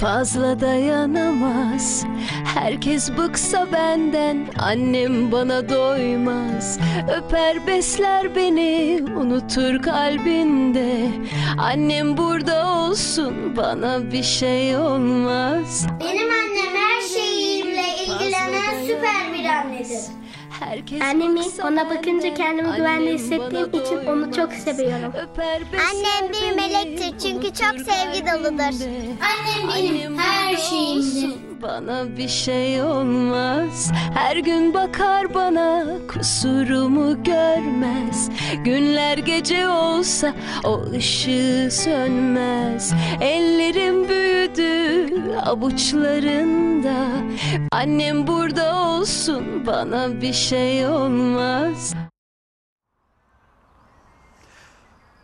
fazla dayanamaz. Herkes bıksa benden annem bana doymaz. Öper besler beni unutur kalbinde. Annem burada olsun bana bir şey olmaz. Benim annem her şeyimle ilgilenen süper bir annedir. Herkes Annemi ona bakınca kendimi güvende annem hissettiğim bana için onu çok seviyorum. Öper Annem bir melektir çünkü çok sevgi doludur. Annem benim her şeyimdir. Bana bir şey olmaz. Her gün bakar bana Kusurumu görmez. Günler gece olsa O ışığı sönmez. Ellerim büyüdü Avuçlarında. Annem burada olsun Bana bir şey olmaz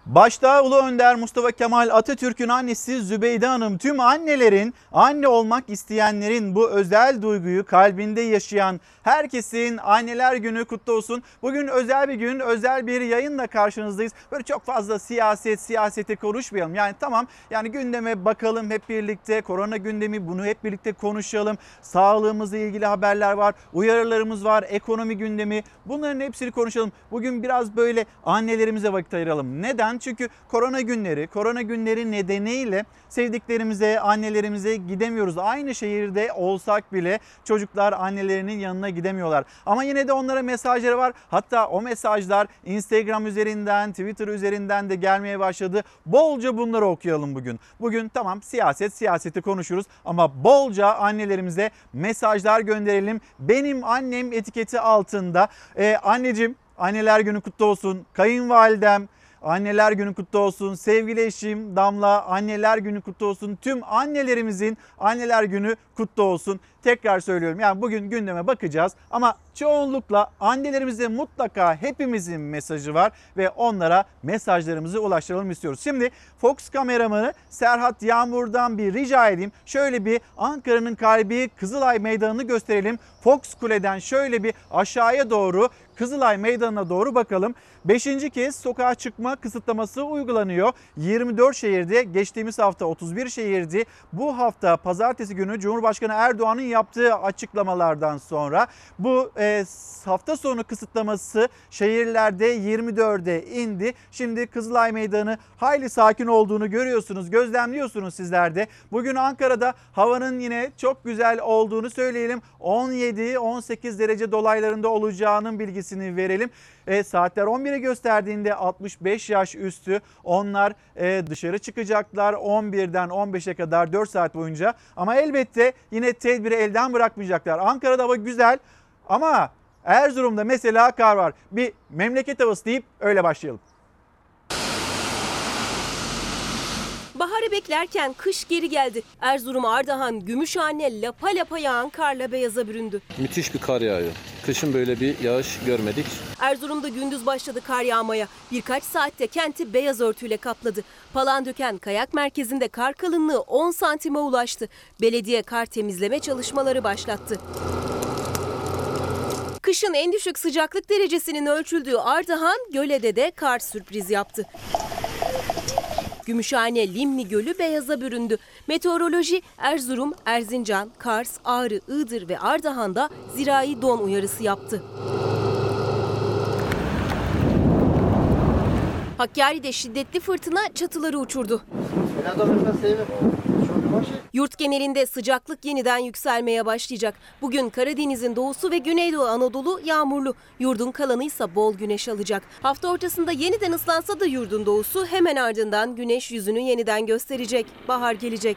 Başta Ulu Önder Mustafa Kemal Atatürk'ün annesi Zübeyde Hanım tüm annelerin, anne olmak isteyenlerin bu özel duyguyu kalbinde yaşayan herkesin anneler günü kutlu olsun. Bugün özel bir gün, özel bir yayınla karşınızdayız. Böyle çok fazla siyaset, siyaseti konuşmayalım. Yani tamam yani gündeme bakalım hep birlikte. Korona gündemi bunu hep birlikte konuşalım. Sağlığımızla ilgili haberler var, uyarılarımız var, ekonomi gündemi. Bunların hepsini konuşalım. Bugün biraz böyle annelerimize vakit ayıralım. Neden? Çünkü korona günleri, korona günleri nedeniyle sevdiklerimize, annelerimize gidemiyoruz. Aynı şehirde olsak bile çocuklar annelerinin yanına gidemiyorlar. Ama yine de onlara mesajları var. Hatta o mesajlar Instagram üzerinden, Twitter üzerinden de gelmeye başladı. Bolca bunları okuyalım bugün. Bugün tamam siyaset, siyaseti konuşuruz ama bolca annelerimize mesajlar gönderelim. Benim annem etiketi altında. Ee, anneciğim anneler günü kutlu olsun. Kayınvalidem, Anneler günü kutlu olsun. Sevgili eşim Damla anneler günü kutlu olsun. Tüm annelerimizin anneler günü kutlu olsun. Tekrar söylüyorum yani bugün gündeme bakacağız ama çoğunlukla annelerimize mutlaka hepimizin mesajı var ve onlara mesajlarımızı ulaştıralım istiyoruz. Şimdi Fox kameramanı Serhat Yağmur'dan bir rica edeyim. Şöyle bir Ankara'nın kalbi Kızılay Meydanı'nı gösterelim. Fox Kule'den şöyle bir aşağıya doğru Kızılay Meydanı'na doğru bakalım. Beşinci kez sokağa çıkma kısıtlaması uygulanıyor. 24 şehirde geçtiğimiz hafta 31 şehirdi. Bu hafta pazartesi günü Cumhurbaşkanı Erdoğan'ın yaptığı açıklamalardan sonra bu e, hafta sonu kısıtlaması şehirlerde 24'e indi. Şimdi Kızılay Meydanı hayli sakin olduğunu görüyorsunuz, gözlemliyorsunuz sizler de. Bugün Ankara'da havanın yine çok güzel olduğunu söyleyelim. 17-18 derece dolaylarında olacağının bilgisini verelim. E, saatler 11'e gösterdiğinde 65 yaş üstü onlar e, dışarı çıkacaklar 11'den 15'e kadar 4 saat boyunca. Ama elbette yine tedbiri elden bırakmayacaklar. Ankara'da hava güzel ama Erzurum'da mesela kar var. Bir memleket havası deyip öyle başlayalım. Baharı beklerken kış geri geldi. Erzurum, Ardahan, Gümüşhane lapa lapa yağan karla beyaza büründü. Müthiş bir kar yağıyor. Kışın böyle bir yağış görmedik. Erzurum'da gündüz başladı kar yağmaya. Birkaç saatte kenti beyaz örtüyle kapladı. Palandöken kayak merkezinde kar kalınlığı 10 santime ulaştı. Belediye kar temizleme çalışmaları başlattı. Kışın en düşük sıcaklık derecesinin ölçüldüğü Ardahan, Göle'de de kar sürpriz yaptı. Gümüşhane Limni Gölü beyaza büründü. Meteoroloji Erzurum, Erzincan, Kars, Ağrı, Iğdır ve Ardahan'da zirai don uyarısı yaptı. Hakkari'de şiddetli fırtına çatıları uçurdu. Yurt genelinde sıcaklık yeniden yükselmeye başlayacak. Bugün Karadeniz'in doğusu ve Güneydoğu Anadolu yağmurlu. Yurdun kalanı ise bol güneş alacak. Hafta ortasında yeniden ıslansa da yurdun doğusu hemen ardından güneş yüzünü yeniden gösterecek. Bahar gelecek.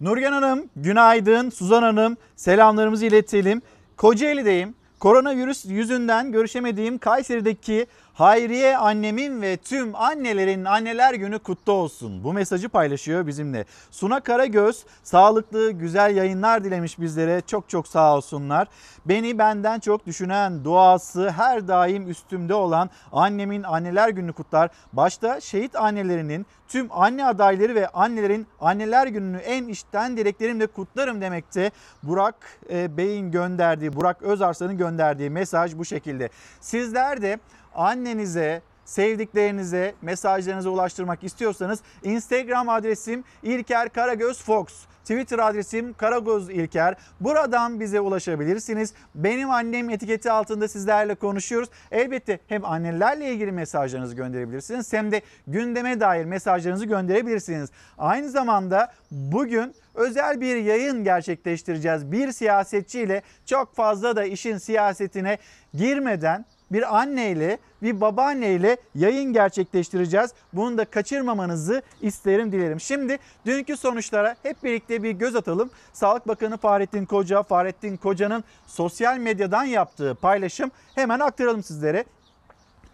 Nurgen Hanım günaydın. Suzan Hanım selamlarımızı iletelim. Kocaeli'deyim. Koronavirüs yüzünden görüşemediğim Kayseri'deki Hayriye annemin ve tüm annelerin anneler günü kutlu olsun. Bu mesajı paylaşıyor bizimle. Suna Karagöz sağlıklı güzel yayınlar dilemiş bizlere. Çok çok sağ olsunlar. Beni benden çok düşünen, duası her daim üstümde olan annemin anneler gününü kutlar. Başta şehit annelerinin tüm anne adayları ve annelerin anneler gününü en içten dileklerimle kutlarım demekte. Burak e, Bey'in gönderdiği, Burak Özarslan'ın gönderdiği mesaj bu şekilde. Sizler de annenize sevdiklerinize, mesajlarınızı ulaştırmak istiyorsanız Instagram adresim İlker Karagöz Fox. Twitter adresim Karagöz İlker. Buradan bize ulaşabilirsiniz. Benim annem etiketi altında sizlerle konuşuyoruz. Elbette hem annelerle ilgili mesajlarınızı gönderebilirsiniz hem de gündeme dair mesajlarınızı gönderebilirsiniz. Aynı zamanda bugün özel bir yayın gerçekleştireceğiz. Bir siyasetçiyle çok fazla da işin siyasetine girmeden bir anneyle bir babaanneyle yayın gerçekleştireceğiz. Bunu da kaçırmamanızı isterim dilerim. Şimdi dünkü sonuçlara hep birlikte bir göz atalım. Sağlık Bakanı Fahrettin Koca, Fahrettin Koca'nın sosyal medyadan yaptığı paylaşım hemen aktaralım sizlere.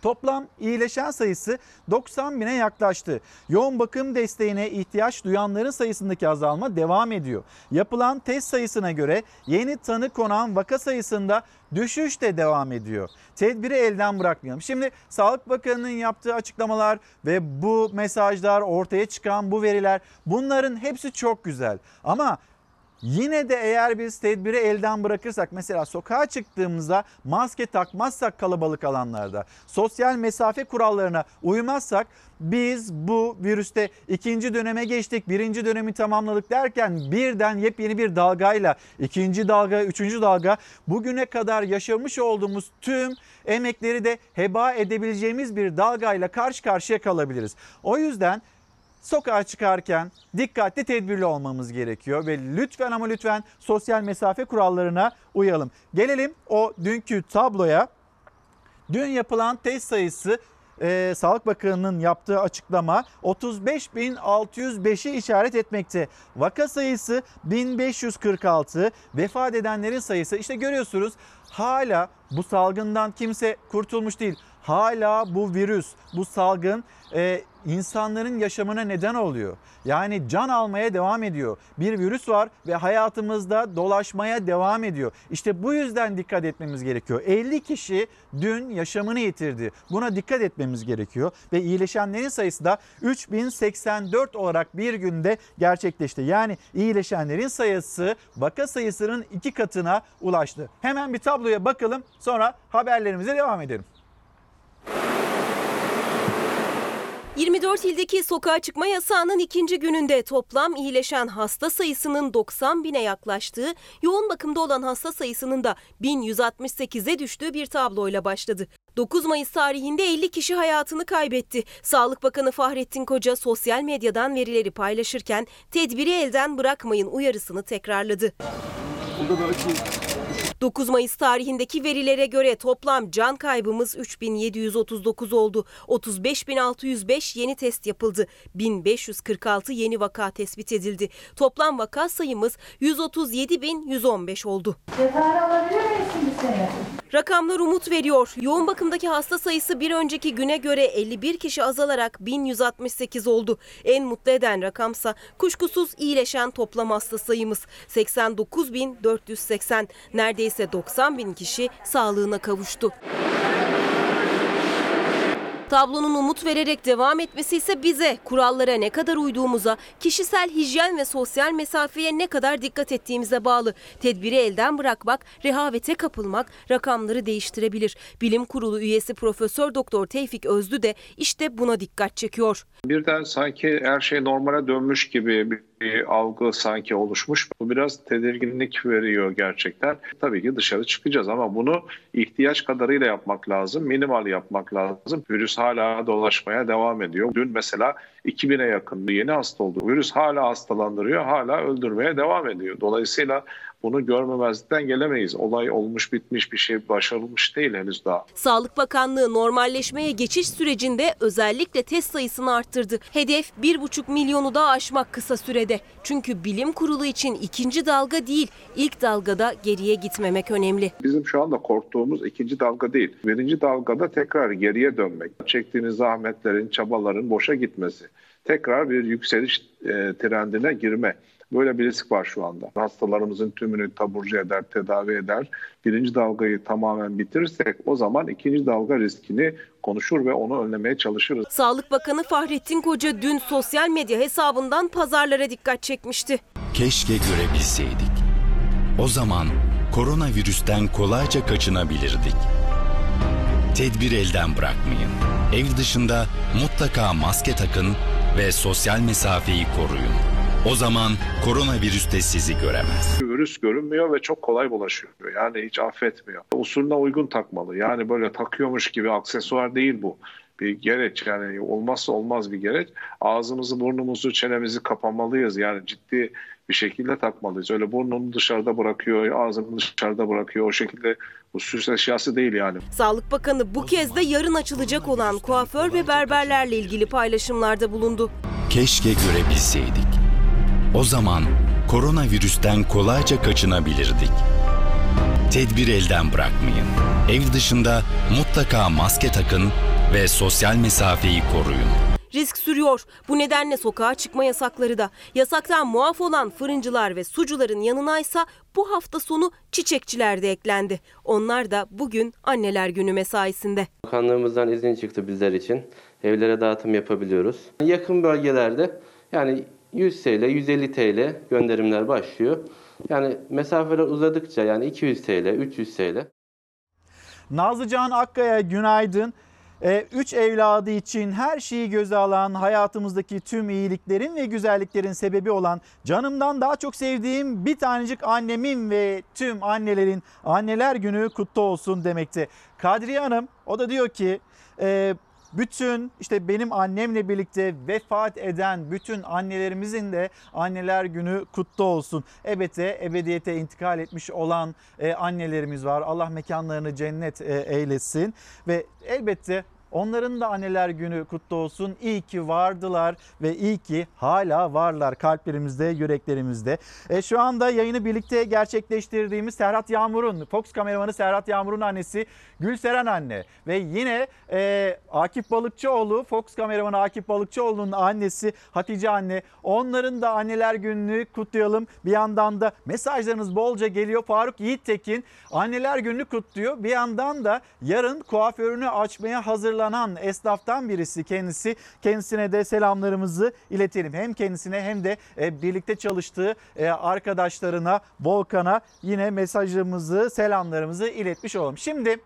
Toplam iyileşen sayısı 90 bine yaklaştı. Yoğun bakım desteğine ihtiyaç duyanların sayısındaki azalma devam ediyor. Yapılan test sayısına göre yeni tanı konan vaka sayısında düşüş de devam ediyor. Tedbiri elden bırakmayalım. Şimdi Sağlık Bakanı'nın yaptığı açıklamalar ve bu mesajlar ortaya çıkan bu veriler bunların hepsi çok güzel. Ama Yine de eğer biz tedbiri elden bırakırsak mesela sokağa çıktığımızda maske takmazsak kalabalık alanlarda sosyal mesafe kurallarına uymazsak biz bu virüste ikinci döneme geçtik birinci dönemi tamamladık derken birden yepyeni bir dalgayla ikinci dalga üçüncü dalga bugüne kadar yaşamış olduğumuz tüm emekleri de heba edebileceğimiz bir dalgayla karşı karşıya kalabiliriz. O yüzden sokağa çıkarken dikkatli tedbirli olmamız gerekiyor ve lütfen ama lütfen sosyal mesafe kurallarına uyalım. Gelelim o dünkü tabloya. Dün yapılan test sayısı e, Sağlık Bakanı'nın yaptığı açıklama 35.605'i işaret etmekte. Vaka sayısı 1546, vefat edenlerin sayısı işte görüyorsunuz hala bu salgından kimse kurtulmuş değil. Hala bu virüs, bu salgın e, insanların yaşamına neden oluyor. Yani can almaya devam ediyor. Bir virüs var ve hayatımızda dolaşmaya devam ediyor. İşte bu yüzden dikkat etmemiz gerekiyor. 50 kişi dün yaşamını yitirdi. Buna dikkat etmemiz gerekiyor ve iyileşenlerin sayısı da 3084 olarak bir günde gerçekleşti. Yani iyileşenlerin sayısı vaka sayısının iki katına ulaştı. Hemen bir tabloya bakalım sonra haberlerimize devam edelim. 24 ildeki sokağa çıkma yasağının ikinci gününde toplam iyileşen hasta sayısının 90 bine yaklaştığı, yoğun bakımda olan hasta sayısının da 1168'e düştüğü bir tabloyla başladı. 9 Mayıs tarihinde 50 kişi hayatını kaybetti. Sağlık Bakanı Fahrettin Koca sosyal medyadan verileri paylaşırken tedbiri elden bırakmayın uyarısını tekrarladı. 9 Mayıs tarihindeki verilere göre toplam can kaybımız 3739 oldu. 35605 yeni test yapıldı. 1546 yeni vaka tespit edildi. Toplam vaka sayımız 137115 oldu. Cezayir alabilir miyiz seni? Rakamlar umut veriyor. Yoğun bakımdaki hasta sayısı bir önceki güne göre 51 kişi azalarak 1168 oldu. En mutlu eden rakamsa kuşkusuz iyileşen toplam hasta sayımız 89.480. Neredeyse 90 bin kişi sağlığına kavuştu. Tablonun umut vererek devam etmesi ise bize kurallara ne kadar uyduğumuza, kişisel hijyen ve sosyal mesafeye ne kadar dikkat ettiğimize bağlı. Tedbiri elden bırakmak, rehavete kapılmak rakamları değiştirebilir. Bilim Kurulu üyesi Profesör Doktor Tevfik Özlü de işte buna dikkat çekiyor. Birden sanki her şey normale dönmüş gibi bir algı sanki oluşmuş. Bu biraz tedirginlik veriyor gerçekten. Tabii ki dışarı çıkacağız ama bunu ihtiyaç kadarıyla yapmak lazım. Minimal yapmak lazım. Virüs hala dolaşmaya devam ediyor. Dün mesela 2000'e yakın yeni hasta oldu. Virüs hala hastalandırıyor, hala öldürmeye devam ediyor. Dolayısıyla bunu görmemezlikten gelemeyiz. Olay olmuş bitmiş bir şey başarılmış değil henüz daha. Sağlık Bakanlığı normalleşmeye geçiş sürecinde özellikle test sayısını arttırdı. Hedef 1,5 milyonu daha aşmak kısa sürede. Çünkü bilim kurulu için ikinci dalga değil, ilk dalgada geriye gitmemek önemli. Bizim şu anda korktuğumuz ikinci dalga değil. Birinci dalgada tekrar geriye dönmek. Çektiğiniz zahmetlerin, çabaların boşa gitmesi. Tekrar bir yükseliş e, trendine girme. Böyle bir risk var şu anda. Hastalarımızın tümünü taburcu eder, tedavi eder. Birinci dalgayı tamamen bitirirsek o zaman ikinci dalga riskini konuşur ve onu önlemeye çalışırız. Sağlık Bakanı Fahrettin Koca dün sosyal medya hesabından pazarlara dikkat çekmişti. Keşke görebilseydik. O zaman koronavirüsten kolayca kaçınabilirdik. Tedbir elden bırakmayın. Ev dışında mutlaka maske takın ve sosyal mesafeyi koruyun. O zaman koronavirüs de sizi göremez. Virüs görünmüyor ve çok kolay bulaşıyor. Yani hiç affetmiyor. Usulüne uygun takmalı. Yani böyle takıyormuş gibi aksesuar değil bu. Bir gereç yani olmazsa olmaz bir gereç. Ağzımızı, burnumuzu, çenemizi kapamalıyız. Yani ciddi bir şekilde takmalıyız. Öyle burnunu dışarıda bırakıyor, ağzını dışarıda bırakıyor. O şekilde bu süs eşyası değil yani. Sağlık Bakanı bu kez de yarın açılacak olan kuaför ve berberlerle ilgili paylaşımlarda bulundu. Keşke görebilseydik. O zaman koronavirüsten kolayca kaçınabilirdik. Tedbir elden bırakmayın. Ev dışında mutlaka maske takın ve sosyal mesafeyi koruyun. Risk sürüyor. Bu nedenle sokağa çıkma yasakları da. Yasaktan muaf olan fırıncılar ve sucuların yanınaysa bu hafta sonu çiçekçiler de eklendi. Onlar da bugün anneler günü mesaisinde. Bakanlığımızdan izin çıktı bizler için. Evlere dağıtım yapabiliyoruz. Yakın bölgelerde yani 100 TL, 150 TL gönderimler başlıyor. Yani mesafeler uzadıkça yani 200 TL, 300 TL. Nazlıcan Akkaya günaydın. Ee, üç evladı için her şeyi göze alan, hayatımızdaki tüm iyiliklerin ve güzelliklerin sebebi olan, canımdan daha çok sevdiğim bir tanecik annemin ve tüm annelerin anneler günü kutlu olsun demekte. Kadriye Hanım o da diyor ki e, bütün işte benim annemle birlikte vefat eden bütün annelerimizin de anneler günü kutlu olsun. Elbette ebediyete intikal etmiş olan e, annelerimiz var. Allah mekanlarını cennet e, eylesin ve elbette Onların da anneler günü kutlu olsun. İyi ki vardılar ve iyi ki hala varlar kalplerimizde, yüreklerimizde. E, şu anda yayını birlikte gerçekleştirdiğimiz Serhat Yağmur'un, Fox kameramanı Serhat Yağmur'un annesi Gülseren anne ve yine e, Akif Balıkçıoğlu, Fox kameramanı Akif Balıkçıoğlu'nun annesi Hatice anne. Onların da anneler gününü kutlayalım. Bir yandan da mesajlarınız bolca geliyor. Faruk Yiğittekin anneler gününü kutluyor. Bir yandan da yarın kuaförünü açmaya hazırlanan esnaftan birisi kendisi. Kendisine de selamlarımızı iletelim. Hem kendisine hem de e, birlikte çalıştığı e, arkadaşlarına, Volkan'a yine mesajımızı, selamlarımızı iletmiş olalım. Şimdi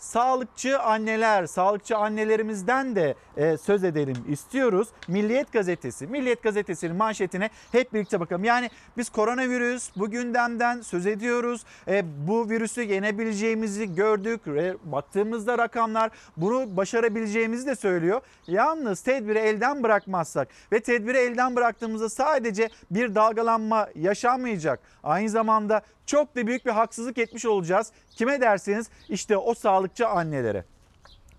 sağlıkçı anneler, sağlıkçı annelerimizden de e, söz edelim istiyoruz. Milliyet Gazetesi, Milliyet Gazetesi'nin manşetine hep birlikte bakalım. Yani biz koronavirüs bu gündemden söz ediyoruz. E, bu virüsü yenebileceğimizi gördük. E, baktığımızda rakamlar bunu başarabileceğimizi de söylüyor. Yalnız tedbiri elden bırakmazsak ve tedbiri elden bıraktığımızda sadece bir dalgalanma yaşanmayacak. Aynı zamanda çok da büyük bir haksızlık etmiş olacağız. Kime derseniz işte o sağlıkçı annelere.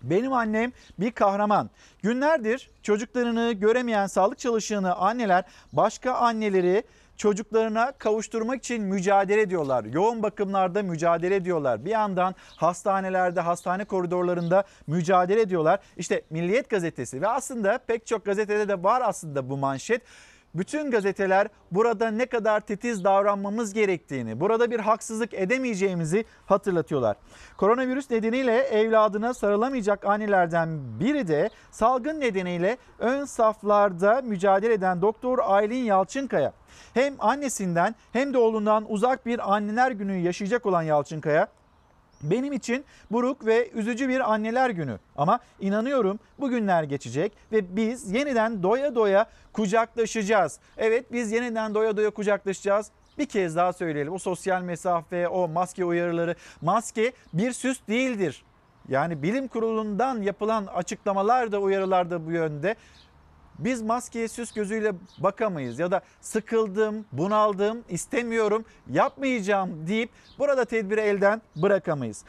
Benim annem bir kahraman. Günlerdir çocuklarını göremeyen sağlık çalışanı anneler başka anneleri çocuklarına kavuşturmak için mücadele ediyorlar. Yoğun bakımlarda mücadele ediyorlar. Bir yandan hastanelerde, hastane koridorlarında mücadele ediyorlar. İşte Milliyet gazetesi ve aslında pek çok gazetede de var aslında bu manşet. Bütün gazeteler burada ne kadar titiz davranmamız gerektiğini, burada bir haksızlık edemeyeceğimizi hatırlatıyorlar. Koronavirüs nedeniyle evladına sarılamayacak annelerden biri de salgın nedeniyle ön saflarda mücadele eden Doktor Aylin Yalçınkaya. Hem annesinden hem de oğlundan uzak bir anneler günü yaşayacak olan Yalçınkaya benim için buruk ve üzücü bir anneler günü ama inanıyorum bu günler geçecek ve biz yeniden doya doya kucaklaşacağız. Evet biz yeniden doya doya kucaklaşacağız. Bir kez daha söyleyelim o sosyal mesafe, o maske uyarıları. Maske bir süs değildir. Yani bilim kurulundan yapılan açıklamalar da uyarılar da bu yönde. Biz maskeye süs gözüyle bakamayız ya da sıkıldım, bunaldım, istemiyorum, yapmayacağım deyip burada tedbiri elden bırakamayız.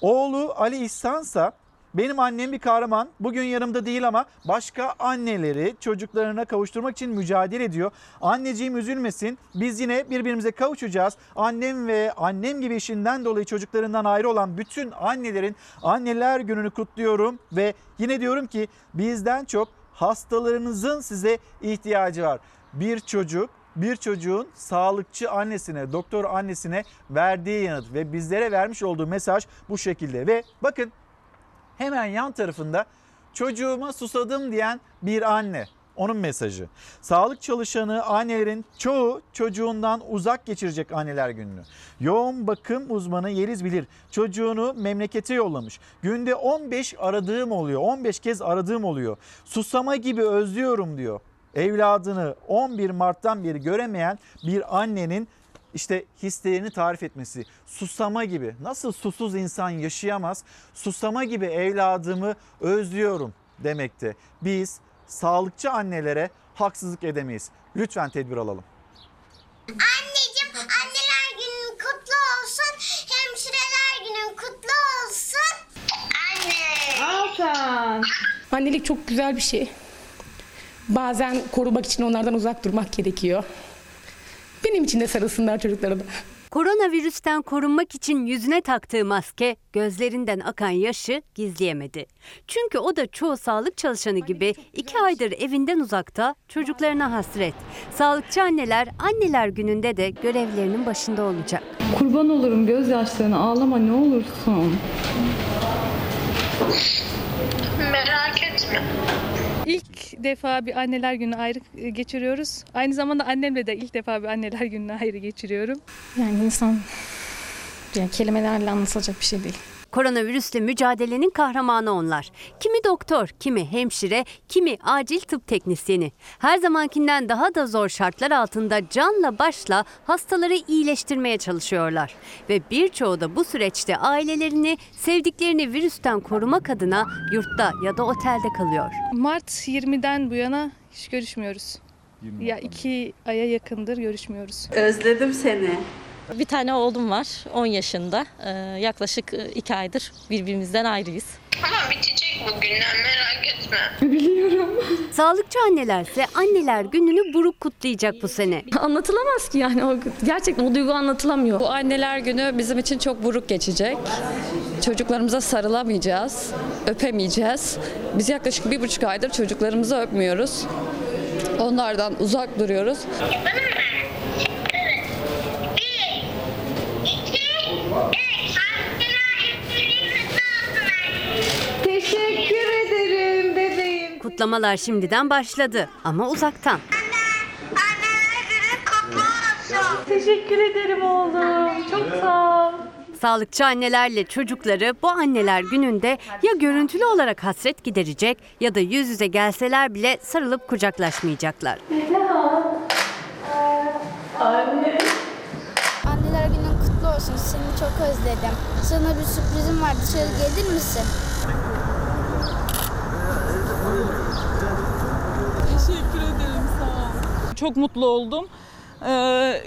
Oğlu Ali İhsansa benim annem bir kahraman. Bugün yanımda değil ama başka anneleri çocuklarına kavuşturmak için mücadele ediyor. Anneciğim üzülmesin. Biz yine birbirimize kavuşacağız. Annem ve annem gibi işinden dolayı çocuklarından ayrı olan bütün annelerin anneler gününü kutluyorum ve yine diyorum ki bizden çok hastalarınızın size ihtiyacı var. Bir çocuk bir çocuğun sağlıkçı annesine, doktor annesine verdiği yanıt ve bizlere vermiş olduğu mesaj bu şekilde. Ve bakın hemen yan tarafında çocuğuma susadım diyen bir anne. Onun mesajı. Sağlık çalışanı annelerin çoğu çocuğundan uzak geçirecek anneler gününü. Yoğun bakım uzmanı Yeliz Bilir çocuğunu memlekete yollamış. Günde 15 aradığım oluyor 15 kez aradığım oluyor. Susama gibi özlüyorum diyor. Evladını 11 Mart'tan beri göremeyen bir annenin işte hislerini tarif etmesi. Susama gibi. Nasıl susuz insan yaşayamaz? Susama gibi evladımı özlüyorum demekte. Biz sağlıkçı annelere haksızlık edemeyiz. Lütfen tedbir alalım. Anneciğim anneler günün kutlu olsun. Hemşireler günün kutlu olsun. Anne. Annelik çok güzel bir şey. Bazen korumak için onlardan uzak durmak gerekiyor. Benim için de sarılsınlar çocuklarıma. Koronavirüsten korunmak için yüzüne taktığı maske gözlerinden akan yaşı gizleyemedi. Çünkü o da çoğu sağlık çalışanı gibi iki aydır evinden uzakta çocuklarına hasret. Sağlıkçı anneler anneler gününde de görevlerinin başında olacak. Kurban olurum gözyaşlarına ağlama ne olursun. Merak etme. İlk defa bir anneler günü ayrı e, geçiriyoruz. Aynı zamanda annemle de ilk defa bir anneler gününü ayrı geçiriyorum. Yani insan yani kelimelerle anlatılacak bir şey değil. Koronavirüsle mücadelenin kahramanı onlar. Kimi doktor, kimi hemşire, kimi acil tıp teknisyeni. Her zamankinden daha da zor şartlar altında canla başla hastaları iyileştirmeye çalışıyorlar. Ve birçoğu da bu süreçte ailelerini, sevdiklerini virüsten korumak adına yurtta ya da otelde kalıyor. Mart 20'den bu yana hiç görüşmüyoruz. Ya iki aya yakındır görüşmüyoruz. Özledim seni. Bir tane oğlum var 10 yaşında. Ee, yaklaşık 2 aydır birbirimizden ayrıyız. Ama bitecek bu günler merak etme. Sağlıkçı annelerse anneler gününü buruk kutlayacak bu sene. Anlatılamaz ki yani o gerçekten o duygu anlatılamıyor. Bu anneler günü bizim için çok buruk geçecek. Çocuklarımıza sarılamayacağız, öpemeyeceğiz. Biz yaklaşık bir buçuk aydır çocuklarımızı öpmüyoruz. Onlardan uzak duruyoruz. Kutlamalar şimdiden başladı ama uzaktan. Anneler günün kutlu olsun. Teşekkür ederim oğlum. Çok sağ ol. Sağlıkçı annelerle çocukları bu anneler gününde ya görüntülü olarak hasret giderecek ya da yüz yüze gelseler bile sarılıp kucaklaşmayacaklar. Anneler günün kutlu olsun. Seni çok özledim. Sana bir sürprizim var. Dışarı gelir misin? Teşekkür ederim sağ ol. Çok mutlu oldum. Ee,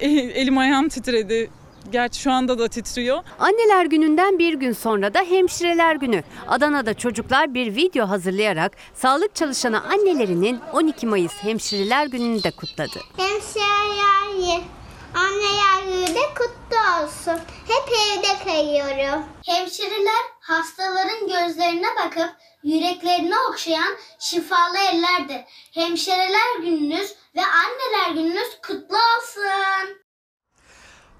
elim ayağım titredi. Gerçi şu anda da titriyor. Anneler gününden bir gün sonra da hemşireler günü. Adana'da çocuklar bir video hazırlayarak sağlık çalışanı annelerinin 12 Mayıs hemşireler gününü de kutladı. Hemşireler Anneler günü de kutlu olsun. Hep evde kayıyorum. Hemşireler hastaların gözlerine bakıp yüreklerini okşayan şifalı ellerdir. Hemşireler gününüz ve anneler gününüz kutlu olsun.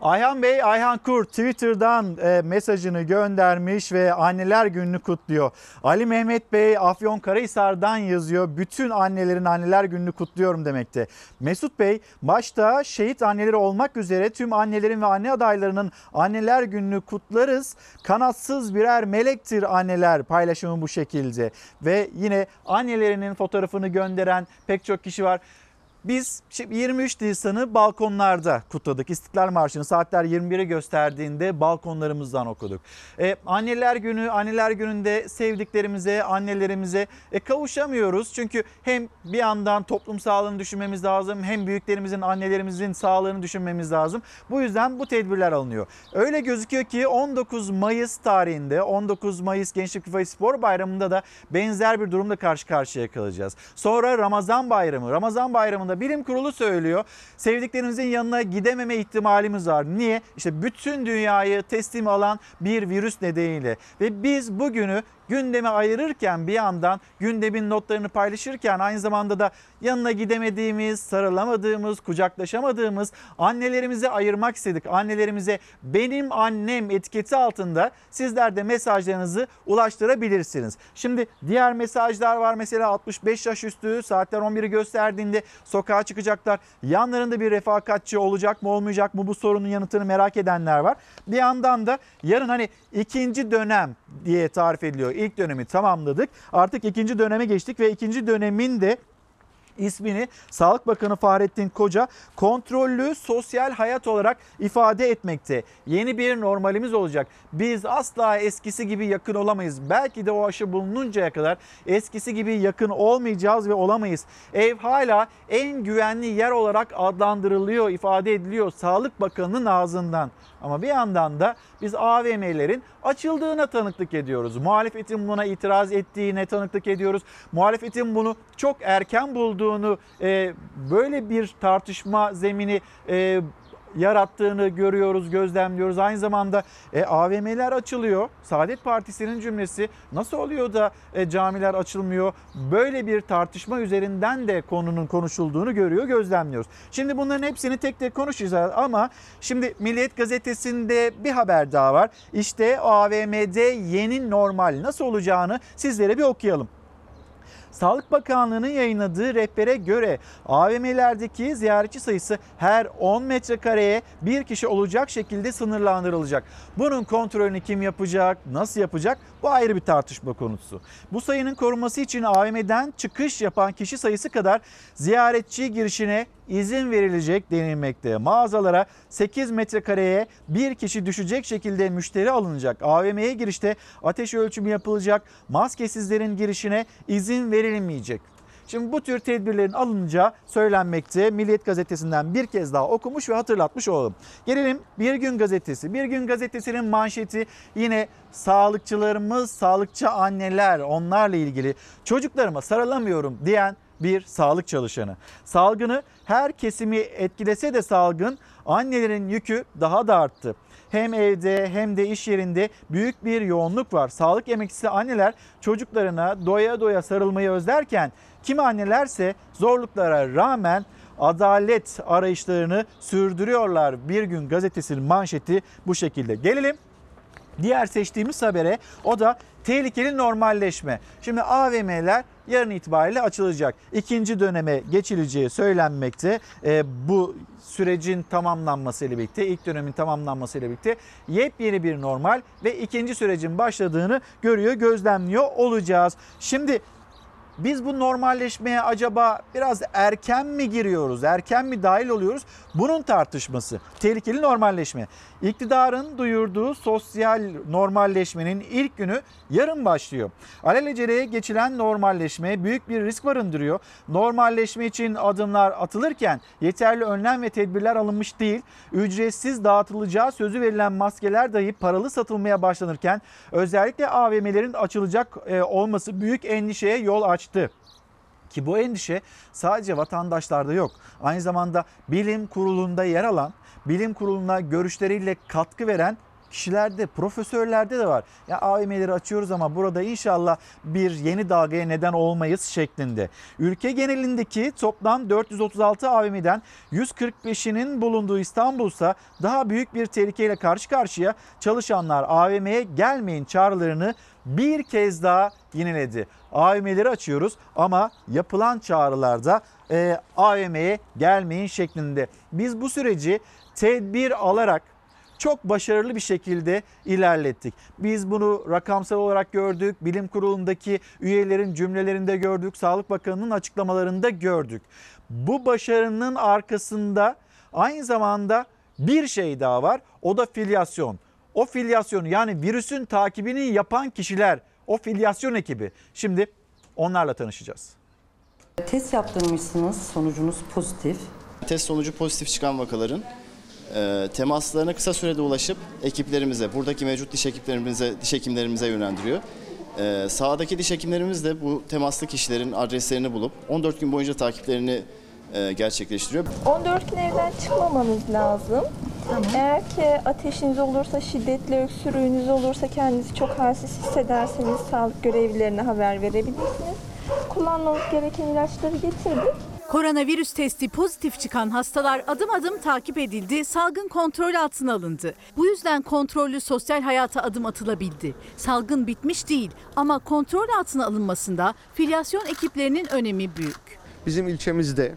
Ayhan Bey, Ayhan Kur Twitter'dan e, mesajını göndermiş ve anneler gününü kutluyor. Ali Mehmet Bey Afyonkarahisar'dan yazıyor. Bütün annelerin anneler gününü kutluyorum demekte. Mesut Bey başta şehit anneleri olmak üzere tüm annelerin ve anne adaylarının anneler gününü kutlarız. Kanatsız birer melektir anneler paylaşımı bu şekilde. Ve yine annelerinin fotoğrafını gönderen pek çok kişi var. Biz 23 Nisan'ı balkonlarda kutladık. İstiklal Marşı'nı saatler 21'i gösterdiğinde balkonlarımızdan okuduk. Ee, anneler günü, anneler gününde sevdiklerimize, annelerimize e, kavuşamıyoruz. Çünkü hem bir yandan toplum sağlığını düşünmemiz lazım, hem büyüklerimizin, annelerimizin sağlığını düşünmemiz lazım. Bu yüzden bu tedbirler alınıyor. Öyle gözüküyor ki 19 Mayıs tarihinde, 19 Mayıs Gençlik Kuvayi Spor Bayramı'nda da benzer bir durumla karşı karşıya kalacağız. Sonra Ramazan Bayramı, Ramazan Bayramı'nda bilim kurulu söylüyor. Sevdiklerinizin yanına gidememe ihtimalimiz var. Niye? İşte bütün dünyayı teslim alan bir virüs nedeniyle ve biz bugünü gündeme ayırırken bir yandan gündemin notlarını paylaşırken aynı zamanda da yanına gidemediğimiz, sarılamadığımız, kucaklaşamadığımız annelerimizi ayırmak istedik. Annelerimize benim annem etiketi altında sizler de mesajlarınızı ulaştırabilirsiniz. Şimdi diğer mesajlar var mesela 65 yaş üstü saatler 11'i gösterdiğinde sokağa çıkacaklar. Yanlarında bir refakatçi olacak mı olmayacak mı bu sorunun yanıtını merak edenler var. Bir yandan da yarın hani ikinci dönem diye tarif ediliyor. İlk dönemi tamamladık. Artık ikinci döneme geçtik ve ikinci dönemin de ismini Sağlık Bakanı Fahrettin Koca kontrollü sosyal hayat olarak ifade etmekte. Yeni bir normalimiz olacak. Biz asla eskisi gibi yakın olamayız. Belki de o aşı bulununcaya kadar eskisi gibi yakın olmayacağız ve olamayız. Ev hala en güvenli yer olarak adlandırılıyor, ifade ediliyor Sağlık Bakanı'nın ağzından. Ama bir yandan da biz AVM'lerin açıldığına tanıklık ediyoruz. Muhalefetin buna itiraz ettiğine tanıklık ediyoruz. Muhalefetin bunu çok erken bulduğunu, e, böyle bir tartışma zemini e, yarattığını görüyoruz, gözlemliyoruz. Aynı zamanda e, AVM'ler açılıyor. Saadet Partisi'nin cümlesi nasıl oluyor da e, camiler açılmıyor? Böyle bir tartışma üzerinden de konunun konuşulduğunu görüyor, gözlemliyoruz. Şimdi bunların hepsini tek tek konuşacağız ama şimdi Milliyet Gazetesi'nde bir haber daha var. İşte AVM'de yeni normal nasıl olacağını sizlere bir okuyalım. Sağlık Bakanlığı'nın yayınladığı rehbere göre AVM'lerdeki ziyaretçi sayısı her 10 metrekareye bir kişi olacak şekilde sınırlandırılacak. Bunun kontrolünü kim yapacak, nasıl yapacak bu ayrı bir tartışma konusu. Bu sayının korunması için AVM'den çıkış yapan kişi sayısı kadar ziyaretçi girişine izin verilecek denilmekte. Mağazalara 8 metrekareye bir kişi düşecek şekilde müşteri alınacak. AVM'ye girişte ateş ölçümü yapılacak. Maskesizlerin girişine izin verilmeyecek. Şimdi bu tür tedbirlerin alınacağı söylenmekte. Milliyet Gazetesi'nden bir kez daha okumuş ve hatırlatmış olalım. Gelelim Bir Gün Gazetesi. Bir Gün Gazetesi'nin manşeti yine sağlıkçılarımız, sağlıkçı anneler onlarla ilgili çocuklarıma sarılamıyorum diyen bir sağlık çalışanı. Salgını her kesimi etkilese de salgın annelerin yükü daha da arttı. Hem evde hem de iş yerinde büyük bir yoğunluk var. Sağlık emekçisi anneler çocuklarına doya doya sarılmayı özlerken kimi annelerse zorluklara rağmen adalet arayışlarını sürdürüyorlar. Bir gün gazetesinin manşeti bu şekilde. Gelelim Diğer seçtiğimiz habere o da tehlikeli normalleşme. Şimdi AVM'ler yarın itibariyle açılacak. İkinci döneme geçileceği söylenmekte. E, bu sürecin tamamlanmasıyla birlikte, ilk dönemin tamamlanmasıyla birlikte yepyeni bir normal ve ikinci sürecin başladığını görüyor, gözlemliyor olacağız. Şimdi biz bu normalleşmeye acaba biraz erken mi giriyoruz, erken mi dahil oluyoruz? Bunun tartışması. Tehlikeli normalleşme. İktidarın duyurduğu sosyal normalleşmenin ilk günü yarın başlıyor. Alelacele geçilen normalleşme büyük bir risk barındırıyor. Normalleşme için adımlar atılırken yeterli önlem ve tedbirler alınmış değil. Ücretsiz dağıtılacağı sözü verilen maskeler dahi paralı satılmaya başlanırken özellikle AVM'lerin açılacak e, olması büyük endişeye yol açtı. Ki bu endişe sadece vatandaşlarda yok. Aynı zamanda bilim kurulunda yer alan, bilim kuruluna görüşleriyle katkı veren kişilerde, profesörlerde de var. Ya AVM'leri açıyoruz ama burada inşallah bir yeni dalgaya neden olmayız şeklinde. Ülke genelindeki toplam 436 AVM'den 145'inin bulunduğu İstanbul'sa daha büyük bir tehlikeyle karşı karşıya çalışanlar AVM'ye gelmeyin çağrılarını bir kez daha yineledi. AVM'leri açıyoruz ama yapılan çağrılarda e, AVM'ye gelmeyin şeklinde. Biz bu süreci tedbir alarak çok başarılı bir şekilde ilerlettik. Biz bunu rakamsal olarak gördük. Bilim kurulundaki üyelerin cümlelerinde gördük. Sağlık Bakanı'nın açıklamalarında gördük. Bu başarının arkasında aynı zamanda bir şey daha var. O da filyasyon. O filyasyonu yani virüsün takibini yapan kişiler, o filyasyon ekibi. Şimdi onlarla tanışacağız. Test yaptırmışsınız, sonucunuz pozitif. Test sonucu pozitif çıkan vakaların e, temaslarına kısa sürede ulaşıp ekiplerimize, buradaki mevcut diş ekiplerimize, diş hekimlerimize yönlendiriyor. E, sahadaki diş hekimlerimiz de bu temaslı kişilerin adreslerini bulup 14 gün boyunca takiplerini e, gerçekleştiriyor. 14 gün evden çıkmamanız lazım. Eğer ki ateşiniz olursa, şiddetli öksürüğünüz olursa, kendinizi çok halsiz hissederseniz sağlık görevlilerine haber verebilirsiniz. Kullanmanız gereken ilaçları getirdim. Koronavirüs testi pozitif çıkan hastalar adım adım takip edildi, salgın kontrol altına alındı. Bu yüzden kontrollü sosyal hayata adım atılabildi. Salgın bitmiş değil ama kontrol altına alınmasında filyasyon ekiplerinin önemi büyük. Bizim ilçemizde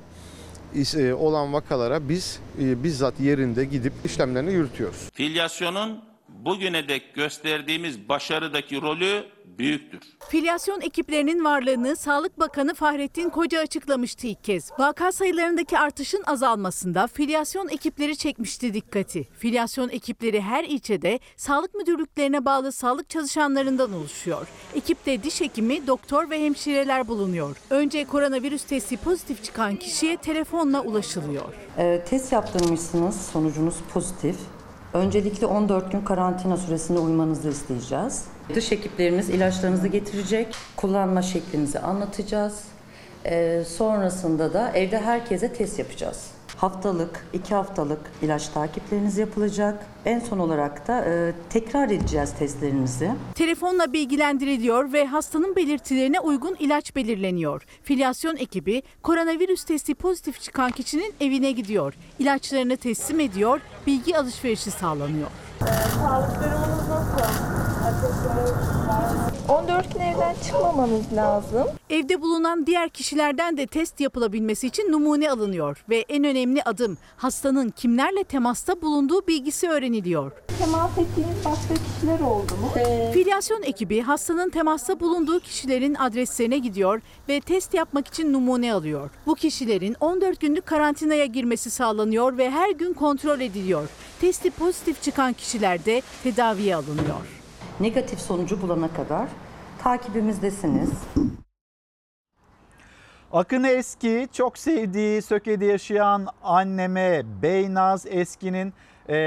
e, olan vakalara biz e, bizzat yerinde gidip işlemlerini yürütüyoruz. Filyasyonun bugüne dek gösterdiğimiz başarıdaki rolü büyüktür. Filyasyon ekiplerinin varlığını Sağlık Bakanı Fahrettin Koca açıklamıştı ilk kez. Vaka sayılarındaki artışın azalmasında filyasyon ekipleri çekmişti dikkati. Filyasyon ekipleri her ilçede sağlık müdürlüklerine bağlı sağlık çalışanlarından oluşuyor. Ekipte diş hekimi, doktor ve hemşireler bulunuyor. Önce koronavirüs testi pozitif çıkan kişiye telefonla ulaşılıyor. Ee, test yaptırmışsınız, sonucunuz pozitif. Öncelikle 14 gün karantina süresinde uymanızı isteyeceğiz. Dış ekiplerimiz ilaçlarınızı getirecek, kullanma şeklinizi anlatacağız. Ee, sonrasında da evde herkese test yapacağız. Haftalık, iki haftalık ilaç takipleriniz yapılacak. En son olarak da e, tekrar edeceğiz testlerinizi. Telefonla bilgilendiriliyor ve hastanın belirtilerine uygun ilaç belirleniyor. Filyasyon ekibi koronavirüs testi pozitif çıkan kişinin evine gidiyor. İlaçlarını teslim ediyor, bilgi alışverişi sağlanıyor. Sağlık durumunuz nasıl? Ateşiniz var? 14 gün evden çıkmamanız lazım. Evde bulunan diğer kişilerden de test yapılabilmesi için numune alınıyor ve en önemli adım hastanın kimlerle temasta bulunduğu bilgisi öğreniliyor. Temas ettiğiniz başka kişiler oldu mu? Filyasyon ekibi hastanın temasta bulunduğu kişilerin adreslerine gidiyor ve test yapmak için numune alıyor. Bu kişilerin 14 günlük karantinaya girmesi sağlanıyor ve her gün kontrol ediliyor. Testi pozitif çıkan kişiler de tedaviye alınıyor. Negatif sonucu bulana kadar takibimizdesiniz. Akın Eski çok sevdiği Söke'de yaşayan anneme Beynaz Eski'nin e,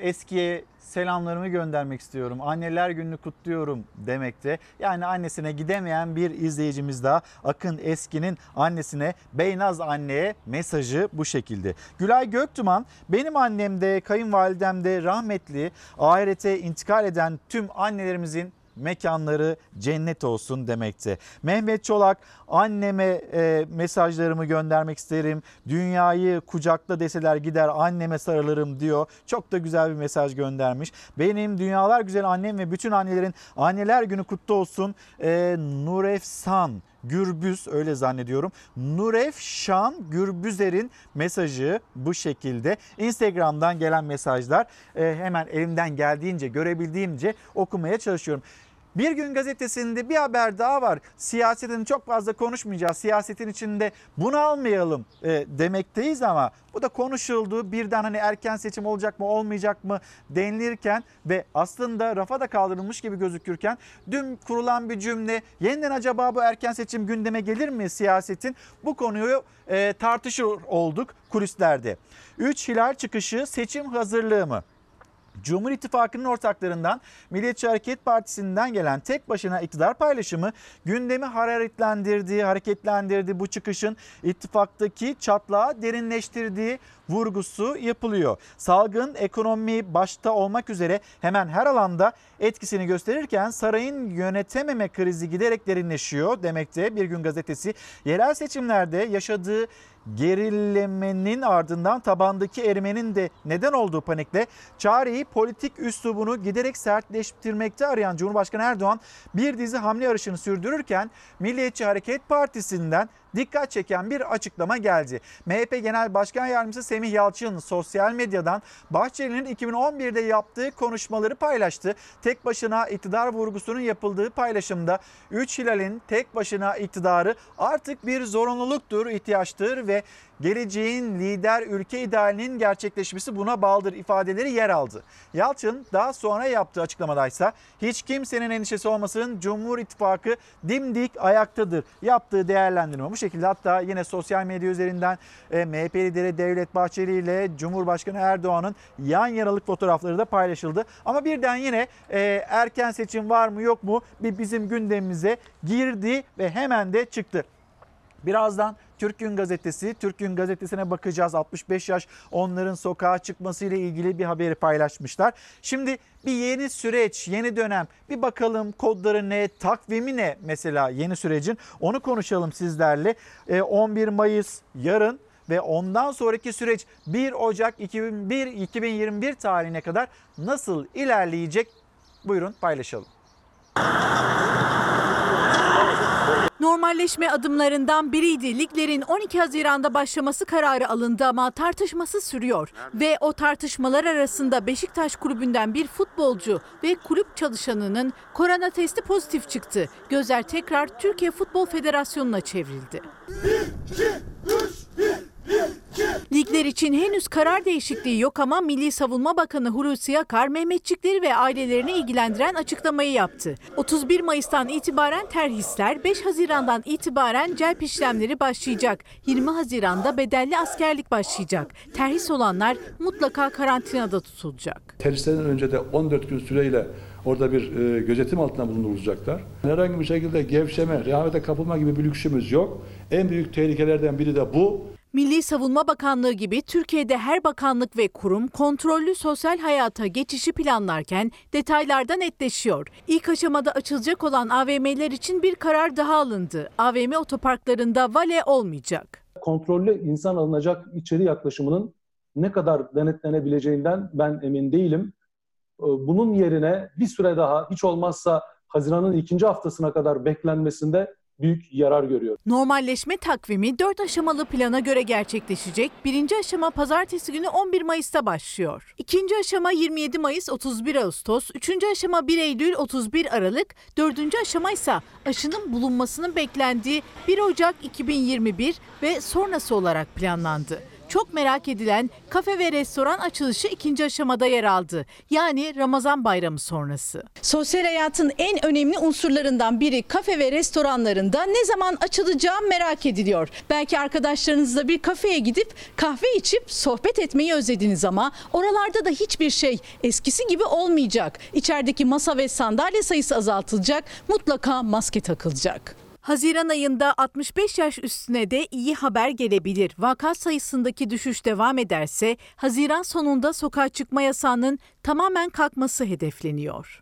eskiye selamlarımı göndermek istiyorum. Anneler gününü kutluyorum demekte. Yani annesine gidemeyen bir izleyicimiz daha Akın Eski'nin annesine Beynaz anneye mesajı bu şekilde. Gülay Göktuman benim annem de kayınvalidem de rahmetli ahirete intikal eden tüm annelerimizin mekanları cennet olsun demekte. Mehmet Çolak anneme e, mesajlarımı göndermek isterim. Dünyayı kucakla deseler gider anneme sarılırım diyor. Çok da güzel bir mesaj göndermiş. Benim dünyalar güzel annem ve bütün annelerin anneler günü kutlu olsun. E, Nurefsan Gürbüz öyle zannediyorum. Nuref Şan Gürbüzer'in mesajı bu şekilde. Instagram'dan gelen mesajlar e, hemen elimden geldiğince görebildiğimce okumaya çalışıyorum. Bir gün gazetesinde bir haber daha var. Siyasetin çok fazla konuşmayacağız. Siyasetin içinde bunu almayalım e, demekteyiz ama bu da konuşuldu. Birden hani erken seçim olacak mı olmayacak mı denilirken ve aslında rafa da kaldırılmış gibi gözükürken dün kurulan bir cümle yeniden acaba bu erken seçim gündeme gelir mi siyasetin? Bu konuyu e, tartışır olduk kulislerde. 3 hilal çıkışı seçim hazırlığı mı? Cumhur İttifakı'nın ortaklarından Milliyetçi Hareket Partisi'nden gelen tek başına iktidar paylaşımı gündemi hararetlendirdiği, hareketlendirdiği bu çıkışın ittifaktaki çatlağı derinleştirdiği vurgusu yapılıyor. Salgın ekonomi başta olmak üzere hemen her alanda etkisini gösterirken sarayın yönetememe krizi giderek derinleşiyor demekte Bir Gün Gazetesi. Yerel seçimlerde yaşadığı gerilemenin ardından tabandaki erimenin de neden olduğu panikle çareyi politik üslubunu giderek sertleştirmekte arayan Cumhurbaşkanı Erdoğan bir dizi hamle arayışını sürdürürken Milliyetçi Hareket Partisi'nden dikkat çeken bir açıklama geldi. MHP Genel Başkan Yardımcısı Semih Yalçın sosyal medyadan Bahçeli'nin 2011'de yaptığı konuşmaları paylaştı. Tek başına iktidar vurgusunun yapıldığı paylaşımda 3 Hilal'in tek başına iktidarı artık bir zorunluluktur, ihtiyaçtır ve geleceğin lider ülke idealinin gerçekleşmesi buna bağlıdır ifadeleri yer aldı. Yalçın daha sonra yaptığı açıklamadaysa hiç kimsenin endişesi olmasın Cumhur İttifakı dimdik ayaktadır yaptığı değerlendirme bu şekilde hatta yine sosyal medya üzerinden e, MHP lideri Devlet Bahçeli ile Cumhurbaşkanı Erdoğan'ın yan yanalık fotoğrafları da paylaşıldı. Ama birden yine e, erken seçim var mı yok mu bir bizim gündemimize girdi ve hemen de çıktı. Birazdan Türk Gün Gazetesi, Türk Gün Gazetesi'ne bakacağız. 65 yaş onların sokağa çıkmasıyla ilgili bir haberi paylaşmışlar. Şimdi bir yeni süreç, yeni dönem. Bir bakalım kodları ne, takvimi ne mesela yeni sürecin. Onu konuşalım sizlerle. Ee, 11 Mayıs yarın ve ondan sonraki süreç 1 Ocak 2001 2021 tarihine kadar nasıl ilerleyecek? Buyurun paylaşalım. Normalleşme adımlarından biriydi. Liglerin 12 Haziran'da başlaması kararı alındı ama tartışması sürüyor. Ve o tartışmalar arasında Beşiktaş kulübünden bir futbolcu ve kulüp çalışanının korona testi pozitif çıktı. Gözler tekrar Türkiye Futbol Federasyonu'na çevrildi. Ligler için henüz karar değişikliği yok ama Milli Savunma Bakanı Hulusi Akar Mehmetçikleri ve ailelerini ilgilendiren açıklamayı yaptı. 31 Mayıs'tan itibaren terhisler, 5 Haziran'dan itibaren celp işlemleri başlayacak. 20 Haziran'da bedelli askerlik başlayacak. Terhis olanlar mutlaka karantinada tutulacak. Teristen önce de 14 gün süreyle orada bir e, gözetim altında bulundurulacaklar. Herhangi bir şekilde gevşeme, rehavete kapılma gibi bir lüksümüz yok. En büyük tehlikelerden biri de bu. Milli Savunma Bakanlığı gibi Türkiye'de her bakanlık ve kurum kontrollü sosyal hayata geçişi planlarken detaylarda netleşiyor. İlk aşamada açılacak olan AVM'ler için bir karar daha alındı. AVM otoparklarında vale olmayacak. kontrollü insan alınacak içeri yaklaşımının ne kadar denetlenebileceğinden ben emin değilim. Ee, Bunun yerine bir süre daha hiç olmazsa Haziran'ın ikinci haftasına kadar beklenmesinde büyük yarar görüyorum. Normalleşme takvimi 4 aşamalı plana göre gerçekleşecek. Birinci aşama pazartesi günü 11 Mayıs'ta başlıyor. İkinci aşama 27 Mayıs 31 Ağustos. Üçüncü aşama 1 Eylül 31 Aralık. Dördüncü aşama ise aşının bulunmasının beklendiği 1 Ocak 2021 ve sonrası olarak planlandı. Çok merak edilen kafe ve restoran açılışı ikinci aşamada yer aldı. Yani Ramazan bayramı sonrası. Sosyal hayatın en önemli unsurlarından biri kafe ve restoranlarında ne zaman açılacağı merak ediliyor. Belki arkadaşlarınızla bir kafeye gidip kahve içip sohbet etmeyi özlediniz ama oralarda da hiçbir şey eskisi gibi olmayacak. İçerideki masa ve sandalye sayısı azaltılacak, mutlaka maske takılacak. Haziran ayında 65 yaş üstüne de iyi haber gelebilir. Vaka sayısındaki düşüş devam ederse Haziran sonunda sokağa çıkma yasağının tamamen kalkması hedefleniyor.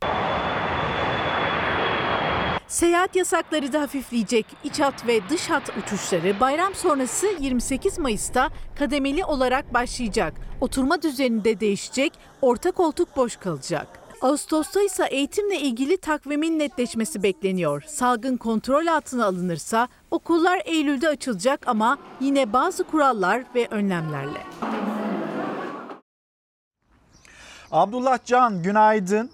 Seyahat yasakları da hafifleyecek. İç hat ve dış hat uçuşları bayram sonrası 28 Mayıs'ta kademeli olarak başlayacak. Oturma düzeni de değişecek, orta koltuk boş kalacak. Ağustos'ta ise eğitimle ilgili takvimin netleşmesi bekleniyor. Salgın kontrol altına alınırsa okullar Eylül'de açılacak ama yine bazı kurallar ve önlemlerle. Abdullah Can günaydın.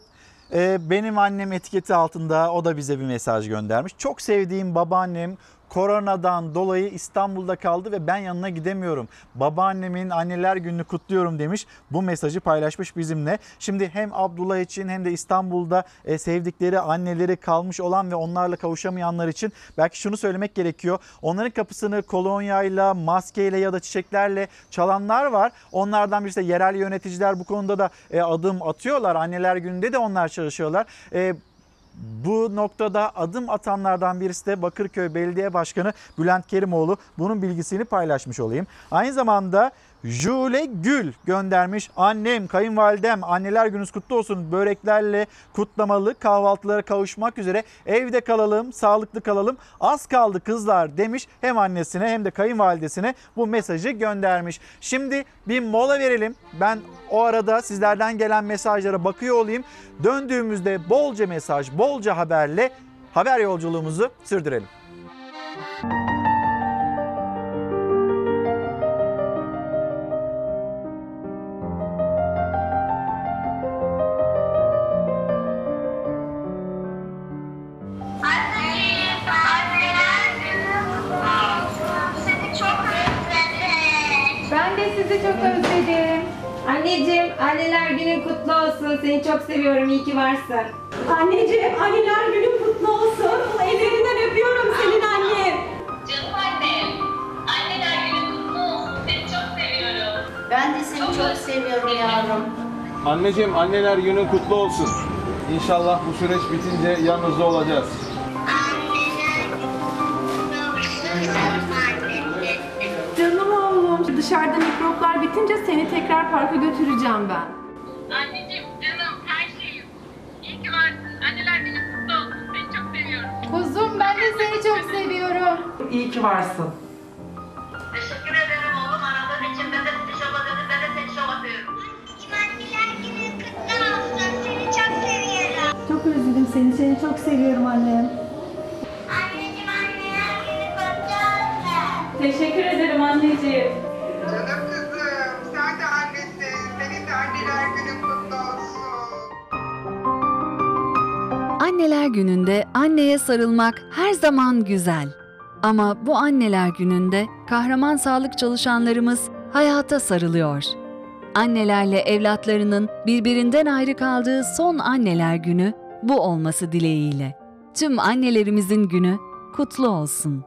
Ee, benim annem etiketi altında o da bize bir mesaj göndermiş. Çok sevdiğim babaannem koronadan dolayı İstanbul'da kaldı ve ben yanına gidemiyorum. Babaannemin anneler gününü kutluyorum demiş. Bu mesajı paylaşmış bizimle. Şimdi hem Abdullah için hem de İstanbul'da e, sevdikleri anneleri kalmış olan ve onlarla kavuşamayanlar için belki şunu söylemek gerekiyor. Onların kapısını kolonyayla, maskeyle ya da çiçeklerle çalanlar var. Onlardan birisi de yerel yöneticiler bu konuda da e, adım atıyorlar. Anneler gününde de onlar çalışıyorlar. Bu noktada adım atanlardan birisi de Bakırköy Belediye Başkanı Bülent Kerimoğlu. Bunun bilgisini paylaşmış olayım. Aynı zamanda Jule Gül göndermiş. Annem, kayınvalidem, anneler gününüz kutlu olsun. Böreklerle kutlamalı kahvaltılara kavuşmak üzere evde kalalım, sağlıklı kalalım. Az kaldı kızlar demiş. Hem annesine hem de kayınvalidesine bu mesajı göndermiş. Şimdi bir mola verelim. Ben o arada sizlerden gelen mesajlara bakıyor olayım. Döndüğümüzde bolca mesaj, bolca haberle haber yolculuğumuzu sürdürelim. Ben sizi çok özledim. Anneciğim, anneler günün kutlu olsun. Seni çok seviyorum. İyi ki varsın. Anneciğim, anneler günün kutlu olsun. Ellerinden öpüyorum senin annem. Canım annem, anneler günün kutlu olsun. Seni çok seviyorum. Ben de seni çok seviyorum yavrum. Anneciğim anneler günün kutlu olsun. İnşallah bu süreç bitince yanınızda olacağız. Anneler günün kutlu olsun. Dışarıda mikroplar bitince seni tekrar parka götüreceğim ben. Anneciğim, canım, her şeyim. İyi ki varsın. Anneler günü kutlu olsun. Seni çok seviyorum. Kuzum ben de seni çok seviyorum. İyi ki varsın. Teşekkür ederim oğlum aradığın için. Ben de sizi çok özledim. Ben de seni çok öpüyorum. Anneler günü kutlu olsun. Seni çok seviyorum. Çok özledim seni. Seni çok seviyorum annem. Anneciğim anneler günü kutlu olsun. Teşekkür ederim anneciğim. Anneler gününde anneye sarılmak her zaman güzel. Ama bu anneler gününde kahraman sağlık çalışanlarımız hayata sarılıyor. Annelerle evlatlarının birbirinden ayrı kaldığı son anneler günü bu olması dileğiyle. Tüm annelerimizin günü kutlu olsun.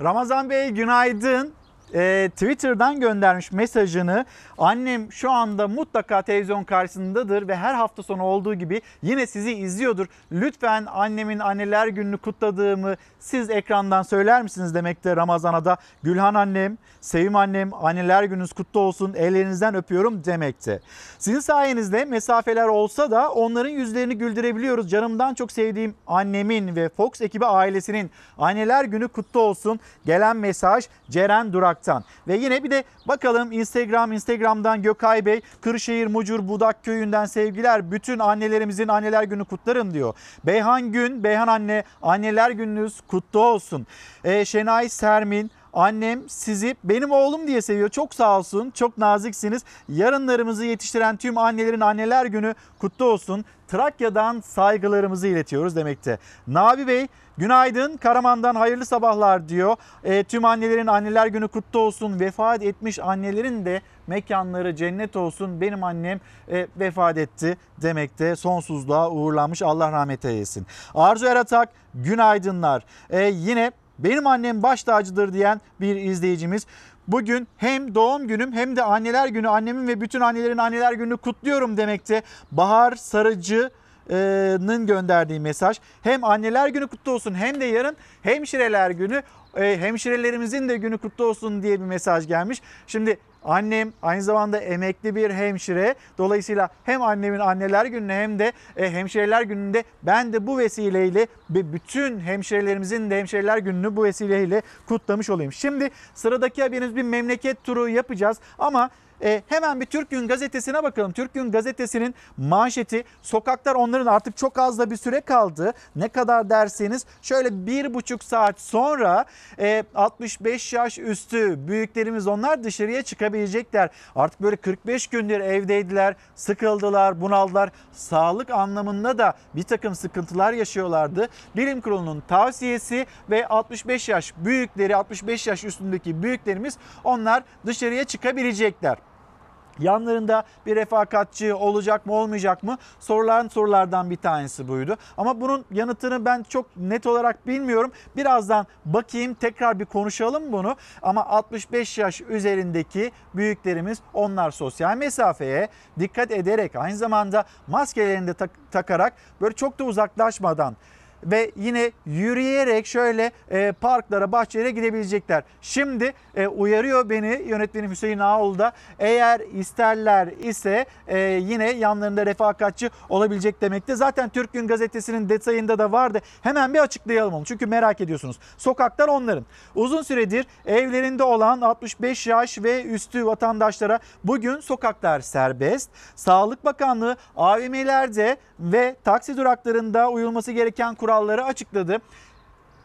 Ramazan Bey günaydın. Ee, Twitter'dan göndermiş mesajını. Annem şu anda mutlaka televizyon karşısındadır ve her hafta sonu olduğu gibi yine sizi izliyordur. Lütfen annemin anneler gününü kutladığımı siz ekrandan söyler misiniz demekte Ramazan'a da. Gülhan annem, Sevim annem anneler gününüz kutlu olsun ellerinizden öpüyorum demekte. Sizin sayenizde mesafeler olsa da onların yüzlerini güldürebiliyoruz. Canımdan çok sevdiğim annemin ve Fox ekibi ailesinin anneler günü kutlu olsun. Gelen mesaj Ceren Durak'tan. Ve yine bir de bakalım Instagram, Instagram'dan Gökay Bey, Kırşehir Mucur Budak Köyü'nden sevgiler. Bütün annelerimizin anneler günü kutlarım diyor. Beyhan Gün, Beyhan anne anneler gününüz kutlu olsun. Ee, Şenay Sermin, Annem sizi benim oğlum diye seviyor. Çok sağ olsun. Çok naziksiniz. Yarınlarımızı yetiştiren tüm annelerin anneler günü kutlu olsun. Trakya'dan saygılarımızı iletiyoruz demekte. Nabi Bey günaydın Karaman'dan hayırlı sabahlar diyor. E, tüm annelerin anneler günü kutlu olsun. Vefat etmiş annelerin de mekanları cennet olsun. Benim annem e, vefat etti demekte. Sonsuzluğa uğurlanmış Allah rahmet eylesin. Arzu Eratak günaydınlar. E, yine benim annem baş tacıdır diyen bir izleyicimiz. Bugün hem doğum günüm hem de anneler günü annemin ve bütün annelerin anneler gününü kutluyorum demekte. Bahar Sarıcı'nın gönderdiği mesaj. Hem anneler günü kutlu olsun hem de yarın hemşireler günü e, hemşirelerimizin de günü kutlu olsun diye bir mesaj gelmiş. Şimdi Annem aynı zamanda emekli bir hemşire. Dolayısıyla hem annemin anneler gününü hem de e, hemşireler gününde ben de bu vesileyle ve bütün hemşirelerimizin de hemşireler gününü bu vesileyle kutlamış olayım. Şimdi sıradaki haberimiz bir memleket turu yapacağız ama e, hemen bir Türk Gün gazetesine bakalım. Türk Gün gazetesinin manşeti sokaklar onların artık çok az da bir süre kaldı. Ne kadar derseniz şöyle bir buçuk saat sonra e, 65 yaş üstü büyüklerimiz onlar dışarıya çıkabilecekler. Artık böyle 45 gündür evdeydiler, sıkıldılar, bunaldılar. Sağlık anlamında da bir takım sıkıntılar yaşıyorlardı. Bilim Kurulu'nun tavsiyesi ve 65 yaş büyükleri, 65 yaş üstündeki büyüklerimiz onlar dışarıya çıkabilecekler. Yanlarında bir refakatçi olacak mı olmayacak mı? Sorulan sorulardan bir tanesi buydu. Ama bunun yanıtını ben çok net olarak bilmiyorum. Birazdan bakayım tekrar bir konuşalım bunu. Ama 65 yaş üzerindeki büyüklerimiz onlar sosyal mesafeye dikkat ederek aynı zamanda maskelerini de tak- takarak böyle çok da uzaklaşmadan ve yine yürüyerek şöyle e, parklara, bahçelere gidebilecekler. Şimdi e, uyarıyor beni yönetmenim Hüseyin Ağoğlu da eğer isterler ise e, yine yanlarında refakatçi olabilecek demekte. Zaten Türk Gün Gazetesi'nin detayında da vardı. Hemen bir açıklayalım onu çünkü merak ediyorsunuz. Sokaklar onların. Uzun süredir evlerinde olan 65 yaş ve üstü vatandaşlara bugün sokaklar serbest. Sağlık Bakanlığı AVM'lerde ve taksi duraklarında uyulması gereken kuralları açıkladı.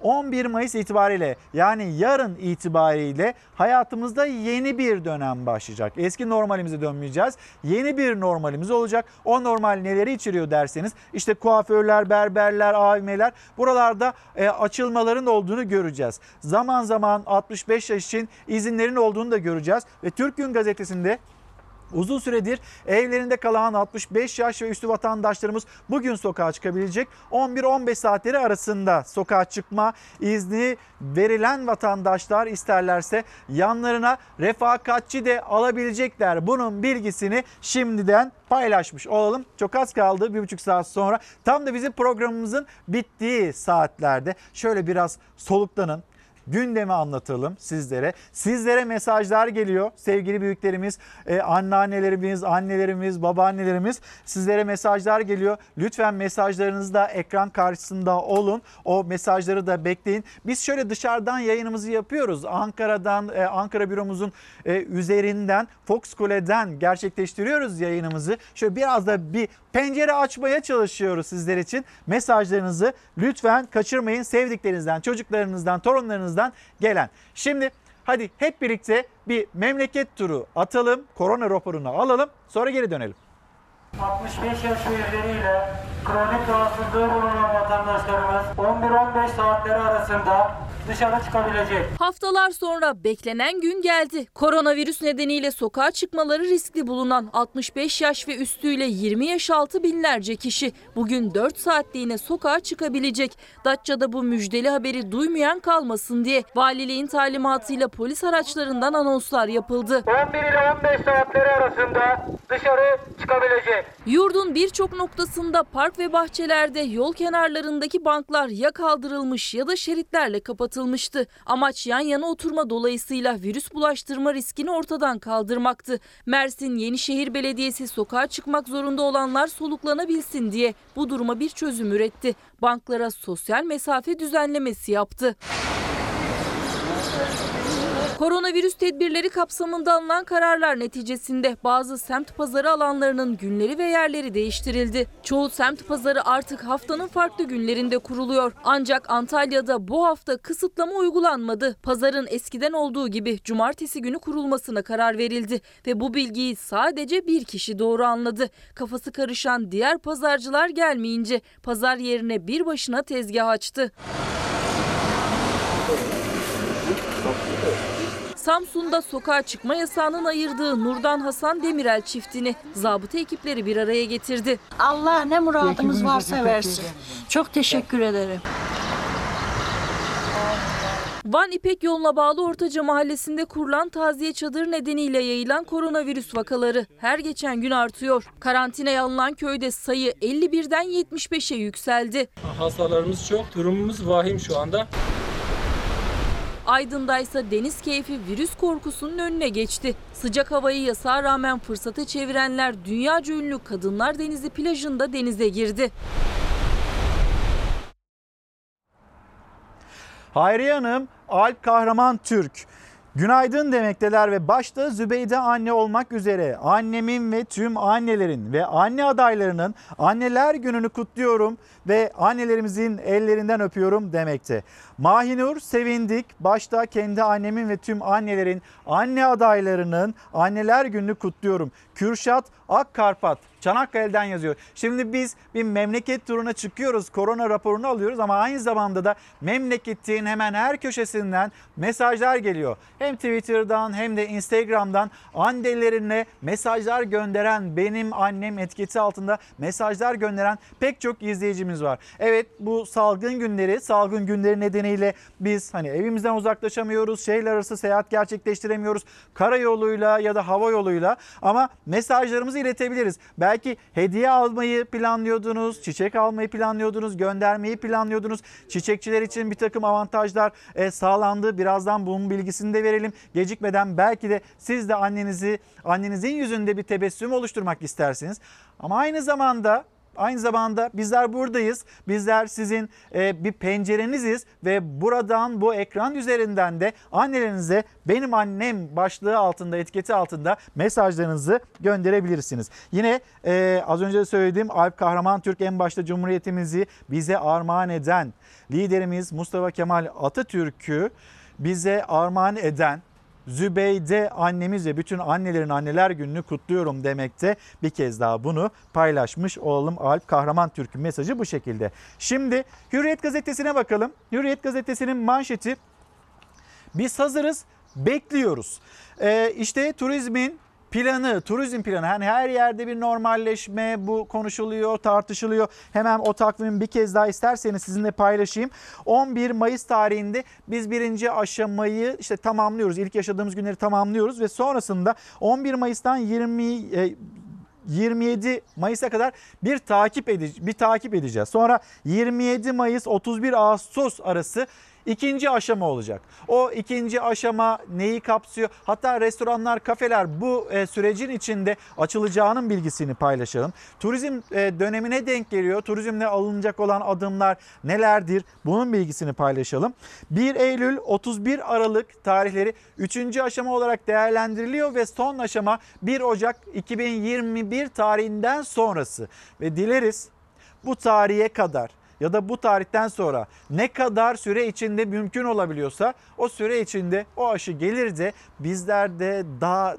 11 Mayıs itibariyle yani yarın itibariyle hayatımızda yeni bir dönem başlayacak. Eski normalimize dönmeyeceğiz. Yeni bir normalimiz olacak. O normal neleri içeriyor derseniz işte kuaförler, berberler, AVM'ler buralarda e, açılmaların olduğunu göreceğiz. Zaman zaman 65 yaş için izinlerin olduğunu da göreceğiz. Ve Türk Gün Gazetesi'nde Uzun süredir evlerinde kalan 65 yaş ve üstü vatandaşlarımız bugün sokağa çıkabilecek. 11-15 saatleri arasında sokağa çıkma izni verilen vatandaşlar isterlerse yanlarına refakatçi de alabilecekler. Bunun bilgisini şimdiden paylaşmış olalım. Çok az kaldı bir buçuk saat sonra. Tam da bizim programımızın bittiği saatlerde şöyle biraz soluklanın gündemi anlatalım sizlere. Sizlere mesajlar geliyor sevgili büyüklerimiz, e, anneannelerimiz, annelerimiz, babaannelerimiz sizlere mesajlar geliyor. Lütfen mesajlarınızı da ekran karşısında olun. O mesajları da bekleyin. Biz şöyle dışarıdan yayınımızı yapıyoruz. Ankara'dan, e, Ankara büromuzun e, üzerinden, Fox Kule'den gerçekleştiriyoruz yayınımızı. Şöyle biraz da bir pencere açmaya çalışıyoruz sizler için. Mesajlarınızı lütfen kaçırmayın. Sevdiklerinizden, çocuklarınızdan, torunlarınızdan gelen. Şimdi hadi hep birlikte bir memleket turu atalım. Korona raporunu alalım. Sonra geri dönelim. 65 yaş ve üzeriyle kronik rahatsızlığı bulunan vatandaşlarımız 11-15 saatleri arasında dışarı çıkabilecek. Haftalar sonra beklenen gün geldi. Koronavirüs nedeniyle sokağa çıkmaları riskli bulunan 65 yaş ve üstüyle 20 yaş altı binlerce kişi bugün 4 saatliğine sokağa çıkabilecek. Datça'da bu müjdeli haberi duymayan kalmasın diye valiliğin talimatıyla polis araçlarından anonslar yapıldı. 11 ile 15 saatleri arasında dışarı çıkabilecek. Yurdun birçok noktasında park ve bahçelerde yol kenarlarındaki banklar ya kaldırılmış ya da şeritlerle kapatılmıştı. Amaç yan yana oturma dolayısıyla virüs bulaştırma riskini ortadan kaldırmaktı. Mersin Yenişehir Belediyesi sokağa çıkmak zorunda olanlar soluklanabilsin diye bu duruma bir çözüm üretti. Banklara sosyal mesafe düzenlemesi yaptı. Koronavirüs tedbirleri kapsamında alınan kararlar neticesinde bazı semt pazarı alanlarının günleri ve yerleri değiştirildi. Çoğu semt pazarı artık haftanın farklı günlerinde kuruluyor. Ancak Antalya'da bu hafta kısıtlama uygulanmadı. Pazarın eskiden olduğu gibi cumartesi günü kurulmasına karar verildi ve bu bilgiyi sadece bir kişi doğru anladı. Kafası karışan diğer pazarcılar gelmeyince pazar yerine bir başına tezgah açtı. Samsun'da sokağa çıkma yasağının ayırdığı Nurdan Hasan Demirel çiftini zabıta ekipleri bir araya getirdi. Allah ne muradımız varsa versin. Çok teşekkür ederim. Van İpek yoluna bağlı Ortaca Mahallesi'nde kurulan taziye çadırı nedeniyle yayılan koronavirüs vakaları her geçen gün artıyor. Karantinaya alınan köyde sayı 51'den 75'e yükseldi. Hastalarımız çok, durumumuz vahim şu anda. Aydın'da ise deniz keyfi virüs korkusunun önüne geçti. Sıcak havayı yasağa rağmen fırsata çevirenler dünyaca ünlü Kadınlar Denizi plajında denize girdi. Hayriye Hanım, Alp Kahraman Türk. Günaydın demekteler ve başta Zübeyde anne olmak üzere annemin ve tüm annelerin ve anne adaylarının anneler gününü kutluyorum ve annelerimizin ellerinden öpüyorum demekte. Mahinur sevindik. Başta kendi annemin ve tüm annelerin anne adaylarının anneler gününü kutluyorum. Kürşat Akkarpat Çanakkale'den yazıyor. Şimdi biz bir memleket turuna çıkıyoruz. Korona raporunu alıyoruz ama aynı zamanda da memleketin hemen her köşesinden mesajlar geliyor. Hem Twitter'dan hem de Instagram'dan annelerine mesajlar gönderen benim annem etiketi altında mesajlar gönderen pek çok izleyicimiz var. Evet bu salgın günleri, salgın günleri nedeniyle biz hani evimizden uzaklaşamıyoruz. Şehirler arası seyahat gerçekleştiremiyoruz. Karayoluyla ya da hava yoluyla ama mesajlarımızı iletebiliriz. Belki hediye almayı planlıyordunuz, çiçek almayı planlıyordunuz, göndermeyi planlıyordunuz. Çiçekçiler için bir takım avantajlar e, sağlandı. Birazdan bunun bilgisini de verelim. Gecikmeden belki de siz de annenizi, annenizin yüzünde bir tebessüm oluşturmak istersiniz. Ama aynı zamanda Aynı zamanda bizler buradayız. Bizler sizin e, bir pencereniziz ve buradan bu ekran üzerinden de annelerinize benim annem başlığı altında etiketi altında mesajlarınızı gönderebilirsiniz. Yine e, az önce söylediğim Alp Kahraman Türk en başta Cumhuriyetimizi bize armağan eden liderimiz Mustafa Kemal Atatürk'ü bize armağan eden Zübeyde annemiz ve bütün annelerin anneler gününü kutluyorum demekte. Bir kez daha bunu paylaşmış olalım. Alp Kahraman Türk'ün mesajı bu şekilde. Şimdi Hürriyet gazetesine bakalım. Hürriyet gazetesinin manşeti biz hazırız bekliyoruz. Ee, işte turizmin planı, turizm planı hani her yerde bir normalleşme bu konuşuluyor, tartışılıyor. Hemen o takvimi bir kez daha isterseniz sizinle paylaşayım. 11 Mayıs tarihinde biz birinci aşamayı işte tamamlıyoruz. İlk yaşadığımız günleri tamamlıyoruz ve sonrasında 11 Mayıs'tan 20 27 Mayıs'a kadar bir takip ede bir takip edeceğiz. Sonra 27 Mayıs 31 Ağustos arası ikinci aşama olacak. O ikinci aşama neyi kapsıyor? Hatta restoranlar, kafeler bu e, sürecin içinde açılacağının bilgisini paylaşalım. Turizm e, dönemine denk geliyor. Turizmle alınacak olan adımlar nelerdir? Bunun bilgisini paylaşalım. 1 Eylül 31 Aralık tarihleri 3. aşama olarak değerlendiriliyor ve son aşama 1 Ocak 2021 tarihinden sonrası. Ve dileriz bu tarihe kadar ya da bu tarihten sonra ne kadar süre içinde mümkün olabiliyorsa o süre içinde o aşı gelir de bizler de daha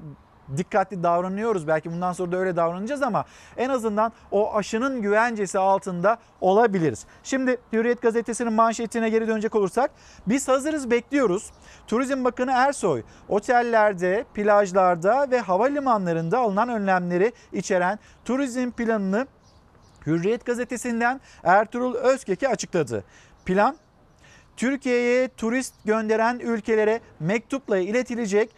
dikkatli davranıyoruz. Belki bundan sonra da öyle davranacağız ama en azından o aşının güvencesi altında olabiliriz. Şimdi Hürriyet gazetesinin manşetine geri dönecek olursak biz hazırız bekliyoruz. Turizm Bakanı Ersoy otellerde, plajlarda ve havalimanlarında alınan önlemleri içeren turizm planını Hürriyet gazetesinden Ertuğrul Özkek'e açıkladı. Plan Türkiye'ye turist gönderen ülkelere mektupla iletilecek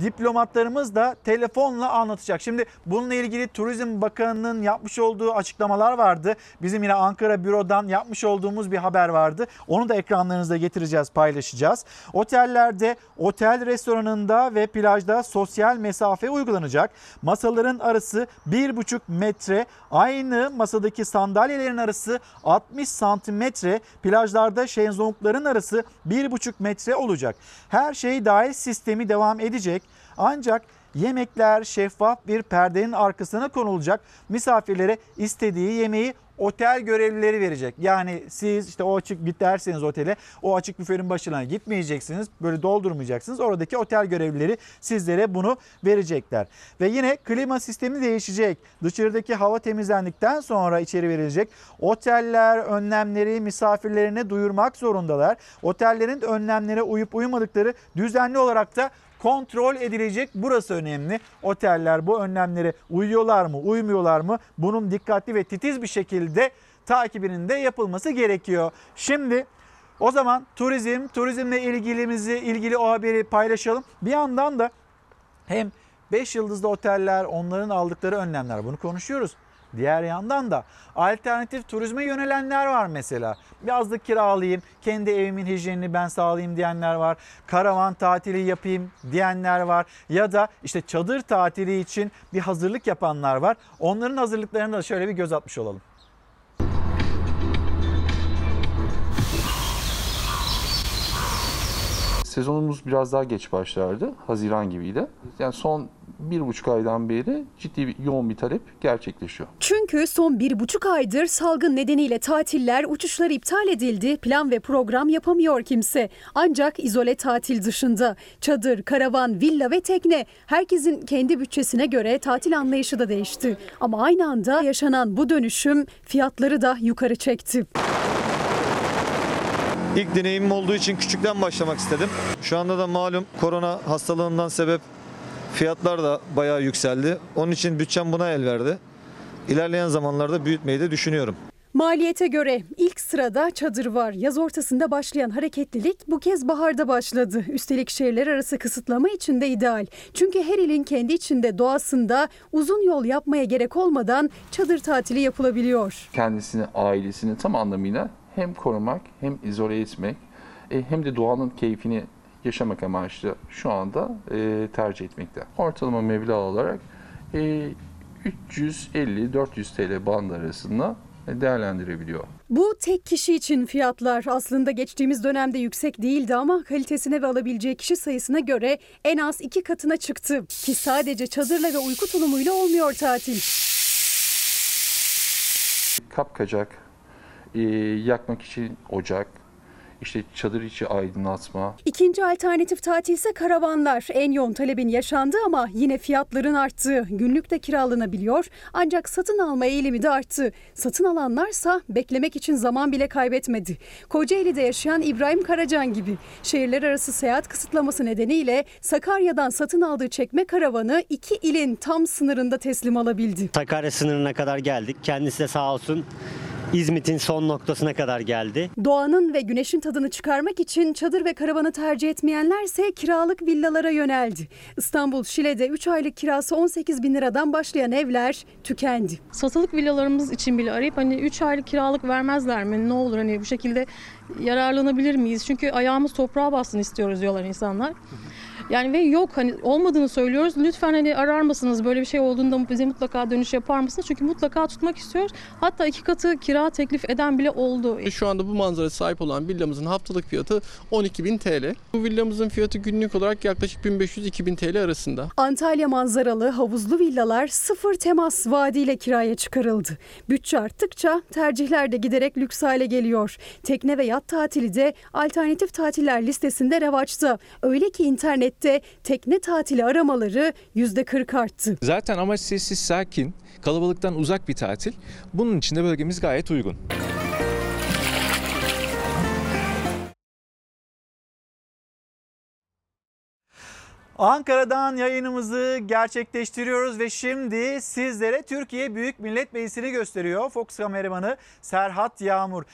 diplomatlarımız da telefonla anlatacak. Şimdi bununla ilgili Turizm Bakanı'nın yapmış olduğu açıklamalar vardı. Bizim yine Ankara bürodan yapmış olduğumuz bir haber vardı. Onu da ekranlarınıza getireceğiz, paylaşacağız. Otellerde, otel restoranında ve plajda sosyal mesafe uygulanacak. Masaların arası 1,5 metre, aynı masadaki sandalyelerin arası 60 santimetre, plajlarda şezlongların arası 1,5 metre olacak. Her şey dahil sistemi devam edecek. Ancak yemekler şeffaf bir perdenin arkasına konulacak. Misafirlere istediği yemeği otel görevlileri verecek. Yani siz işte o açık git derseniz otele o açık büfenin başına gitmeyeceksiniz. Böyle doldurmayacaksınız. Oradaki otel görevlileri sizlere bunu verecekler. Ve yine klima sistemi değişecek. Dışarıdaki hava temizlendikten sonra içeri verilecek. Oteller önlemleri misafirlerine duyurmak zorundalar. Otellerin önlemlere uyup uymadıkları düzenli olarak da kontrol edilecek. Burası önemli. Oteller bu önlemlere uyuyorlar mı, uymuyorlar mı? Bunun dikkatli ve titiz bir şekilde takibinin de yapılması gerekiyor. Şimdi o zaman turizm, turizmle ilgilimizi ilgili o haberi paylaşalım. Bir yandan da hem 5 yıldızlı oteller, onların aldıkları önlemler bunu konuşuyoruz. Diğer yandan da alternatif turizme yönelenler var mesela. Yazlık kiralayayım, kendi evimin hijyenini ben sağlayayım diyenler var. Karavan tatili yapayım diyenler var. Ya da işte çadır tatili için bir hazırlık yapanlar var. Onların hazırlıklarına da şöyle bir göz atmış olalım. Sezonumuz biraz daha geç başlardı. Haziran gibiydi. Yani son bir buçuk aydan beri ciddi bir yoğun bir talep gerçekleşiyor. Çünkü son bir buçuk aydır salgın nedeniyle tatiller, uçuşlar iptal edildi. Plan ve program yapamıyor kimse. Ancak izole tatil dışında çadır, karavan, villa ve tekne herkesin kendi bütçesine göre tatil anlayışı da değişti. Ama aynı anda yaşanan bu dönüşüm fiyatları da yukarı çekti. İlk deneyimim olduğu için küçükten başlamak istedim. Şu anda da malum korona hastalığından sebep fiyatlar da bayağı yükseldi. Onun için bütçem buna el verdi. İlerleyen zamanlarda büyütmeyi de düşünüyorum. Maliyete göre ilk sırada çadır var. Yaz ortasında başlayan hareketlilik bu kez baharda başladı. Üstelik şehirler arası kısıtlama için de ideal. Çünkü her ilin kendi içinde doğasında uzun yol yapmaya gerek olmadan çadır tatili yapılabiliyor. Kendisini, ailesini tam anlamıyla hem korumak hem izole etmek e, hem de doğanın keyfini yaşamak amaçlı şu anda e, tercih etmekte. Ortalama meblağ olarak e, 350-400 TL bandı arasında değerlendirebiliyor. Bu tek kişi için fiyatlar aslında geçtiğimiz dönemde yüksek değildi ama kalitesine ve alabileceği kişi sayısına göre en az iki katına çıktı. Ki sadece çadırla ve uyku tulumuyla olmuyor tatil. Kapkacak, e, yakmak için ocak, işte çadır içi aydınlatma. İkinci alternatif tatil ise karavanlar. En yoğun talebin yaşandığı ama yine fiyatların arttığı. Günlük de kiralanabiliyor ancak satın alma eğilimi de arttı. Satın alanlarsa beklemek için zaman bile kaybetmedi. Kocaeli'de yaşayan İbrahim Karacan gibi şehirler arası seyahat kısıtlaması nedeniyle Sakarya'dan satın aldığı çekme karavanı iki ilin tam sınırında teslim alabildi. Sakarya sınırına kadar geldik. Kendisi de sağ olsun İzmit'in son noktasına kadar geldi. Doğanın ve güneşin tadını çıkarmak için çadır ve karavanı tercih etmeyenlerse kiralık villalara yöneldi. İstanbul Şile'de 3 aylık kirası 18 bin liradan başlayan evler tükendi. Satılık villalarımız için bile arayıp hani 3 aylık kiralık vermezler mi? Ne olur hani bu şekilde yararlanabilir miyiz? Çünkü ayağımız toprağa bassın istiyoruz diyorlar insanlar. Yani ve yok hani olmadığını söylüyoruz. Lütfen hani arar mısınız? Böyle bir şey olduğunda bize mutlaka dönüş yapar mısınız? Çünkü mutlaka tutmak istiyoruz. Hatta iki katı kira teklif eden bile oldu. Şu anda bu manzara sahip olan villamızın haftalık fiyatı 12.000 TL. Bu villamızın fiyatı günlük olarak yaklaşık 1500-2000 TL arasında. Antalya manzaralı havuzlu villalar sıfır temas vaadiyle kiraya çıkarıldı. Bütçe arttıkça tercihler de giderek lüks hale geliyor. Tekne ve yat tatili de alternatif tatiller listesinde revaçta. Öyle ki internette tekne tatili aramaları %40 arttı. Zaten amaç sessiz, sakin, kalabalıktan uzak bir tatil. Bunun için de bölgemiz gayet uygun. Ankara'dan yayınımızı gerçekleştiriyoruz ve şimdi sizlere Türkiye Büyük Millet Meclisi'ni gösteriyor. Fox kameramanı Serhat Yağmur.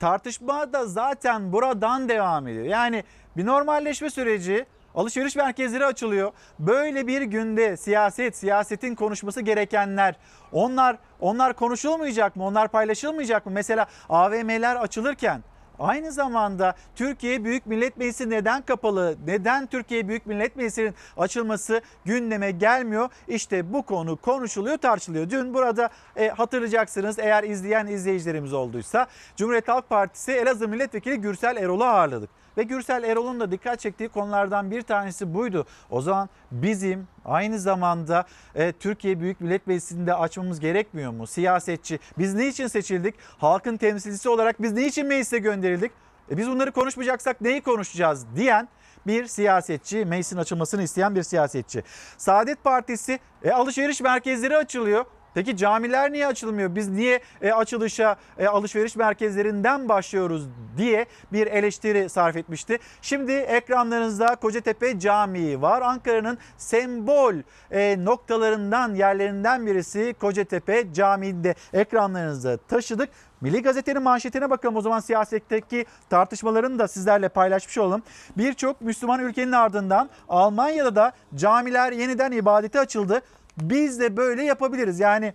Tartışma da zaten buradan devam ediyor. Yani bir normalleşme süreci Alışveriş merkezleri açılıyor. Böyle bir günde siyaset, siyasetin konuşması gerekenler onlar onlar konuşulmayacak mı? Onlar paylaşılmayacak mı? Mesela AVM'ler açılırken Aynı zamanda Türkiye Büyük Millet Meclisi neden kapalı? Neden Türkiye Büyük Millet Meclisi'nin açılması gündeme gelmiyor? İşte bu konu konuşuluyor, tartışılıyor. Dün burada e, hatırlayacaksınız eğer izleyen izleyicilerimiz olduysa Cumhuriyet Halk Partisi Elazığ Milletvekili Gürsel Erol'u ağırladık. Ve Gürsel Erol'un da dikkat çektiği konulardan bir tanesi buydu. O zaman bizim aynı zamanda e, Türkiye Büyük Millet Meclisi'nde açmamız gerekmiyor mu? Siyasetçi. Biz ne için seçildik? Halkın temsilcisi olarak biz ne için meclise gönderildik? E, biz bunları konuşmayacaksak neyi konuşacağız diyen bir siyasetçi, meclisin açılmasını isteyen bir siyasetçi. Saadet Partisi e, alışveriş merkezleri açılıyor. Peki camiler niye açılmıyor? Biz niye e, açılışa e, alışveriş merkezlerinden başlıyoruz diye bir eleştiri sarf etmişti. Şimdi ekranlarınızda Kocatepe Camii var. Ankara'nın sembol e, noktalarından yerlerinden birisi Kocatepe Camii'nde ekranlarınızda taşıdık. Milli Gazete'nin manşetine bakalım o zaman siyasetteki tartışmalarını da sizlerle paylaşmış olalım. Birçok Müslüman ülkenin ardından Almanya'da da camiler yeniden ibadete açıldı. Biz de böyle yapabiliriz. Yani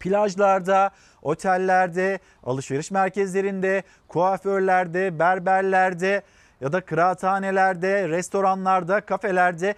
plajlarda, otellerde, alışveriş merkezlerinde, kuaförlerde, berberlerde ya da kıraathanelerde, restoranlarda, kafelerde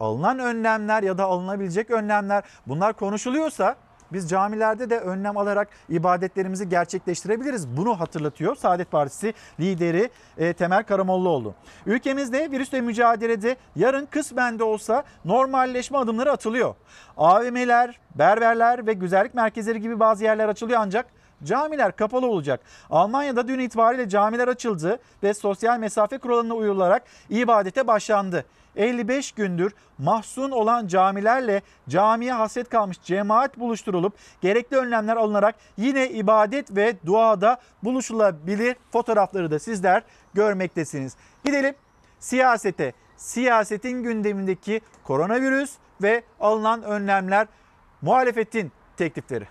alınan önlemler ya da alınabilecek önlemler bunlar konuşuluyorsa biz camilerde de önlem alarak ibadetlerimizi gerçekleştirebiliriz. Bunu hatırlatıyor Saadet Partisi lideri e, Temel Karamollaoğlu. Ülkemizde virüsle mücadelede yarın kısmen de olsa normalleşme adımları atılıyor. AVM'ler, berberler ve güzellik merkezleri gibi bazı yerler açılıyor ancak Camiler kapalı olacak. Almanya'da dün itibariyle camiler açıldı ve sosyal mesafe kuralına uyularak ibadete başlandı. 55 gündür mahzun olan camilerle camiye hasret kalmış cemaat buluşturulup gerekli önlemler alınarak yine ibadet ve duada buluşulabilir fotoğrafları da sizler görmektesiniz. Gidelim siyasete. Siyasetin gündemindeki koronavirüs ve alınan önlemler muhalefetin teklifleri.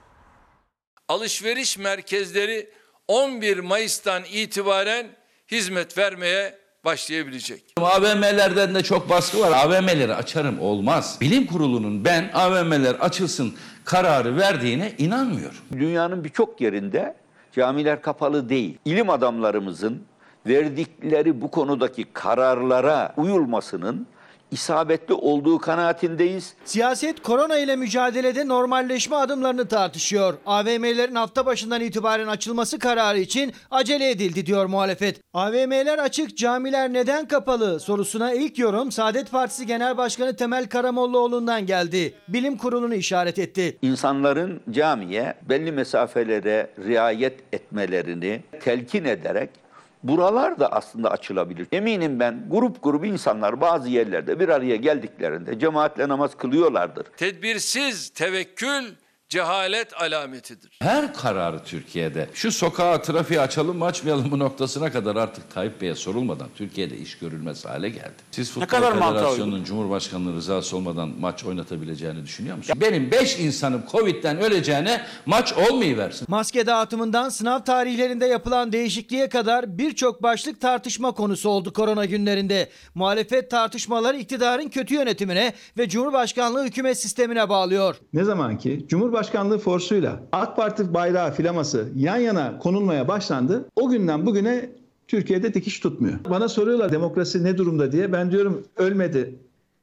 Alışveriş merkezleri 11 Mayıs'tan itibaren hizmet vermeye başlayabilecek. AVM'lerden de çok baskı var. AVM'leri açarım olmaz. Bilim kurulunun ben AVM'ler açılsın kararı verdiğine inanmıyorum. Dünyanın birçok yerinde camiler kapalı değil. İlim adamlarımızın verdikleri bu konudaki kararlara uyulmasının isabetli olduğu kanaatindeyiz. Siyaset korona ile mücadelede normalleşme adımlarını tartışıyor. AVM'lerin hafta başından itibaren açılması kararı için acele edildi diyor muhalefet. AVM'ler açık, camiler neden kapalı sorusuna ilk yorum Saadet Partisi Genel Başkanı Temel Karamollaoğlu'ndan geldi. Bilim kurulunu işaret etti. İnsanların camiye belli mesafelere riayet etmelerini telkin ederek Buralar da aslında açılabilir. Eminim ben grup grup insanlar bazı yerlerde bir araya geldiklerinde cemaatle namaz kılıyorlardır. Tedbirsiz tevekkül cehalet alametidir. Her kararı Türkiye'de şu sokağa trafiği açalım mı açmayalım mı noktasına kadar artık Tayyip Bey'e sorulmadan Türkiye'de iş görülmez hale geldi. Siz Futbol kadar Federasyonu'nun Cumhurbaşkanı'nın rızası olmadan maç oynatabileceğini düşünüyor musun? Benim 5 insanım Covid'den öleceğine maç olmayıversin. Maske dağıtımından sınav tarihlerinde yapılan değişikliğe kadar birçok başlık tartışma konusu oldu korona günlerinde. Muhalefet tartışmaları iktidarın kötü yönetimine ve Cumhurbaşkanlığı hükümet sistemine bağlıyor. Ne zaman ki Cumhurbaşkanlığı forsuyla AK Parti bayrağı filaması yan yana konulmaya başlandı, o günden bugüne Türkiye'de dikiş tutmuyor. Bana soruyorlar demokrasi ne durumda diye. Ben diyorum ölmedi,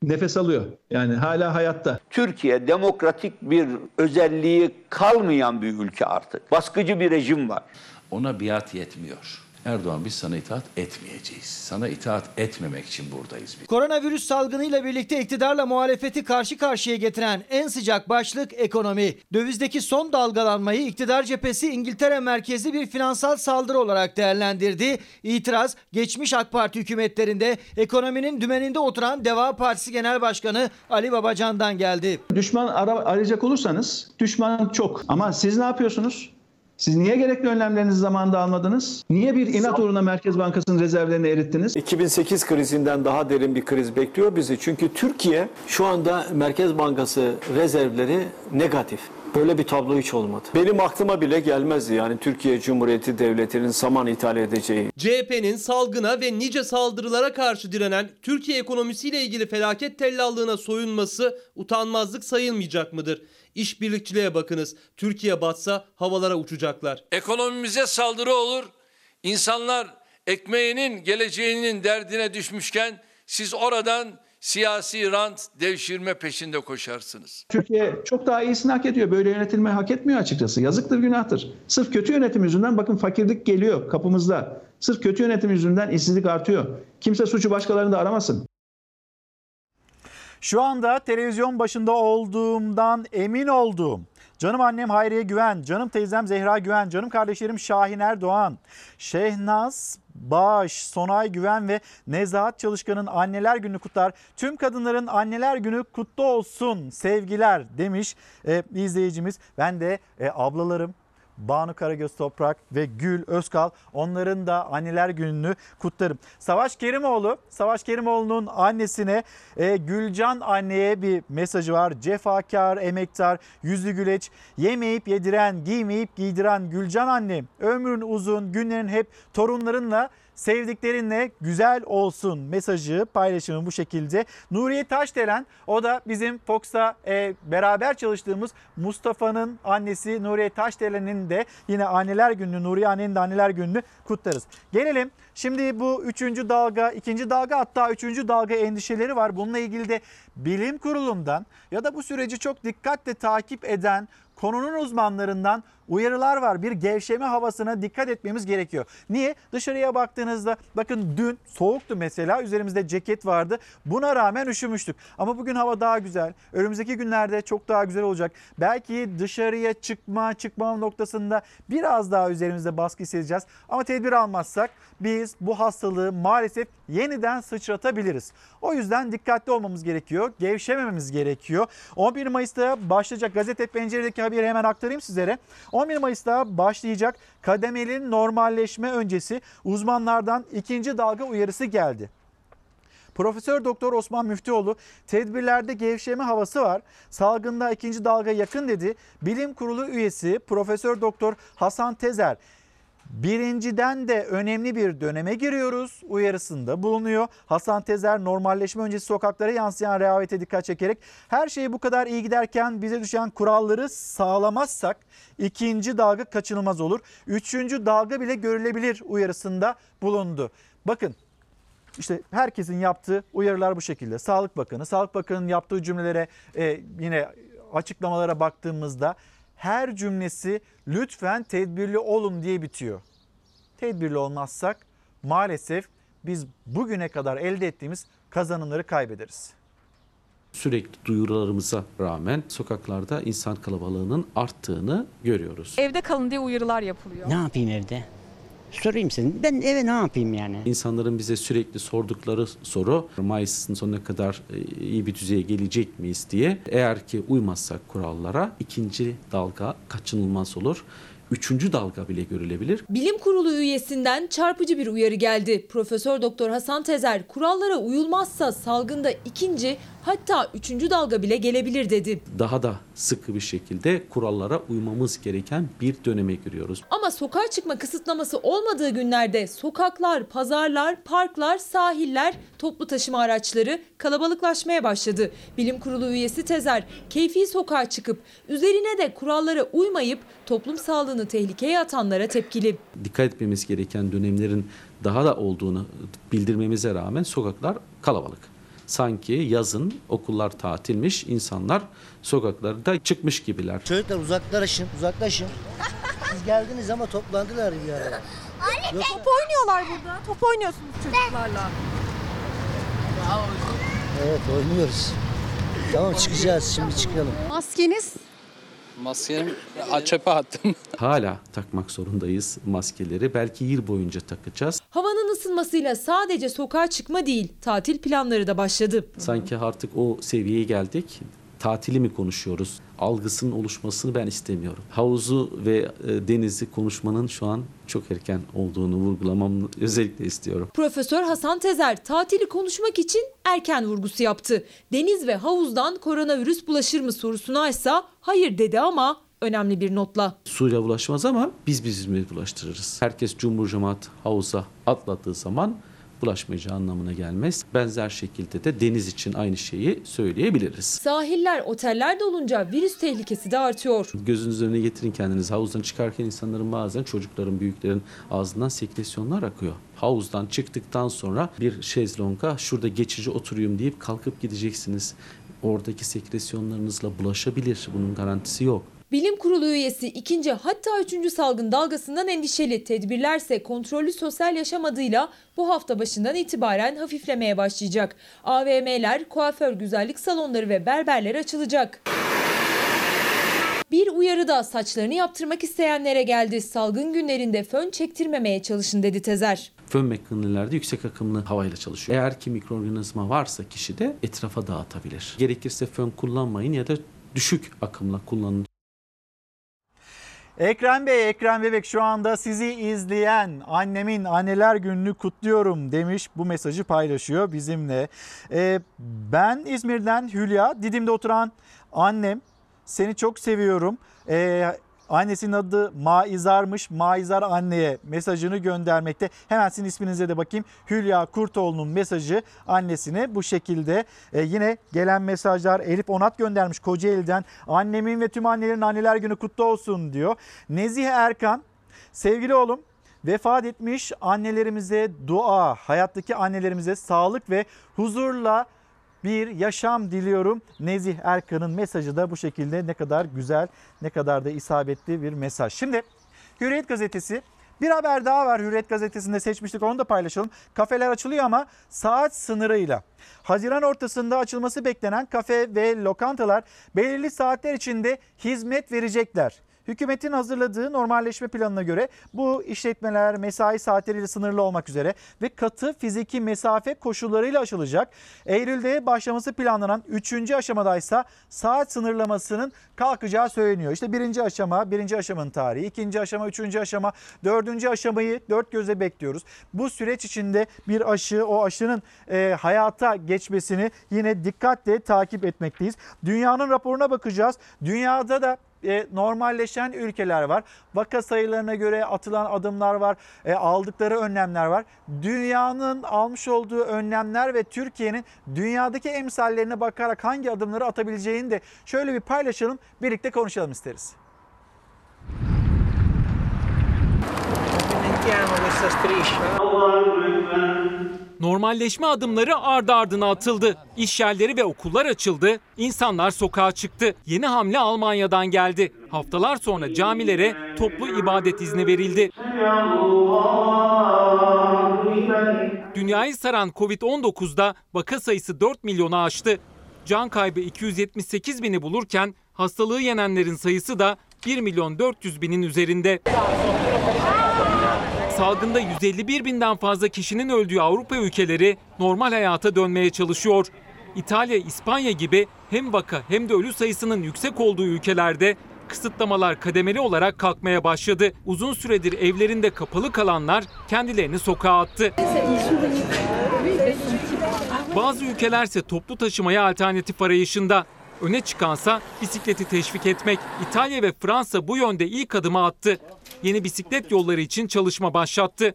nefes alıyor. Yani hala hayatta. Türkiye demokratik bir özelliği kalmayan bir ülke artık. Baskıcı bir rejim var. Ona biat yetmiyor. Erdoğan biz sana itaat etmeyeceğiz. Sana itaat etmemek için buradayız biz. Koronavirüs salgınıyla birlikte iktidarla muhalefeti karşı karşıya getiren en sıcak başlık ekonomi. Dövizdeki son dalgalanmayı iktidar cephesi İngiltere merkezli bir finansal saldırı olarak değerlendirdi. İtiraz geçmiş AK Parti hükümetlerinde ekonominin dümeninde oturan Deva Partisi Genel Başkanı Ali Babacan'dan geldi. Düşman ara- arayacak olursanız düşman çok. Ama siz ne yapıyorsunuz? Siz niye gerekli önlemlerinizi zamanında almadınız? Niye bir inat uğruna Merkez Bankası'nın rezervlerini erittiniz? 2008 krizinden daha derin bir kriz bekliyor bizi. Çünkü Türkiye şu anda Merkez Bankası rezervleri negatif. Böyle bir tablo hiç olmadı. Benim aklıma bile gelmezdi yani Türkiye Cumhuriyeti Devleti'nin saman ithal edeceği. CHP'nin salgına ve nice saldırılara karşı direnen Türkiye ekonomisiyle ilgili felaket tellallığına soyunması utanmazlık sayılmayacak mıdır? İşbirlikçiliğe bakınız. Türkiye batsa havalara uçacaklar. Ekonomimize saldırı olur. İnsanlar ekmeğinin geleceğinin derdine düşmüşken siz oradan siyasi rant devşirme peşinde koşarsınız. Türkiye çok daha iyisini hak ediyor. Böyle yönetilmeyi hak etmiyor açıkçası. Yazıktır, günahtır. Sırf kötü yönetim yüzünden bakın fakirlik geliyor kapımızda. Sırf kötü yönetim yüzünden işsizlik artıyor. Kimse suçu başkalarında aramasın. Şu anda televizyon başında olduğumdan emin olduğum canım annem Hayriye Güven, canım teyzem Zehra Güven, canım kardeşlerim Şahin Erdoğan, Şehnaz Bağış, Sonay Güven ve Nezahat Çalışkan'ın anneler günü kutlar. Tüm kadınların anneler günü kutlu olsun sevgiler demiş e, izleyicimiz. Ben de e, ablalarım Banu Karagöz Toprak ve Gül Özkal onların da anneler gününü kutlarım. Savaş Kerimoğlu, Savaş Kerimoğlu'nun annesine e, Gülcan anneye bir mesajı var. Cefakar, emektar, yüzü güleç, yemeyip yediren, giymeyip giydiren Gülcan annem. Ömrün uzun, günlerin hep torunlarınla sevdiklerinle güzel olsun mesajı paylaşımı bu şekilde. Nuriye Taşdelen o da bizim Fox'ta e, beraber çalıştığımız Mustafa'nın annesi Nuriye Taşdelen'in de yine anneler gününü Nuriye annenin de anneler gününü kutlarız. Gelelim şimdi bu üçüncü dalga, ikinci dalga hatta üçüncü dalga endişeleri var. Bununla ilgili de bilim kurulundan ya da bu süreci çok dikkatle takip eden konunun uzmanlarından uyarılar var. Bir gevşeme havasına dikkat etmemiz gerekiyor. Niye? Dışarıya baktığınızda bakın dün soğuktu mesela üzerimizde ceket vardı. Buna rağmen üşümüştük. Ama bugün hava daha güzel. Önümüzdeki günlerde çok daha güzel olacak. Belki dışarıya çıkma çıkmam noktasında biraz daha üzerimizde baskı hissedeceğiz. Ama tedbir almazsak biz bu hastalığı maalesef yeniden sıçratabiliriz. O yüzden dikkatli olmamız gerekiyor. Gevşemememiz gerekiyor. 11 Mayıs'ta başlayacak gazete penceredeki haberi hemen aktarayım sizlere. 11 Mayıs'ta başlayacak kademeli normalleşme öncesi uzmanlardan ikinci dalga uyarısı geldi. Profesör Doktor Osman Müftüoğlu tedbirlerde gevşeme havası var. Salgında ikinci dalga yakın dedi. Bilim Kurulu üyesi Profesör Doktor Hasan Tezer Birinciden de önemli bir döneme giriyoruz uyarısında bulunuyor. Hasan Tezer normalleşme öncesi sokaklara yansıyan rehavete dikkat çekerek her şey bu kadar iyi giderken bize düşen kuralları sağlamazsak ikinci dalga kaçınılmaz olur. Üçüncü dalga bile görülebilir uyarısında bulundu. Bakın işte herkesin yaptığı uyarılar bu şekilde. Sağlık Bakanı, Sağlık Bakanı'nın yaptığı cümlelere e, yine açıklamalara baktığımızda her cümlesi lütfen tedbirli olun diye bitiyor. Tedbirli olmazsak maalesef biz bugüne kadar elde ettiğimiz kazanımları kaybederiz. Sürekli duyurularımıza rağmen sokaklarda insan kalabalığının arttığını görüyoruz. Evde kalın diye uyarılar yapılıyor. Ne yapayım evde? Sorayım senin. Ben eve ne yapayım yani? İnsanların bize sürekli sordukları soru Mayıs'ın sonuna kadar e, iyi bir düzeye gelecek miyiz diye. Eğer ki uymazsak kurallara ikinci dalga kaçınılmaz olur. Üçüncü dalga bile görülebilir. Bilim Kurulu üyesinden çarpıcı bir uyarı geldi. Profesör Doktor Hasan Tezer kurallara uyulmazsa salgında ikinci hatta üçüncü dalga bile gelebilir dedi. Daha da sıkı bir şekilde kurallara uymamız gereken bir döneme giriyoruz. Ama sokağa çıkma kısıtlaması olmadığı günlerde sokaklar, pazarlar, parklar, sahiller, toplu taşıma araçları kalabalıklaşmaya başladı. Bilim Kurulu üyesi Tezer, keyfi sokağa çıkıp üzerine de kurallara uymayıp toplum sağlığını tehlikeye atanlara tepkili. Dikkat etmemiz gereken dönemlerin daha da olduğunu bildirmemize rağmen sokaklar kalabalık. Sanki yazın okullar tatilmiş, insanlar sokaklarda çıkmış gibiler. Çocuklar uzaklaşın, uzaklaşın. Siz geldiniz ama toplandılar bir arada. Top oynuyorlar burada. Top oynuyorsunuz çocuklarla. Evet oynuyoruz. Tamam çıkacağız şimdi çıkalım. Maskeniz Maskeyi çöpe attım. Hala takmak zorundayız maskeleri. Belki yıl boyunca takacağız. Havanın ısınmasıyla sadece sokağa çıkma değil, tatil planları da başladı. Sanki artık o seviyeye geldik. Tatili mi konuşuyoruz? Algısının oluşmasını ben istemiyorum. Havuzu ve e, denizi konuşmanın şu an çok erken olduğunu vurgulamamı özellikle istiyorum. Profesör Hasan Tezer tatili konuşmak için erken vurgusu yaptı. Deniz ve havuzdan koronavirüs bulaşır mı sorusuna ise hayır dedi ama önemli bir notla. Suyla bulaşmaz ama biz bizimle bulaştırırız. Herkes cumhur cemaat havuza atladığı zaman bulaşmayacağı anlamına gelmez. Benzer şekilde de deniz için aynı şeyi söyleyebiliriz. Sahiller, oteller dolunca virüs tehlikesi de artıyor. Gözünüz önüne getirin kendiniz. Havuzdan çıkarken insanların bazen çocukların, büyüklerin ağzından sekresyonlar akıyor. Havuzdan çıktıktan sonra bir şezlonga şurada geçici oturayım deyip kalkıp gideceksiniz. Oradaki sekresyonlarınızla bulaşabilir. Bunun garantisi yok. Bilim Kurulu üyesi ikinci hatta üçüncü salgın dalgasından endişeli. Tedbirlerse kontrollü sosyal yaşam adıyla bu hafta başından itibaren hafiflemeye başlayacak. AVM'ler, kuaför güzellik salonları ve berberler açılacak. Bir uyarı da saçlarını yaptırmak isteyenlere geldi. Salgın günlerinde fön çektirmemeye çalışın dedi Tezer. Fön makinelerde yüksek akımlı havayla çalışıyor. Eğer ki mikroorganizma varsa kişide etrafa dağıtabilir. Gerekirse fön kullanmayın ya da düşük akımla kullanın. Ekrem Bey, Ekrem Bebek şu anda sizi izleyen annemin anneler gününü kutluyorum demiş. Bu mesajı paylaşıyor bizimle. Ee, ben İzmir'den Hülya, Didim'de oturan annem. Seni çok seviyorum. Ee, Annesinin adı Maizar'mış. Maizar anneye mesajını göndermekte. Hemen sizin isminize de bakayım. Hülya Kurtoğlu'nun mesajı annesine bu şekilde. Ee, yine gelen mesajlar Elif Onat göndermiş Kocaeli'den. Annemin ve tüm annelerin anneler günü kutlu olsun diyor. Nezih Erkan, sevgili oğlum vefat etmiş annelerimize dua, hayattaki annelerimize sağlık ve huzurla bir yaşam diliyorum. Nezih Erkan'ın mesajı da bu şekilde ne kadar güzel, ne kadar da isabetli bir mesaj. Şimdi Hürriyet Gazetesi bir haber daha var Hürriyet Gazetesi'nde seçmiştik onu da paylaşalım. Kafeler açılıyor ama saat sınırıyla. Haziran ortasında açılması beklenen kafe ve lokantalar belirli saatler içinde hizmet verecekler. Hükümetin hazırladığı normalleşme planına göre bu işletmeler mesai saatleriyle sınırlı olmak üzere ve katı fiziki mesafe koşullarıyla açılacak. Eylül'de başlaması planlanan 3. aşamadaysa saat sınırlamasının kalkacağı söyleniyor. İşte birinci aşama, birinci aşamanın tarihi, ikinci aşama, üçüncü aşama, dördüncü aşamayı dört gözle bekliyoruz. Bu süreç içinde bir aşı, o aşının e, hayata geçmesini yine dikkatle takip etmekteyiz. Dünyanın raporuna bakacağız. Dünyada da e, normalleşen ülkeler var. Vaka sayılarına göre atılan adımlar var, e, aldıkları önlemler var. Dünyanın almış olduğu önlemler ve Türkiye'nin dünyadaki emsallerine bakarak hangi adımları atabileceğini de şöyle bir paylaşalım, birlikte konuşalım isteriz. Normalleşme adımları ardı ardına atıldı. İş yerleri ve okullar açıldı. İnsanlar sokağa çıktı. Yeni hamle Almanya'dan geldi. Haftalar sonra camilere toplu ibadet izni verildi. Dünyayı saran Covid-19'da vaka sayısı 4 milyonu aştı. Can kaybı 278 bini bulurken hastalığı yenenlerin sayısı da 1 milyon 400 binin üzerinde. Salgında 151 binden fazla kişinin öldüğü Avrupa ülkeleri normal hayata dönmeye çalışıyor. İtalya, İspanya gibi hem vaka hem de ölü sayısının yüksek olduğu ülkelerde kısıtlamalar kademeli olarak kalkmaya başladı. Uzun süredir evlerinde kapalı kalanlar kendilerini sokağa attı. Bazı ülkelerse toplu taşımaya alternatif arayışında. Öne çıkansa bisikleti teşvik etmek. İtalya ve Fransa bu yönde ilk adımı attı. Yeni bisiklet yolları için çalışma başlattı.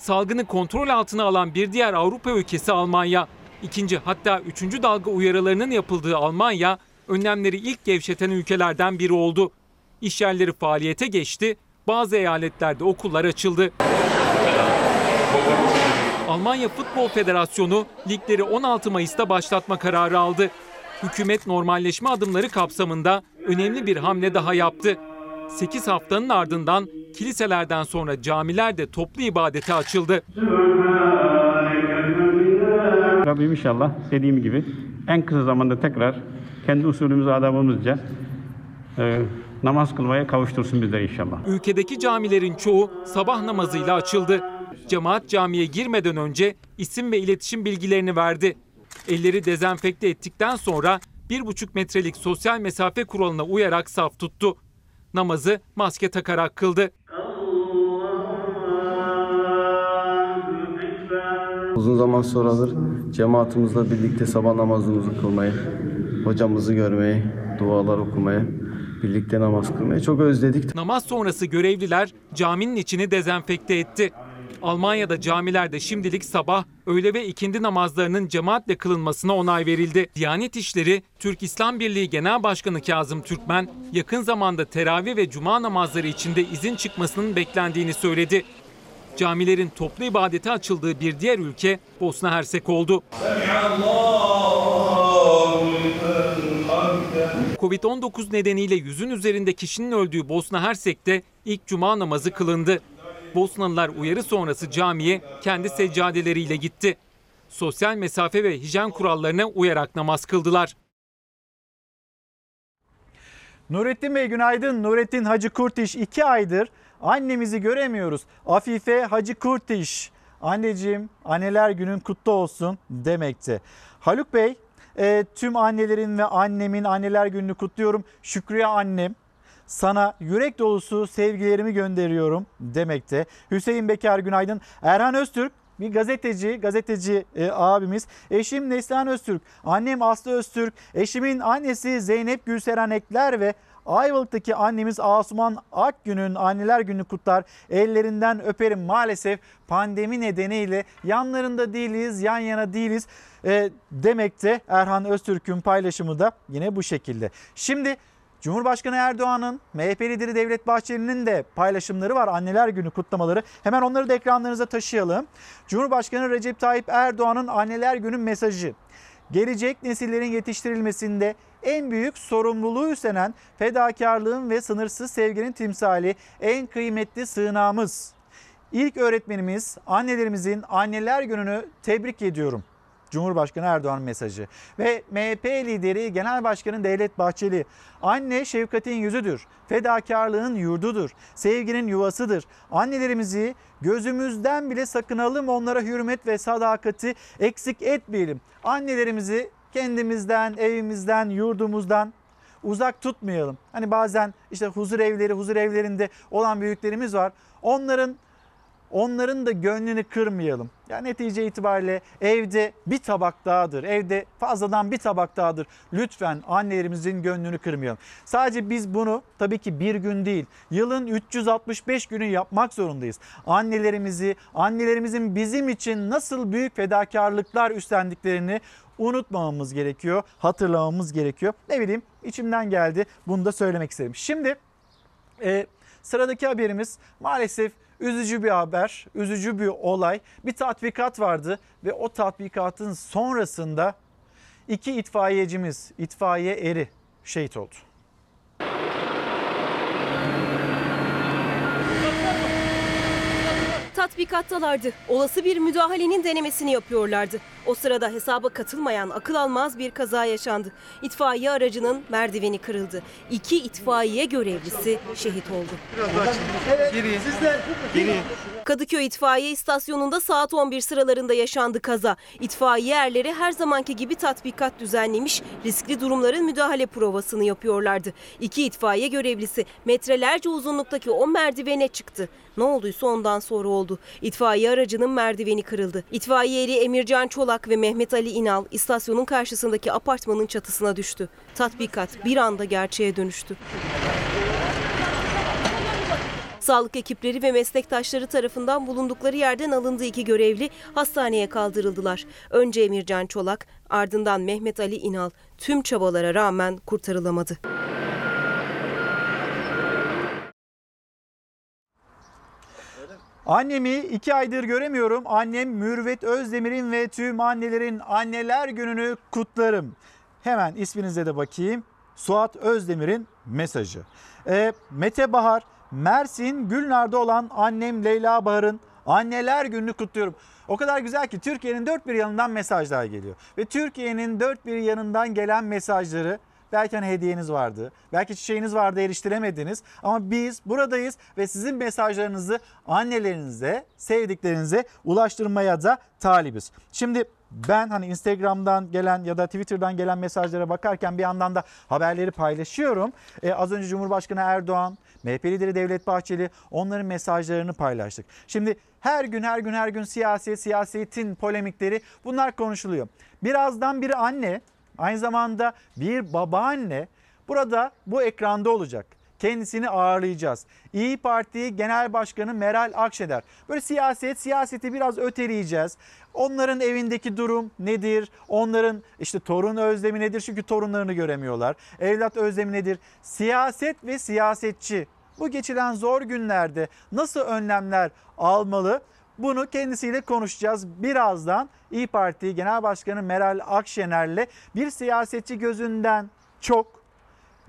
Salgını kontrol altına alan bir diğer Avrupa ülkesi Almanya. İkinci hatta üçüncü dalga uyarılarının yapıldığı Almanya, önlemleri ilk gevşeten ülkelerden biri oldu. İş yerleri faaliyete geçti, bazı eyaletlerde okullar açıldı. Almanya Futbol Federasyonu ligleri 16 Mayıs'ta başlatma kararı aldı. Hükümet normalleşme adımları kapsamında önemli bir hamle daha yaptı. 8 haftanın ardından kiliselerden sonra camiler de toplu ibadete açıldı. Rabbim inşallah dediğim gibi en kısa zamanda tekrar kendi usulümüz adabımızca e, namaz kılmaya kavuştursun bizleri inşallah. Ülkedeki camilerin çoğu sabah namazıyla açıldı. Cemaat camiye girmeden önce isim ve iletişim bilgilerini verdi. Elleri dezenfekte ettikten sonra 1,5 metrelik sosyal mesafe kuralına uyarak saf tuttu. Namazı maske takarak kıldı. Uzun zaman sonradır cemaatimizle birlikte sabah namazımızı kılmayı, hocamızı görmeyi, dualar okumayı, birlikte namaz kılmayı çok özledik. Namaz sonrası görevliler caminin içini dezenfekte etti. Almanya'da camilerde şimdilik sabah, öğle ve ikindi namazlarının cemaatle kılınmasına onay verildi. Diyanet İşleri, Türk İslam Birliği Genel Başkanı Kazım Türkmen, yakın zamanda teravih ve cuma namazları içinde izin çıkmasının beklendiğini söyledi. Camilerin toplu ibadete açıldığı bir diğer ülke Bosna Hersek oldu. Covid-19 nedeniyle yüzün üzerinde kişinin öldüğü Bosna Hersek'te ilk cuma namazı kılındı. Bosnalılar uyarı sonrası camiye kendi seccadeleriyle gitti. Sosyal mesafe ve hijyen kurallarına uyarak namaz kıldılar. Nurettin Bey günaydın. Nurettin Hacı Kurtiş 2 aydır annemizi göremiyoruz. Afife Hacı Kurtiş anneciğim anneler günün kutlu olsun demekti. Haluk Bey e, tüm annelerin ve annemin anneler gününü kutluyorum. Şükriye annem sana yürek dolusu sevgilerimi gönderiyorum demekte. Hüseyin Bekar günaydın. Erhan Öztürk bir gazeteci, gazeteci e, abimiz. Eşim Neslihan Öztürk, annem Aslı Öztürk, eşimin annesi Zeynep Gülseren Ekler ve Ayvalık'taki annemiz Asuman Akgün'ün anneler günü kutlar. Ellerinden öperim maalesef pandemi nedeniyle yanlarında değiliz, yan yana değiliz e, demekte. Erhan Öztürk'ün paylaşımı da yine bu şekilde. Şimdi Cumhurbaşkanı Erdoğan'ın, MHP lideri Devlet Bahçeli'nin de paylaşımları var. Anneler Günü kutlamaları. Hemen onları da ekranlarınıza taşıyalım. Cumhurbaşkanı Recep Tayyip Erdoğan'ın Anneler Günü mesajı. Gelecek nesillerin yetiştirilmesinde en büyük sorumluluğu üstlenen fedakarlığın ve sınırsız sevginin timsali en kıymetli sığınağımız. İlk öğretmenimiz annelerimizin anneler gününü tebrik ediyorum. Cumhurbaşkanı Erdoğan mesajı ve MHP lideri Genel Başkanı Devlet Bahçeli anne şefkatin yüzüdür, fedakarlığın yurdudur, sevginin yuvasıdır. Annelerimizi gözümüzden bile sakınalım onlara hürmet ve sadakati eksik etmeyelim. Annelerimizi kendimizden, evimizden, yurdumuzdan uzak tutmayalım. Hani bazen işte huzur evleri, huzur evlerinde olan büyüklerimiz var. Onların onların da gönlünü kırmayalım. Yani netice itibariyle evde bir tabak dağıdır. Evde fazladan bir tabak dağıdır. Lütfen annelerimizin gönlünü kırmayalım. Sadece biz bunu tabii ki bir gün değil, yılın 365 günü yapmak zorundayız. Annelerimizi, annelerimizin bizim için nasıl büyük fedakarlıklar üstlendiklerini unutmamamız gerekiyor, hatırlamamız gerekiyor. Ne bileyim içimden geldi bunu da söylemek istedim. Şimdi e, sıradaki haberimiz maalesef üzücü bir haber, üzücü bir olay. Bir tatbikat vardı ve o tatbikatın sonrasında iki itfaiyecimiz, itfaiye eri şehit oldu. Tatbikattalardı. Olası bir müdahalenin denemesini yapıyorlardı. O sırada hesaba katılmayan akıl almaz bir kaza yaşandı. İtfaiye aracının merdiveni kırıldı. İki itfaiye görevlisi şehit oldu. Kadıköy İtfaiye İstasyonu'nda saat 11 sıralarında yaşandı kaza. İtfaiye erleri her zamanki gibi tatbikat düzenlemiş, riskli durumların müdahale provasını yapıyorlardı. İki itfaiye görevlisi metrelerce uzunluktaki o merdivene çıktı. Ne olduysa ondan sonra oldu. İtfaiye aracının merdiveni kırıldı. İtfaiye eri Emircan Çolak ve Mehmet Ali İnal istasyonun karşısındaki apartmanın çatısına düştü. Tatbikat bir anda gerçeğe dönüştü. Sağlık ekipleri ve meslektaşları tarafından bulundukları yerden alındı iki görevli hastaneye kaldırıldılar. Önce Emircan Çolak, ardından Mehmet Ali İnal tüm çabalara rağmen kurtarılamadı. Annemi iki aydır göremiyorum. Annem Mürvet Özdemir'in ve tüm annelerin anneler gününü kutlarım. Hemen isminize de bakayım. Suat Özdemir'in mesajı. Ee, Mete Bahar, Mersin Gülnar'da olan annem Leyla Bahar'ın anneler gününü kutluyorum. O kadar güzel ki Türkiye'nin dört bir yanından mesajlar geliyor. Ve Türkiye'nin dört bir yanından gelen mesajları Belki hani hediyeniz vardı, belki çiçeğiniz vardı eriştiremediniz. Ama biz buradayız ve sizin mesajlarınızı annelerinize, sevdiklerinize ulaştırmaya da talibiz. Şimdi ben hani Instagram'dan gelen ya da Twitter'dan gelen mesajlara bakarken bir yandan da haberleri paylaşıyorum. Ee, az önce Cumhurbaşkanı Erdoğan, MHP lideri Devlet Bahçeli onların mesajlarını paylaştık. Şimdi her gün her gün her gün siyaset, siyasetin polemikleri bunlar konuşuluyor. Birazdan bir anne Aynı zamanda bir babaanne burada bu ekranda olacak. Kendisini ağırlayacağız. İyi Parti Genel Başkanı Meral Akşener. Böyle siyaset, siyaseti biraz öteleyeceğiz. Onların evindeki durum nedir? Onların işte torun özlemi nedir? Çünkü torunlarını göremiyorlar. Evlat özlemi nedir? Siyaset ve siyasetçi bu geçilen zor günlerde nasıl önlemler almalı? Bunu kendisiyle konuşacağız. Birazdan İyi Parti Genel Başkanı Meral Akşener'le bir siyasetçi gözünden çok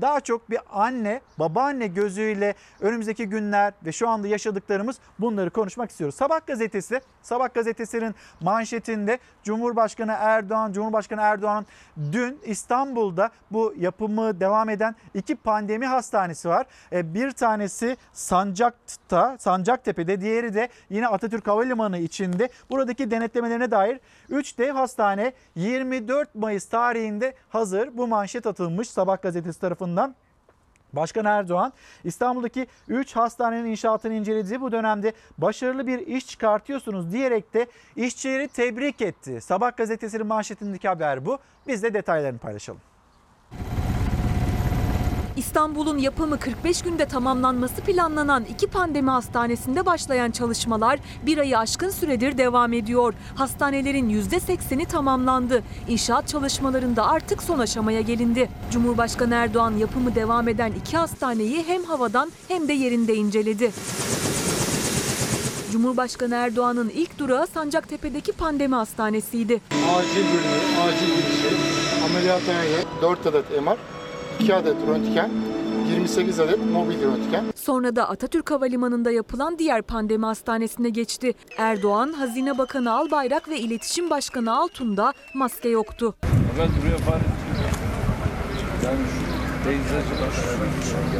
daha çok bir anne, babaanne gözüyle önümüzdeki günler ve şu anda yaşadıklarımız bunları konuşmak istiyoruz. Sabah gazetesi, Sabah gazetesinin manşetinde Cumhurbaşkanı Erdoğan, Cumhurbaşkanı Erdoğan dün İstanbul'da bu yapımı devam eden iki pandemi hastanesi var. E, bir tanesi Sancak'ta, Sancaktepe'de, diğeri de yine Atatürk Havalimanı içinde. Buradaki denetlemelerine dair 3 dev hastane 24 Mayıs tarihinde hazır. Bu manşet atılmış Sabah gazetesi tarafından. Başkan Erdoğan İstanbul'daki 3 hastanenin inşaatını incelediği bu dönemde başarılı bir iş çıkartıyorsunuz diyerek de işçileri tebrik etti. Sabah gazetesinin manşetindeki haber bu. Biz de detaylarını paylaşalım. İstanbul'un yapımı 45 günde tamamlanması planlanan iki pandemi hastanesinde başlayan çalışmalar bir ayı aşkın süredir devam ediyor. Hastanelerin %80'i tamamlandı. İnşaat çalışmalarında artık son aşamaya gelindi. Cumhurbaşkanı Erdoğan yapımı devam eden iki hastaneyi hem havadan hem de yerinde inceledi. Cumhurbaşkanı Erdoğan'ın ilk durağı Sancaktepe'deki pandemi hastanesiydi. Acil bölümü, acil girişi, ameliyathanede 4 adet MR, 2 adet röntgen, 28 adet mobil röntgen. Sonra da Atatürk Havalimanı'nda yapılan diğer pandemi hastanesine geçti. Erdoğan, Hazine Bakanı Albayrak ve İletişim Başkanı Altun'da maske yoktu. Fakat buraya fare Yani şu peyzajı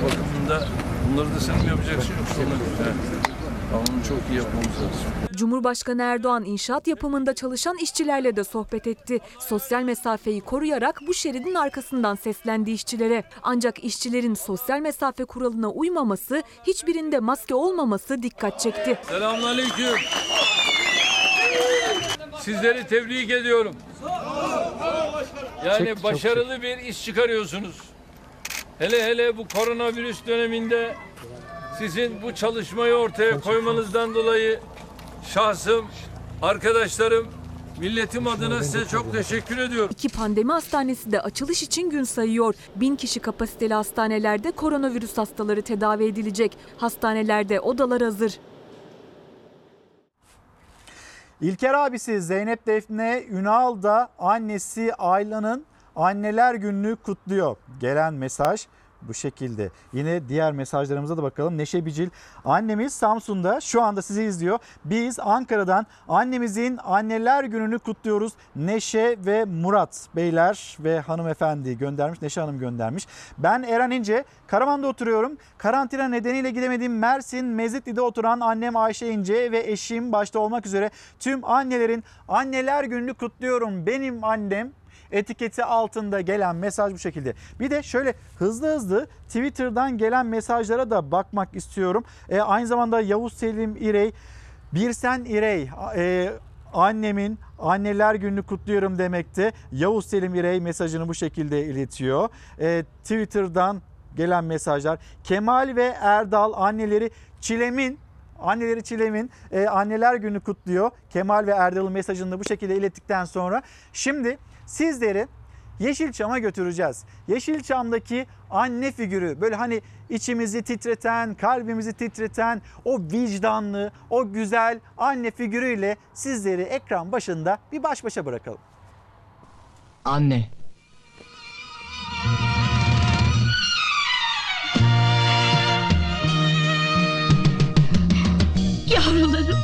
bakımında bunları da senin yapacaksın yoksa onları Ama onu çok iyi yapmamız lazım. Cumhurbaşkanı Erdoğan inşaat yapımında çalışan işçilerle de sohbet etti. Sosyal mesafeyi koruyarak bu şeridin arkasından seslendi işçilere. Ancak işçilerin sosyal mesafe kuralına uymaması, hiçbirinde maske olmaması dikkat çekti. Selamünaleyküm. Sizleri tebrik ediyorum. Yani başarılı bir iş çıkarıyorsunuz. Hele hele bu koronavirüs döneminde sizin bu çalışmayı ortaya koymanızdan dolayı şahsım, arkadaşlarım, milletim adına size çok teşekkür ediyorum. İki pandemi hastanesi de açılış için gün sayıyor. Bin kişi kapasiteli hastanelerde koronavirüs hastaları tedavi edilecek. Hastanelerde odalar hazır. İlker abisi Zeynep Defne Ünal da annesi Ayla'nın anneler gününü kutluyor. Gelen mesaj bu şekilde. Yine diğer mesajlarımıza da bakalım. Neşe Bicil annemiz Samsun'da şu anda sizi izliyor. Biz Ankara'dan annemizin anneler gününü kutluyoruz. Neşe ve Murat beyler ve hanımefendi göndermiş. Neşe Hanım göndermiş. Ben Eren İnce Karaman'da oturuyorum. Karantina nedeniyle gidemediğim Mersin Mezitli'de oturan annem Ayşe İnce ve eşim başta olmak üzere tüm annelerin anneler gününü kutluyorum. Benim annem etiketi altında gelen mesaj bu şekilde. Bir de şöyle hızlı hızlı Twitter'dan gelen mesajlara da bakmak istiyorum. E, aynı zamanda Yavuz Selim İrey, Birsen İrey, e, annemin anneler gününü kutluyorum demekte. Yavuz Selim İrey mesajını bu şekilde iletiyor. E, Twitter'dan gelen mesajlar. Kemal ve Erdal anneleri Çilem'in Anneleri Çilem'in e, anneler günü kutluyor. Kemal ve Erdal'ın mesajını da bu şekilde ilettikten sonra şimdi sizleri Yeşilçam'a götüreceğiz. Yeşilçam'daki anne figürü böyle hani içimizi titreten, kalbimizi titreten o vicdanlı, o güzel anne figürüyle sizleri ekran başında bir baş başa bırakalım. Anne. Yavrularım.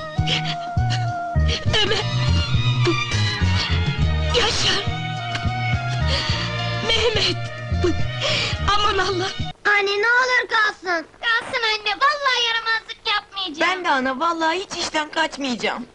Mehmet. Aman Allah. Anne ne olur kalsın. Kalsın anne vallahi yaramazlık yapmayacağım. Ben de ana vallahi hiç işten kaçmayacağım.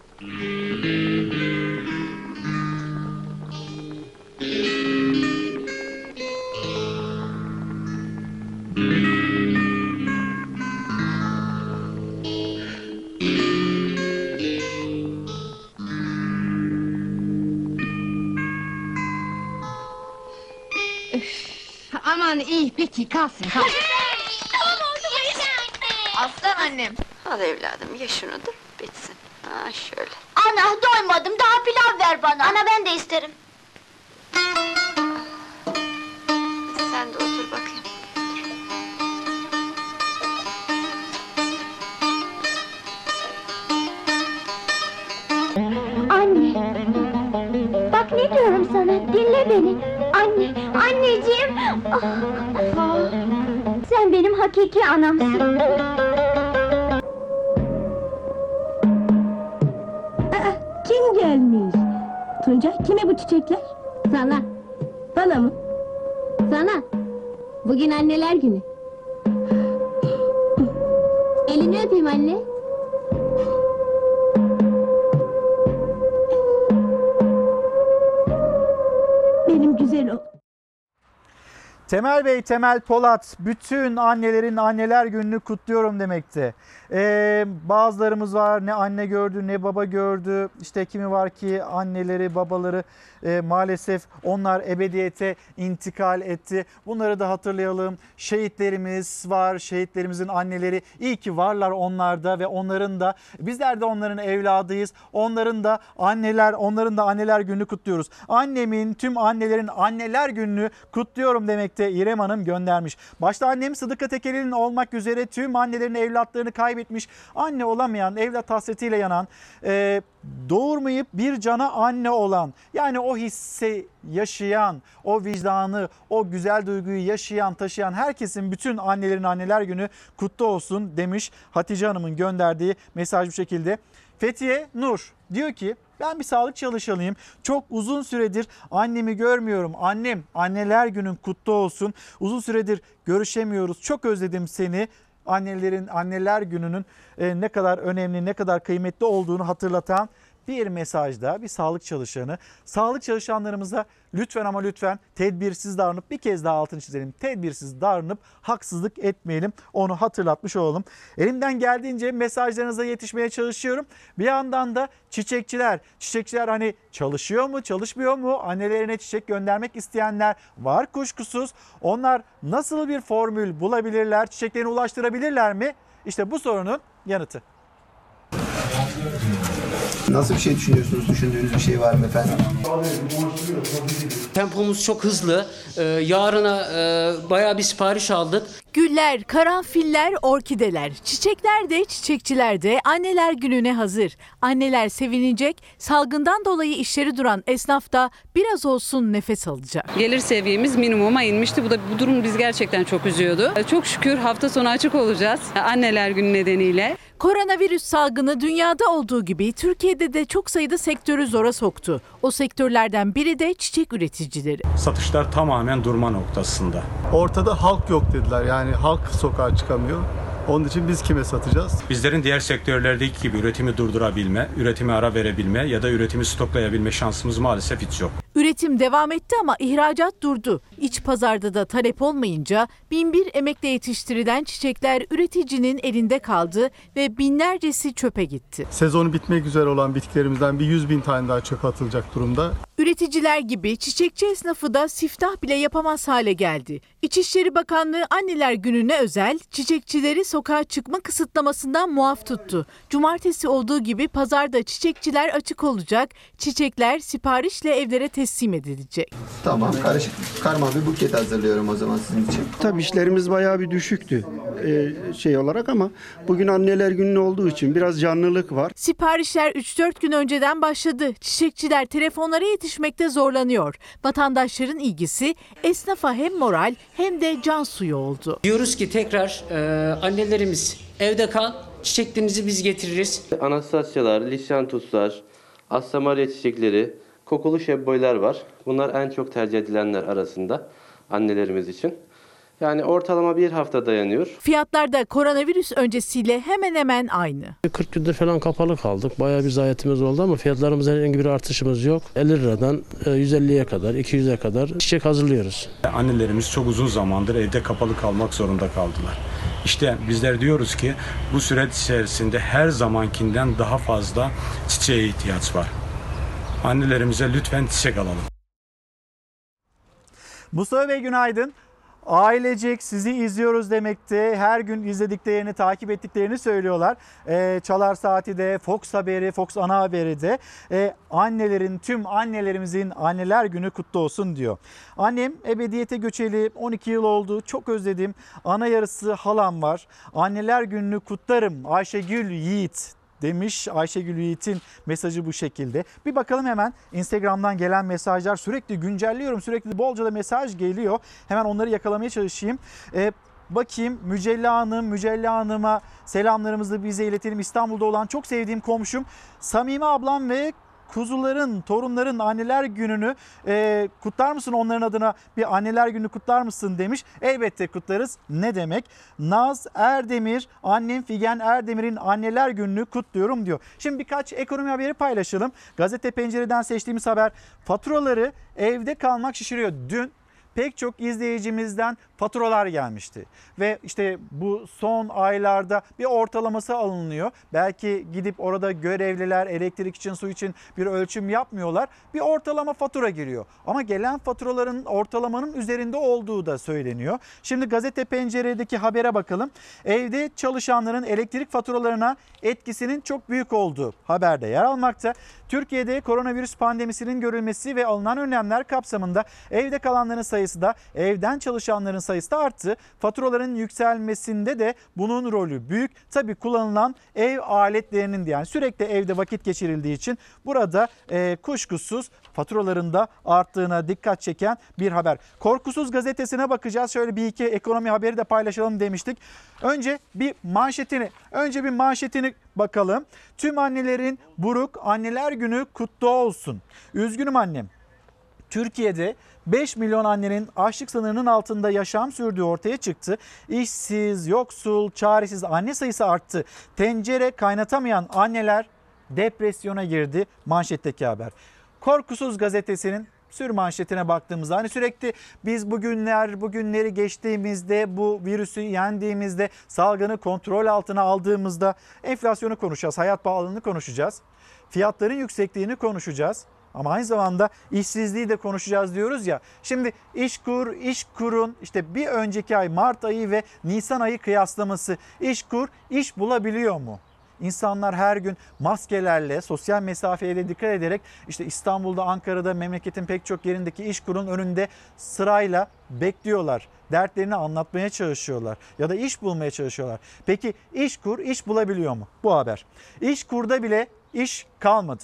Aman iyi peki kalsın kalsın. Aslan annem. Al evladım ye şunu da bitsin. Ha şöyle. Ana doymadım daha pilav ver bana. Ana ben de isterim. Sen de otur bakayım. Anne. Bak ne diyorum sana dinle beni. Sen benim hakiki anamsın. Kim gelmiş? Tuncay kime bu çiçekler? Sana. Bana mı? Sana. Bugün anneler günü. Temel Bey, Temel Polat, bütün annelerin anneler gününü kutluyorum demekte. Ee, bazılarımız var ne anne gördü ne baba gördü. İşte kimi var ki anneleri, babaları e, maalesef onlar ebediyete intikal etti. Bunları da hatırlayalım. Şehitlerimiz var, şehitlerimizin anneleri. İyi ki varlar onlarda ve onların da bizler de onların evladıyız. Onların da anneler, onların da anneler gününü kutluyoruz. Annemin, tüm annelerin anneler gününü kutluyorum demekte İrem Hanım göndermiş. Başta annem Sıdıka Tekeli'nin olmak üzere tüm annelerin evlatlarını kaybetmiş. Anne olamayan, evlat hasretiyle yanan, e, doğurmayıp bir cana anne olan yani o hissi yaşayan, o vicdanı, o güzel duyguyu yaşayan, taşıyan herkesin bütün annelerin anneler günü kutlu olsun demiş Hatice Hanım'ın gönderdiği mesaj bu şekilde. Fethiye Nur diyor ki ben bir sağlık çalışanıyım. Çok uzun süredir annemi görmüyorum. Annem anneler günün kutlu olsun. Uzun süredir görüşemiyoruz. Çok özledim seni. Annelerin anneler gününün e, ne kadar önemli, ne kadar kıymetli olduğunu hatırlatan bir mesajda bir sağlık çalışanı. Sağlık çalışanlarımıza lütfen ama lütfen tedbirsiz davranıp bir kez daha altını çizelim. Tedbirsiz davranıp haksızlık etmeyelim. Onu hatırlatmış olalım. Elimden geldiğince mesajlarınıza yetişmeye çalışıyorum. Bir yandan da çiçekçiler, çiçekçiler hani çalışıyor mu, çalışmıyor mu? Annelerine çiçek göndermek isteyenler var kuşkusuz. Onlar nasıl bir formül bulabilirler, çiçeklerini ulaştırabilirler mi? İşte bu sorunun yanıtı. Nasıl bir şey düşünüyorsunuz? Düşündüğünüz bir şey var mı efendim? Tempomuz çok hızlı. Ee, yarına e, bayağı bir sipariş aldık. Güller, karanfiller, orkideler, çiçekler de çiçekçiler de anneler gününe hazır. Anneler sevinecek, salgından dolayı işleri duran esnaf da biraz olsun nefes alacak. Gelir seviyemiz minimuma inmişti. Bu da bu durum biz gerçekten çok üzüyordu. Çok şükür hafta sonu açık olacağız. Anneler günü nedeniyle. Koronavirüs salgını dünyada olduğu gibi Türkiye'de de çok sayıda sektörü zora soktu. O sektörlerden biri de çiçek üreticileri. Satışlar tamamen durma noktasında. Ortada halk yok dediler. Yani halk sokağa çıkamıyor. Onun için biz kime satacağız? Bizlerin diğer sektörlerdeki gibi üretimi durdurabilme, üretimi ara verebilme ya da üretimi stoklayabilme şansımız maalesef hiç yok. Üretim devam etti ama ihracat durdu. İç pazarda da talep olmayınca binbir emekle yetiştirilen çiçekler üreticinin elinde kaldı ve binlercesi çöpe gitti. Sezonu bitmek üzere olan bitkilerimizden bir 100 bin tane daha çöpe atılacak durumda. Üreticiler gibi çiçekçi esnafı da siftah bile yapamaz hale geldi. İçişleri Bakanlığı Anneler Günü'ne özel çiçekçileri sokağa çıkma kısıtlamasından muaf tuttu. Cumartesi olduğu gibi pazarda çiçekçiler açık olacak. Çiçekler siparişle evlere teslim edilecek. Tamam, karışık karma bir buket hazırlıyorum o zaman sizin için. Tabii işlerimiz bayağı bir düşüktü e, şey olarak ama bugün anneler günü olduğu için biraz canlılık var. Siparişler 3-4 gün önceden başladı. Çiçekçiler telefonlara yetişmekte zorlanıyor. Vatandaşların ilgisi esnafa hem moral hem de can suyu oldu. Diyoruz ki tekrar e, annelerimiz evde kal, çiçeklerinizi biz getiririz. Anastasyalar, lisyantuslar, assamarya çiçekleri, kokulu şebboylar var. Bunlar en çok tercih edilenler arasında annelerimiz için. Yani ortalama bir hafta dayanıyor. Fiyatlar da koronavirüs öncesiyle hemen hemen aynı. 40 gündür falan kapalı kaldık. Bayağı bir zayiatımız oldu ama fiyatlarımızda herhangi bir artışımız yok. 50 liradan e, 150'ye kadar, 200'e kadar çiçek hazırlıyoruz. Annelerimiz çok uzun zamandır evde kapalı kalmak zorunda kaldılar. İşte bizler diyoruz ki bu süreç içerisinde her zamankinden daha fazla çiçeğe ihtiyaç var. Annelerimize lütfen çiçek alalım. Mustafa Bey günaydın. Ailecek sizi izliyoruz demekte. Her gün izlediklerini, takip ettiklerini söylüyorlar. Ee, Çalar Saati de, Fox Haberi, Fox Ana Haberi de e, annelerin, tüm annelerimizin anneler günü kutlu olsun diyor. Annem ebediyete göçeli 12 yıl oldu. Çok özledim. Ana yarısı halam var. Anneler gününü kutlarım. Ayşegül Yiğit demiş Ayşegül Yiğit'in mesajı bu şekilde. Bir bakalım hemen Instagram'dan gelen mesajlar sürekli güncelliyorum. Sürekli bolca da mesaj geliyor. Hemen onları yakalamaya çalışayım. Ee, bakayım Mücella Hanım, Mücella Hanım'a selamlarımızı bize iletelim. İstanbul'da olan çok sevdiğim komşum Samime ablam ve kuzuların, torunların anneler gününü e, kutlar mısın onların adına bir anneler günü kutlar mısın demiş. Elbette kutlarız. Ne demek? Naz Erdemir, annem Figen Erdemir'in anneler gününü kutluyorum diyor. Şimdi birkaç ekonomi haberi paylaşalım. Gazete Pencere'den seçtiğimiz haber faturaları evde kalmak şişiriyor. Dün pek çok izleyicimizden faturalar gelmişti. Ve işte bu son aylarda bir ortalaması alınıyor. Belki gidip orada görevliler elektrik için su için bir ölçüm yapmıyorlar. Bir ortalama fatura giriyor. Ama gelen faturaların ortalamanın üzerinde olduğu da söyleniyor. Şimdi gazete penceredeki habere bakalım. Evde çalışanların elektrik faturalarına etkisinin çok büyük olduğu haberde yer almakta. Türkiye'de koronavirüs pandemisinin görülmesi ve alınan önlemler kapsamında evde kalanların sayısı da evden çalışanların sayısı da arttı. Faturaların yükselmesinde de bunun rolü büyük. Tabii kullanılan ev aletlerinin yani sürekli evde vakit geçirildiği için burada e, kuşkusuz faturalarında arttığına dikkat çeken bir haber. Korkusuz gazetesine bakacağız. Şöyle bir iki ekonomi haberi de paylaşalım demiştik. Önce bir manşetini, önce bir manşetini bakalım. Tüm annelerin buruk anneler günü kutlu olsun. Üzgünüm annem. Türkiye'de 5 milyon annenin açlık sınırının altında yaşam sürdüğü ortaya çıktı. İşsiz, yoksul, çaresiz anne sayısı arttı. Tencere kaynatamayan anneler depresyona girdi manşetteki haber. Korkusuz gazetesinin sür manşetine baktığımızda hani sürekli biz bugünler bugünleri geçtiğimizde bu virüsü yendiğimizde salgını kontrol altına aldığımızda enflasyonu konuşacağız, hayat pahalılığını konuşacağız. Fiyatların yüksekliğini konuşacağız. Ama aynı zamanda işsizliği de konuşacağız diyoruz ya. Şimdi İşkur, İşkur'un işte bir önceki ay Mart ayı ve Nisan ayı kıyaslaması. İşkur iş bulabiliyor mu? insanlar her gün maskelerle, sosyal mesafeye de dikkat ederek işte İstanbul'da, Ankara'da, memleketin pek çok yerindeki iş kurun önünde sırayla bekliyorlar. Dertlerini anlatmaya çalışıyorlar ya da iş bulmaya çalışıyorlar. Peki iş kur iş bulabiliyor mu? Bu haber. İş kurda bile iş kalmadı.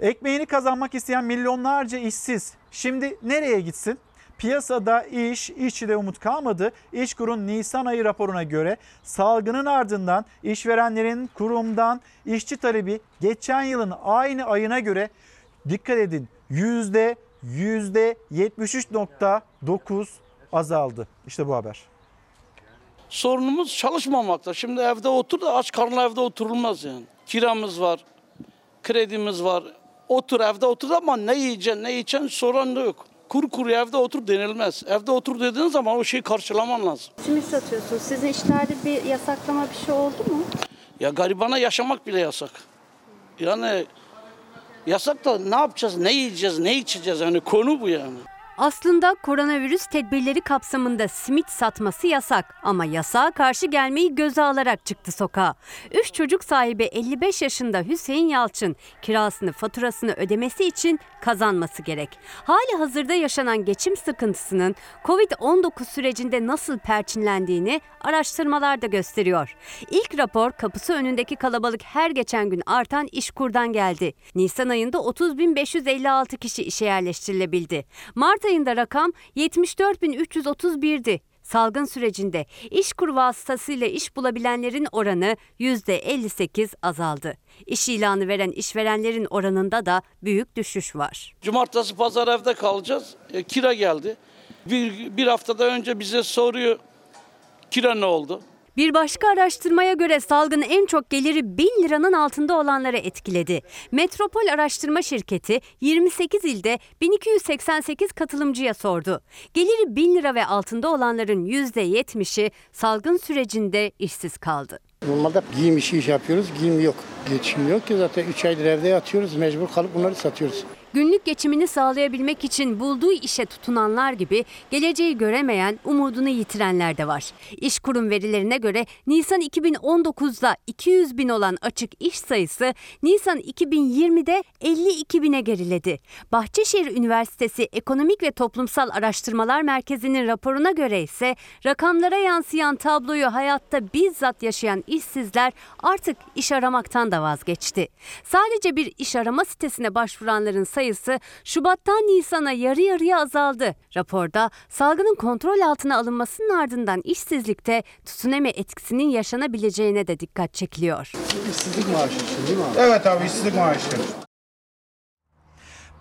Ekmeğini kazanmak isteyen milyonlarca işsiz şimdi nereye gitsin? Piyasada iş, işçide umut kalmadı. İşkur'un Nisan ayı raporuna göre salgının ardından işverenlerin kurumdan işçi talebi geçen yılın aynı ayına göre dikkat edin yüzde yüzde 73.9 azaldı. İşte bu haber. Sorunumuz çalışmamakta. Şimdi evde otur da aç karnına evde oturulmaz yani. Kiramız var, kredimiz var. Otur evde otur ama ne yiyeceksin ne içeceksin soran da yok. Kuru kuru evde otur denilmez. Evde otur dediğin zaman o şeyi karşılaman lazım. Simit satıyorsunuz. Sizin işlerde bir yasaklama bir şey oldu mu? Ya garibana yaşamak bile yasak. Yani yasak da ne yapacağız, ne yiyeceğiz, ne içeceğiz yani konu bu yani. Aslında koronavirüs tedbirleri kapsamında simit satması yasak ama yasağa karşı gelmeyi göze alarak çıktı sokağa. Üç çocuk sahibi 55 yaşında Hüseyin Yalçın kirasını faturasını ödemesi için kazanması gerek. Hali hazırda yaşanan geçim sıkıntısının Covid-19 sürecinde nasıl perçinlendiğini araştırmalar da gösteriyor. İlk rapor kapısı önündeki kalabalık her geçen gün artan işkurdan geldi. Nisan ayında 30.556 kişi işe yerleştirilebildi. Mart ayında rakam 74.331'di. Salgın sürecinde işkur vasıtasıyla iş bulabilenlerin oranı %58 azaldı. İş ilanı veren işverenlerin oranında da büyük düşüş var. Cumartesi pazar evde kalacağız. E, kira geldi. Bir, bir haftada önce bize soruyor kira ne oldu? Bir başka araştırmaya göre salgın en çok geliri 1000 liranın altında olanları etkiledi. Metropol Araştırma Şirketi 28 ilde 1288 katılımcıya sordu. Geliri 1000 lira ve altında olanların %70'i salgın sürecinde işsiz kaldı. Normalde giyim işi iş yapıyoruz, giyim yok. Geçim yok ki zaten 3 aydır evde yatıyoruz, mecbur kalıp bunları satıyoruz. Günlük geçimini sağlayabilmek için bulduğu işe tutunanlar gibi geleceği göremeyen, umudunu yitirenler de var. İş kurum verilerine göre Nisan 2019'da 200 bin olan açık iş sayısı Nisan 2020'de 52 bine geriledi. Bahçeşehir Üniversitesi Ekonomik ve Toplumsal Araştırmalar Merkezi'nin raporuna göre ise rakamlara yansıyan tabloyu hayatta bizzat yaşayan işsizler artık iş aramaktan da vazgeçti. Sadece bir iş arama sitesine başvuranların sayısı Şubat'tan Nisan'a yarı yarıya azaldı. Raporda salgının kontrol altına alınmasının ardından işsizlikte tsunami etkisinin yaşanabileceğine de dikkat çekiliyor. İşsizlik maaşı için değil mi abi? Evet abi işsizlik maaşı.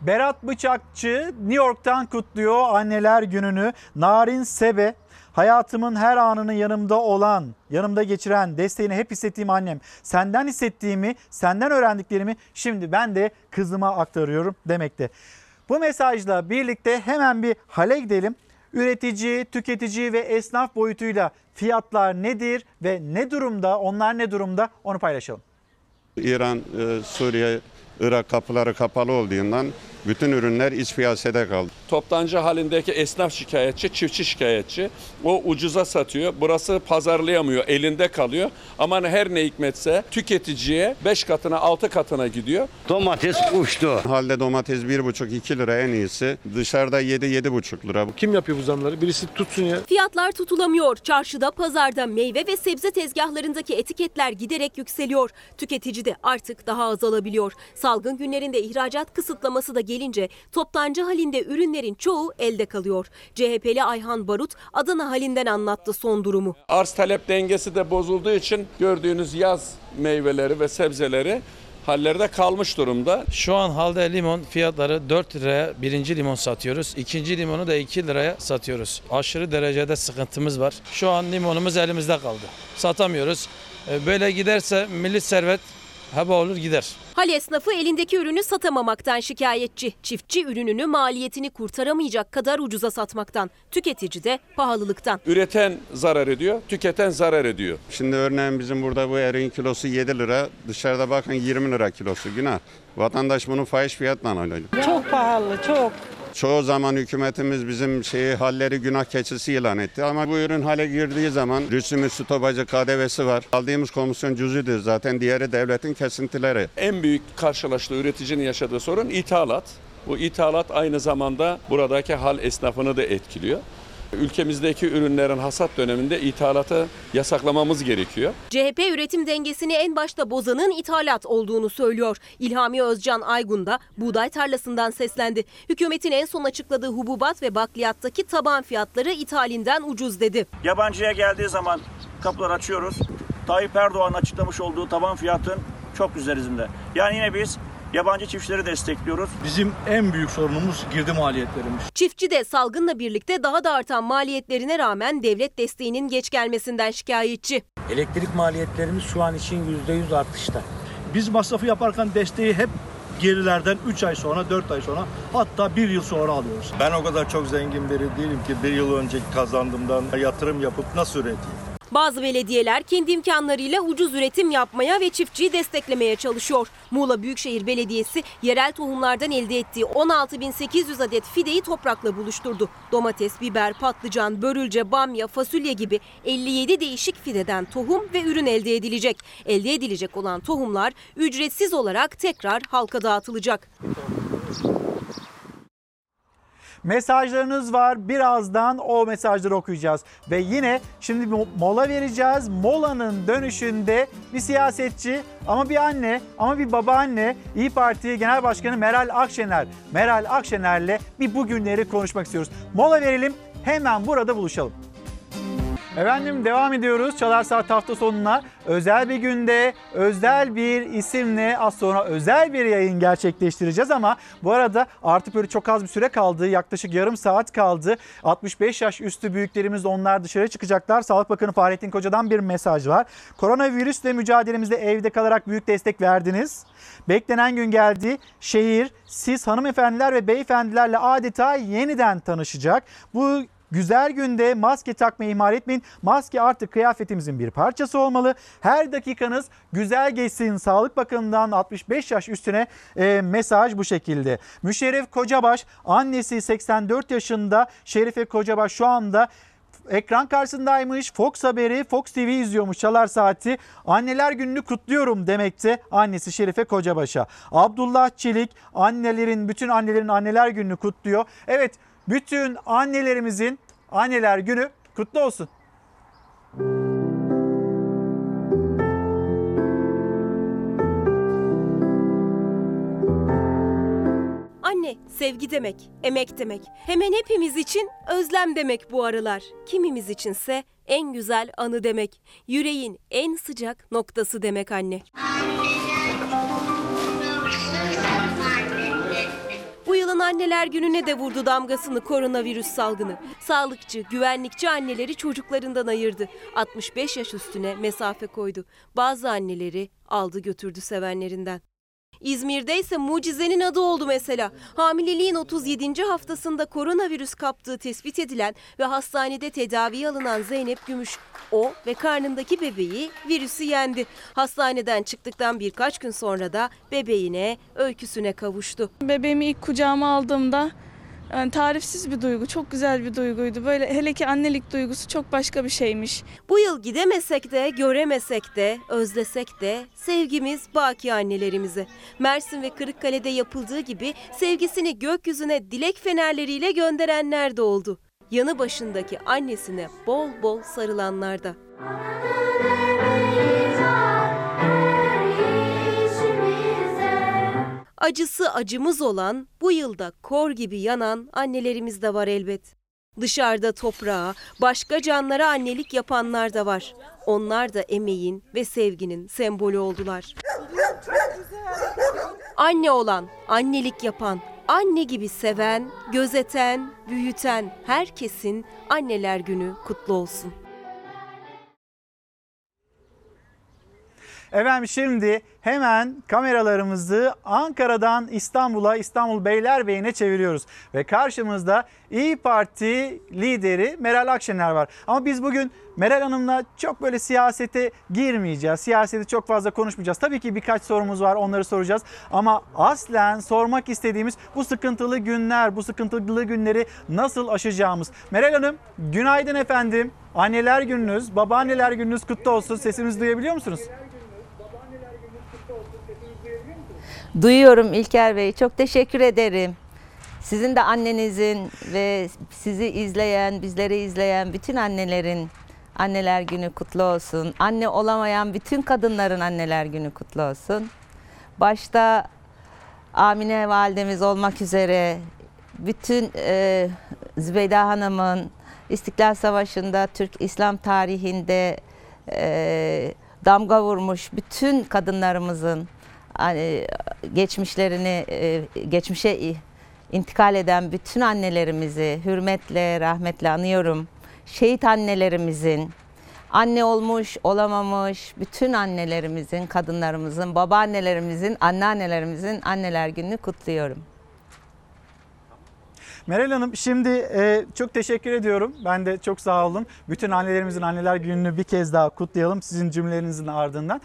Berat Bıçakçı New York'tan kutluyor anneler gününü. Narin Sebe hayatımın her anını yanımda olan, yanımda geçiren, desteğini hep hissettiğim annem. Senden hissettiğimi, senden öğrendiklerimi şimdi ben de kızıma aktarıyorum demekte. Bu mesajla birlikte hemen bir hale gidelim. Üretici, tüketici ve esnaf boyutuyla fiyatlar nedir ve ne durumda, onlar ne durumda onu paylaşalım. İran, e, Suriye, Irak kapıları kapalı olduğundan bütün ürünler iç piyasada kaldı. Toptancı halindeki esnaf şikayetçi, çiftçi şikayetçi. O ucuza satıyor. Burası pazarlayamıyor, elinde kalıyor. Ama her ne hikmetse tüketiciye 5 katına 6 katına gidiyor. Domates uçtu. Halde domates 1,5-2 lira en iyisi. Dışarıda 7-7,5 lira. Kim yapıyor bu zamları? Birisi tutsun ya. Fiyatlar tutulamıyor. Çarşıda, pazarda meyve ve sebze tezgahlarındaki etiketler giderek yükseliyor. Tüketici de artık daha azalabiliyor. Salgın günlerinde ihracat kısıtlaması da gelince toptancı halinde ürünlerin çoğu elde kalıyor. CHP'li Ayhan Barut Adana halinden anlattı son durumu. Arz talep dengesi de bozulduğu için gördüğünüz yaz meyveleri ve sebzeleri hallerde kalmış durumda. Şu an halde limon fiyatları 4 liraya birinci limon satıyoruz. İkinci limonu da 2 liraya satıyoruz. Aşırı derecede sıkıntımız var. Şu an limonumuz elimizde kaldı. Satamıyoruz. E, Böyle giderse milli servet heba olur gider. Hal esnafı elindeki ürünü satamamaktan şikayetçi. Çiftçi ürününü maliyetini kurtaramayacak kadar ucuza satmaktan. Tüketici de pahalılıktan. Üreten zarar ediyor, tüketen zarar ediyor. Şimdi örneğin bizim burada bu eriğin kilosu 7 lira. Dışarıda bakın 20 lira kilosu günah. Vatandaş bunu fahiş fiyatla alıyor. Çok pahalı, çok. Çoğu zaman hükümetimiz bizim şeyi halleri günah keçisi ilan etti ama bu ürün hale girdiği zaman rüsümü, stopajı, KDV'si var. Aldığımız komisyon cüzüdür zaten diğeri devletin kesintileri. En büyük karşılaştığı üreticinin yaşadığı sorun ithalat. Bu ithalat aynı zamanda buradaki hal esnafını da etkiliyor. Ülkemizdeki ürünlerin hasat döneminde ithalatı yasaklamamız gerekiyor. CHP üretim dengesini en başta bozanın ithalat olduğunu söylüyor. İlhami Özcan Aygun da buğday tarlasından seslendi. Hükümetin en son açıkladığı hububat ve bakliyattaki taban fiyatları ithalinden ucuz dedi. Yabancıya geldiği zaman kapıları açıyoruz. Tayyip Erdoğan açıklamış olduğu taban fiyatın çok üzerinde. Yani yine biz yabancı çiftçileri destekliyoruz. Bizim en büyük sorunumuz girdi maliyetlerimiz. Çiftçi de salgınla birlikte daha da artan maliyetlerine rağmen devlet desteğinin geç gelmesinden şikayetçi. Elektrik maliyetlerimiz şu an için %100 artışta. Biz masrafı yaparken desteği hep gerilerden 3 ay sonra, 4 ay sonra hatta 1 yıl sonra alıyoruz. Ben o kadar çok zengin biri değilim ki bir yıl önce kazandığımdan yatırım yapıp nasıl üreteyim? Bazı belediyeler kendi imkanlarıyla ucuz üretim yapmaya ve çiftçiyi desteklemeye çalışıyor. Muğla Büyükşehir Belediyesi yerel tohumlardan elde ettiği 16.800 adet fideyi toprakla buluşturdu. Domates, biber, patlıcan, börülce, bamya, fasulye gibi 57 değişik fideden tohum ve ürün elde edilecek. Elde edilecek olan tohumlar ücretsiz olarak tekrar halka dağıtılacak. Mesajlarınız var. Birazdan o mesajları okuyacağız. Ve yine şimdi mola vereceğiz. Molanın dönüşünde bir siyasetçi ama bir anne ama bir babaanne İyi Parti Genel Başkanı Meral Akşener. Meral Akşener'le bir bugünleri konuşmak istiyoruz. Mola verelim. Hemen burada buluşalım. Efendim devam ediyoruz Çalar Saat hafta sonuna. Özel bir günde özel bir isimle az sonra özel bir yayın gerçekleştireceğiz ama bu arada artık böyle çok az bir süre kaldı. Yaklaşık yarım saat kaldı. 65 yaş üstü büyüklerimiz onlar dışarı çıkacaklar. Sağlık Bakanı Fahrettin Koca'dan bir mesaj var. Koronavirüsle mücadelemizde evde kalarak büyük destek verdiniz. Beklenen gün geldi. Şehir siz hanımefendiler ve beyefendilerle adeta yeniden tanışacak. Bu Güzel günde maske takmayı ihmal etmeyin. Maske artık kıyafetimizin bir parçası olmalı. Her dakikanız güzel geçsin. Sağlık Bakanı'ndan 65 yaş üstüne e, mesaj bu şekilde. Müşerref Kocabaş annesi 84 yaşında. Şerife Kocabaş şu anda ekran karşısındaymış. Fox Haberi, Fox TV izliyormuş Çalar Saati. Anneler gününü kutluyorum demekte annesi Şerife Kocabaş'a. Abdullah Çelik annelerin, bütün annelerin anneler gününü kutluyor. Evet bütün annelerimizin anneler günü kutlu olsun. Anne sevgi demek, emek demek. Hemen hepimiz için özlem demek bu aralar. Kimimiz içinse en güzel anı demek. Yüreğin en sıcak noktası demek anne. Anneler gününe de vurdu damgasını koronavirüs salgını. Sağlıkçı, güvenlikçi anneleri çocuklarından ayırdı. 65 yaş üstüne mesafe koydu. Bazı anneleri aldı götürdü sevenlerinden. İzmir'de ise mucizenin adı oldu mesela. Hamileliğin 37. haftasında koronavirüs kaptığı tespit edilen ve hastanede tedaviye alınan Zeynep Gümüş. O ve karnındaki bebeği virüsü yendi. Hastaneden çıktıktan birkaç gün sonra da bebeğine, öyküsüne kavuştu. Bebeğimi ilk kucağıma aldığımda yani tarifsiz bir duygu, çok güzel bir duyguydu. Böyle hele ki annelik duygusu çok başka bir şeymiş. Bu yıl gidemesek de, göremesek de, özlesek de sevgimiz baki annelerimize. Mersin ve Kırıkkale'de yapıldığı gibi sevgisini gökyüzüne dilek fenerleriyle gönderenler de oldu. Yanı başındaki annesine bol bol sarılanlar da. Acısı acımız olan, bu yılda kor gibi yanan annelerimiz de var elbet. Dışarıda toprağa, başka canlara annelik yapanlar da var. Onlar da emeğin ve sevginin sembolü oldular. Anne olan, annelik yapan, anne gibi seven, gözeten, büyüten herkesin anneler günü kutlu olsun. Efendim şimdi hemen kameralarımızı Ankara'dan İstanbul'a, İstanbul Beylerbeyi'ne çeviriyoruz. Ve karşımızda İyi Parti lideri Meral Akşener var. Ama biz bugün Meral Hanım'la çok böyle siyasete girmeyeceğiz. Siyaseti çok fazla konuşmayacağız. Tabii ki birkaç sorumuz var onları soracağız. Ama aslen sormak istediğimiz bu sıkıntılı günler, bu sıkıntılı günleri nasıl aşacağımız. Meral Hanım günaydın efendim. Anneler gününüz, babaanneler gününüz kutlu olsun. Sesimizi duyabiliyor musunuz? Duyuyorum İlker Bey. Çok teşekkür ederim. Sizin de annenizin ve sizi izleyen, bizleri izleyen bütün annelerin anneler günü kutlu olsun. Anne olamayan bütün kadınların anneler günü kutlu olsun. Başta Amine validemiz olmak üzere bütün e, Zübeyda Hanım'ın İstiklal Savaşı'nda Türk İslam tarihinde e, damga vurmuş bütün kadınlarımızın geçmişlerini e, geçmişe intikal eden bütün annelerimizi hürmetle, rahmetle anıyorum. Şehit annelerimizin, anne olmuş, olamamış bütün annelerimizin, kadınlarımızın, babaannelerimizin, anneannelerimizin anneler gününü kutluyorum. Meral Hanım şimdi e, çok teşekkür ediyorum. Ben de çok sağ olun. Bütün annelerimizin anneler gününü bir kez daha kutlayalım sizin cümlelerinizin ardından.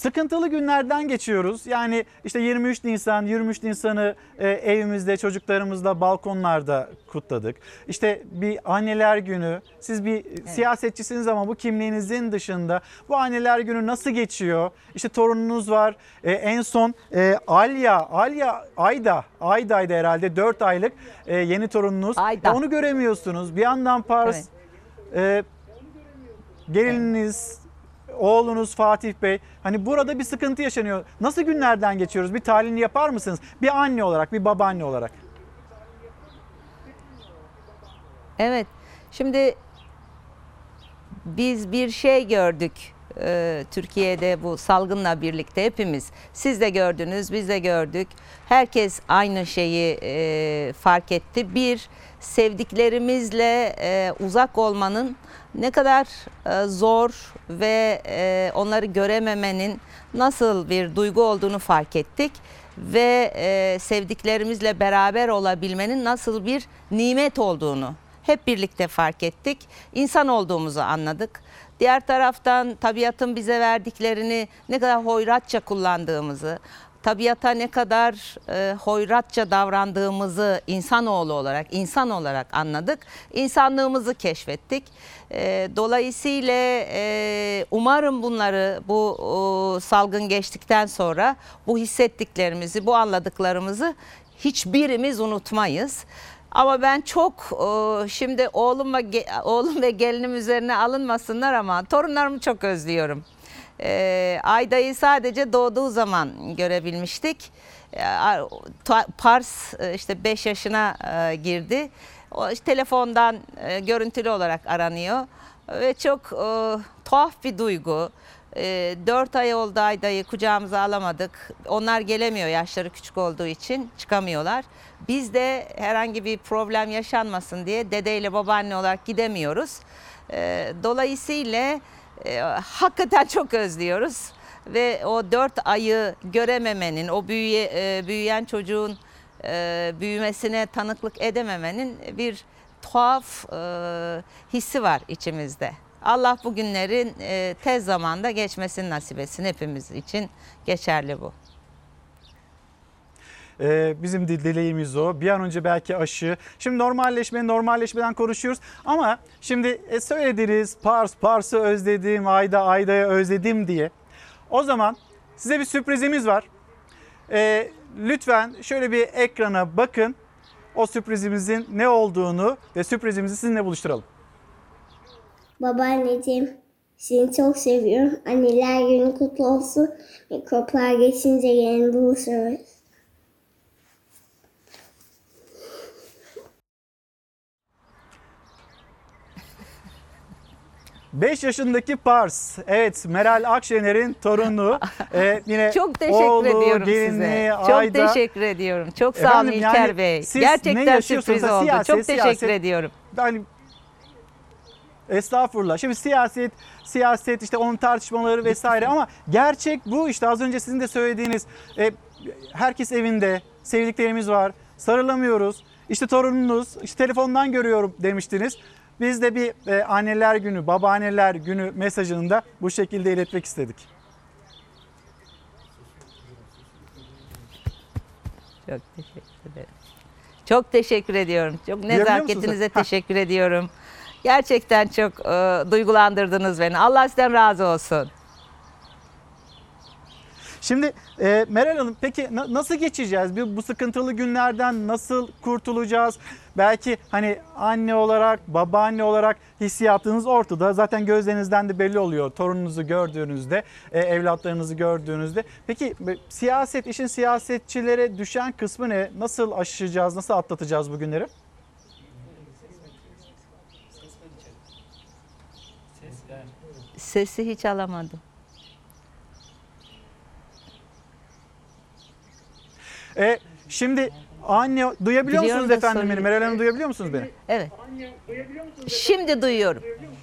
Sıkıntılı günlerden geçiyoruz. Yani işte 23 Nisan, 23 Nisan'ı e, evimizde, çocuklarımızla, balkonlarda kutladık. İşte bir anneler günü. Siz bir siyasetçisiniz ama bu kimliğinizin dışında bu anneler günü nasıl geçiyor? İşte torununuz var. E, en son e, Alya, Alya Ayda, Ayda'ydı herhalde 4 aylık e, yeni torununuz. Ayda. Onu göremiyorsunuz. Bir yandan Pars, e, gelininiz, oğlunuz Fatih Bey. Hani burada bir sıkıntı yaşanıyor. Nasıl günlerden geçiyoruz? Bir tahlilini yapar mısınız? Bir anne olarak, bir babaanne olarak. Evet. Şimdi biz bir şey gördük e, Türkiye'de bu salgınla birlikte hepimiz. Siz de gördünüz, biz de gördük. Herkes aynı şeyi e, fark etti. Bir, sevdiklerimizle e, uzak olmanın ne kadar e, zor ve e, onları görememenin nasıl bir duygu olduğunu fark ettik ve e, sevdiklerimizle beraber olabilmenin nasıl bir nimet olduğunu hep birlikte fark ettik. İnsan olduğumuzu anladık. Diğer taraftan tabiatın bize verdiklerini ne kadar hoyratça kullandığımızı, tabiata ne kadar e, hoyratça davrandığımızı insanoğlu olarak, insan olarak anladık. İnsanlığımızı keşfettik. E, dolayısıyla e, umarım bunları bu o, salgın geçtikten sonra bu hissettiklerimizi, bu anladıklarımızı hiçbirimiz unutmayız. Ama ben çok e, şimdi oğlum ve oğlum ve gelinim üzerine alınmasınlar ama torunlarımı çok özlüyorum. E, Ayda'yı sadece doğduğu zaman görebilmiştik. E, Pars işte 5 yaşına girdi. O işte telefondan e, görüntülü olarak aranıyor ve çok tuhaf bir duygu. E, 4 ay oldu Ayda'yı kucağımıza alamadık. Onlar gelemiyor yaşları küçük olduğu için çıkamıyorlar. Biz de herhangi bir problem yaşanmasın diye dedeyle babaanne olarak gidemiyoruz. E, dolayısıyla e, hakikaten çok özlüyoruz ve o dört ayı görememenin, o büyüye, e, büyüyen çocuğun e, büyümesine tanıklık edememenin bir tuhaf e, hissi var içimizde. Allah bu günlerin e, tez zamanda geçmesini nasip etsin hepimiz için geçerli bu. Ee, bizim de dileğimiz o. Bir an önce belki aşı. Şimdi normalleşme, normalleşmeden konuşuyoruz. Ama şimdi e, söylediniz Pars, Pars'ı özledim, Ayda, Ayda'yı özledim diye. O zaman size bir sürprizimiz var. Ee, lütfen şöyle bir ekrana bakın. O sürprizimizin ne olduğunu ve sürprizimizi sizinle buluşturalım. Babaanneciğim seni çok seviyorum. Anneler günü kutlu olsun. Mikroplar geçince yine buluşuruz. Beş yaşındaki Pars. Evet Meral Akşener'in torunu. Ee, yine Çok teşekkür oğlu, ediyorum gelini, size. Çok Ayda. teşekkür ediyorum. Çok sağ olun Efendim, İlker yani Bey. siz ne Gerçekten yaşıyorsunuz? sürpriz oldu. Siyaset, Çok teşekkür siyaset. ediyorum. Yani Estağfurullah. Şimdi siyaset, siyaset işte onun tartışmaları vesaire ama gerçek bu işte az önce sizin de söylediğiniz e, herkes evinde, sevdiklerimiz var, sarılamıyoruz. İşte torununuz, işte telefondan görüyorum demiştiniz. Biz de bir e, anneler günü, babaanneler günü mesajını da bu şekilde iletmek istedik. Çok teşekkür ederim. Çok teşekkür ediyorum. Çok nezaketinize teşekkür ediyorum. Gerçekten çok e, duygulandırdınız beni. Allah sizden razı olsun. Şimdi e, Meral Hanım peki na- nasıl geçeceğiz? Bu, bu sıkıntılı günlerden nasıl kurtulacağız? Belki hani anne olarak, babaanne olarak hissiyatınız ortada. Zaten gözlerinizden de belli oluyor. Torununuzu gördüğünüzde, e, evlatlarınızı gördüğünüzde. Peki siyaset, işin siyasetçilere düşen kısmı ne? Nasıl aşacağız, nasıl atlatacağız bu günleri? Sesi hiç alamadım. E, şimdi anne duyabiliyor Biliyorum musunuz da efendim beni? soruyu- Meral Hanım duyabiliyor musunuz beni? Evet. Şimdi duyuyorum.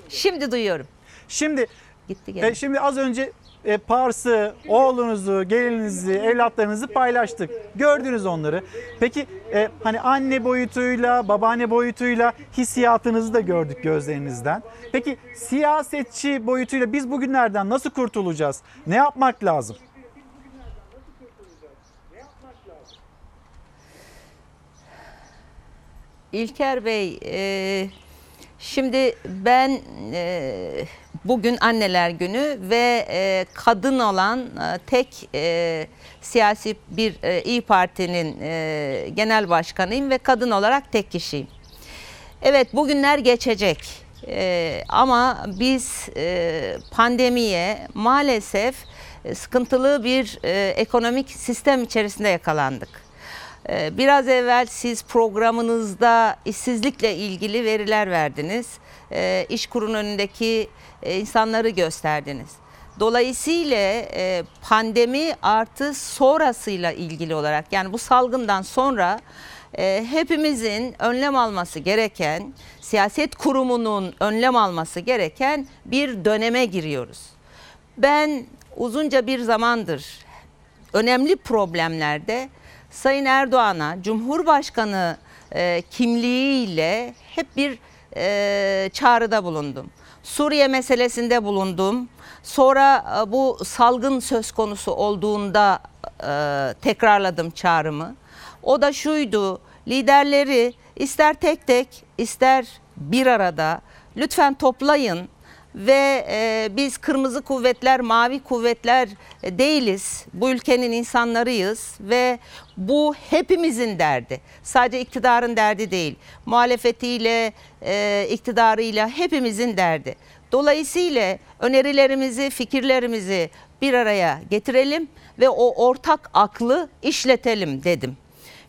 Şimdi duyuyorum. Şimdi Gitti E, gene. şimdi az önce e, Pars'ı, oğlunuzu, gelininizi, evlatlarınızı paylaştık. Gördünüz onları. Peki e, hani anne boyutuyla, babaanne boyutuyla hissiyatınızı da gördük gözlerinizden. Peki siyasetçi boyutuyla biz bugünlerden nasıl kurtulacağız? Ne yapmak lazım? İlker Bey, e, şimdi ben e, bugün Anneler Günü ve e, kadın olan e, tek e, siyasi bir e, İyi Parti'nin genel başkanıyım ve kadın olarak tek kişiyim. Evet bugünler geçecek ama biz pandemiye maalesef sıkıntılı bir ekonomik sistem içerisinde yakalandık. Biraz evvel siz programınızda işsizlikle ilgili veriler verdiniz. İşkurun önündeki insanları gösterdiniz. Dolayısıyla e, pandemi artı sonrasıyla ilgili olarak yani bu salgından sonra e, hepimizin önlem alması gereken, siyaset kurumunun önlem alması gereken bir döneme giriyoruz. Ben uzunca bir zamandır önemli problemlerde Sayın Erdoğan'a Cumhurbaşkanı e, kimliğiyle hep bir e, çağrıda bulundum. Suriye meselesinde bulundum. Sonra e, bu salgın söz konusu olduğunda e, tekrarladım çağrımı. O da şuydu, liderleri ister tek tek ister bir arada lütfen toplayın ve e, biz kırmızı kuvvetler, mavi kuvvetler e, değiliz. Bu ülkenin insanlarıyız ve bu hepimizin derdi. Sadece iktidarın derdi değil. Muhalefetiyle, e, iktidarıyla hepimizin derdi. Dolayısıyla önerilerimizi, fikirlerimizi bir araya getirelim ve o ortak aklı işletelim dedim.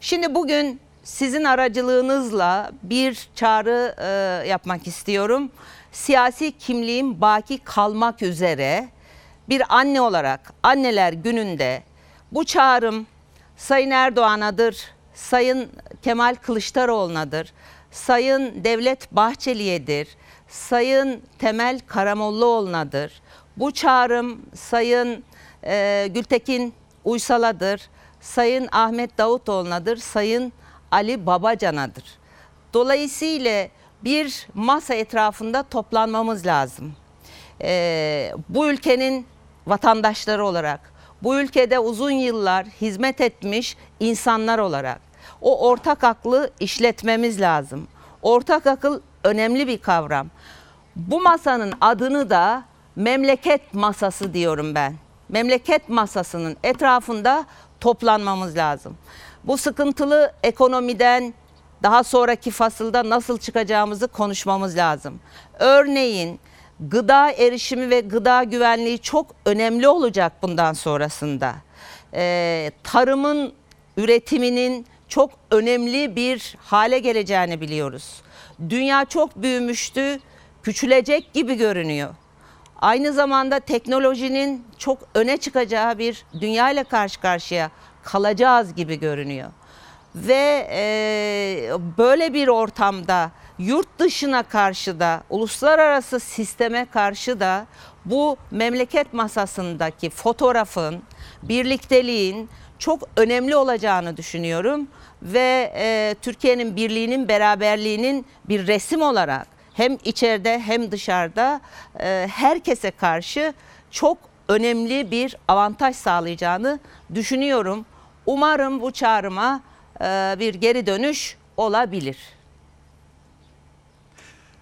Şimdi bugün sizin aracılığınızla bir çağrı e, yapmak istiyorum. Siyasi kimliğim baki kalmak üzere bir anne olarak anneler gününde bu çağrım Sayın Erdoğan'adır, Sayın Kemal Kılıçdaroğlu'nadır, Sayın Devlet Bahçeli'yedir, Sayın Temel Karamollaoğlu'nadır. Bu çağrım Sayın e, Gültekin Uysal'adır, Sayın Ahmet Davutoğlu'nadır, Sayın Ali Babacan'adır. Dolayısıyla bir masa etrafında toplanmamız lazım. Ee, bu ülkenin vatandaşları olarak, bu ülkede uzun yıllar hizmet etmiş insanlar olarak o ortak aklı işletmemiz lazım. Ortak akıl önemli bir kavram. Bu masanın adını da memleket masası diyorum ben. Memleket masasının etrafında toplanmamız lazım. Bu sıkıntılı ekonomiden daha sonraki fasılda nasıl çıkacağımızı konuşmamız lazım. Örneğin gıda erişimi ve gıda güvenliği çok önemli olacak bundan sonrasında. Ee, tarımın üretiminin çok önemli bir hale geleceğini biliyoruz. Dünya çok büyümüştü, küçülecek gibi görünüyor. Aynı zamanda teknolojinin çok öne çıkacağı bir dünya ile karşı karşıya kalacağız gibi görünüyor. Ve e, böyle bir ortamda yurt dışına karşı da, uluslararası sisteme karşı da bu memleket masasındaki fotoğrafın, birlikteliğin çok önemli olacağını düşünüyorum ve e, Türkiye'nin birliğinin, beraberliğinin bir resim olarak hem içeride hem dışarıda e, herkese karşı çok önemli bir avantaj sağlayacağını düşünüyorum. Umarım bu çağrıma bir geri dönüş olabilir.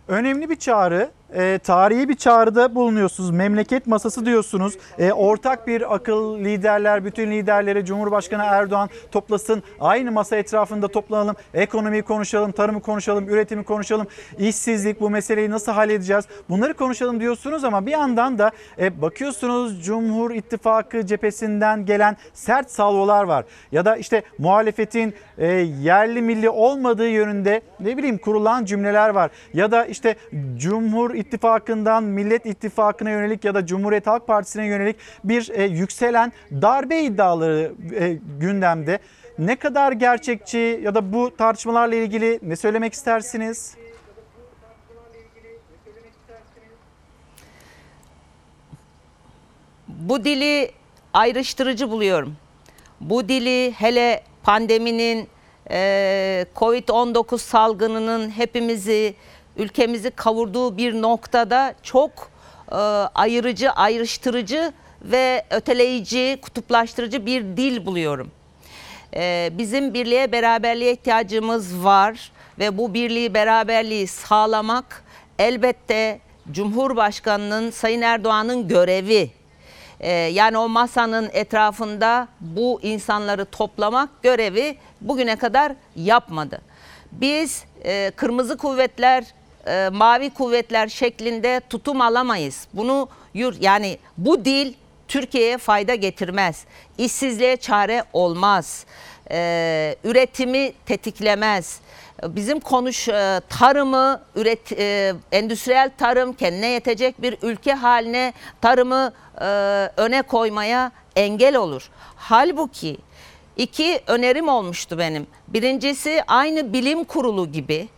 Önemli bir çağrı, e, tarihi bir çağrıda bulunuyorsunuz. Memleket masası diyorsunuz. E, ortak bir akıl liderler, bütün liderleri Cumhurbaşkanı Erdoğan toplasın. Aynı masa etrafında toplanalım. Ekonomiyi konuşalım, tarımı konuşalım, üretimi konuşalım. işsizlik bu meseleyi nasıl halledeceğiz? Bunları konuşalım diyorsunuz ama bir yandan da e, bakıyorsunuz Cumhur İttifakı cephesinden gelen sert salvolar var. Ya da işte muhalefetin e, yerli milli olmadığı yönünde ne bileyim kurulan cümleler var. Ya da işte Cumhur İttifakı'ndan Millet İttifakı'na yönelik ya da Cumhuriyet Halk Partisi'ne yönelik bir e, yükselen darbe iddiaları e, gündemde. Ne kadar gerçekçi ya da bu tartışmalarla ilgili ne söylemek istersiniz? Bu dili ayrıştırıcı buluyorum. Bu dili hele pandeminin, e, Covid-19 salgınının hepimizi, ülkemizi kavurduğu bir noktada çok e, ayırıcı, ayrıştırıcı ve öteleyici, kutuplaştırıcı bir dil buluyorum. E, bizim birliğe, beraberliğe ihtiyacımız var ve bu birliği, beraberliği sağlamak elbette Cumhurbaşkanı'nın, Sayın Erdoğan'ın görevi. Ee, yani o masanın etrafında bu insanları toplamak görevi bugüne kadar yapmadı. Biz e, kırmızı kuvvetler, e, mavi kuvvetler şeklinde tutum alamayız. Bunu yur yani bu dil Türkiye'ye fayda getirmez. İşsizliğe çare olmaz. Ee, üretimi tetiklemez. Bizim konuş e, tarımı, üret, e, endüstriyel tarım kendine yetecek bir ülke haline tarımı e, öne koymaya engel olur. Halbuki iki önerim olmuştu benim. Birincisi aynı bilim kurulu gibi,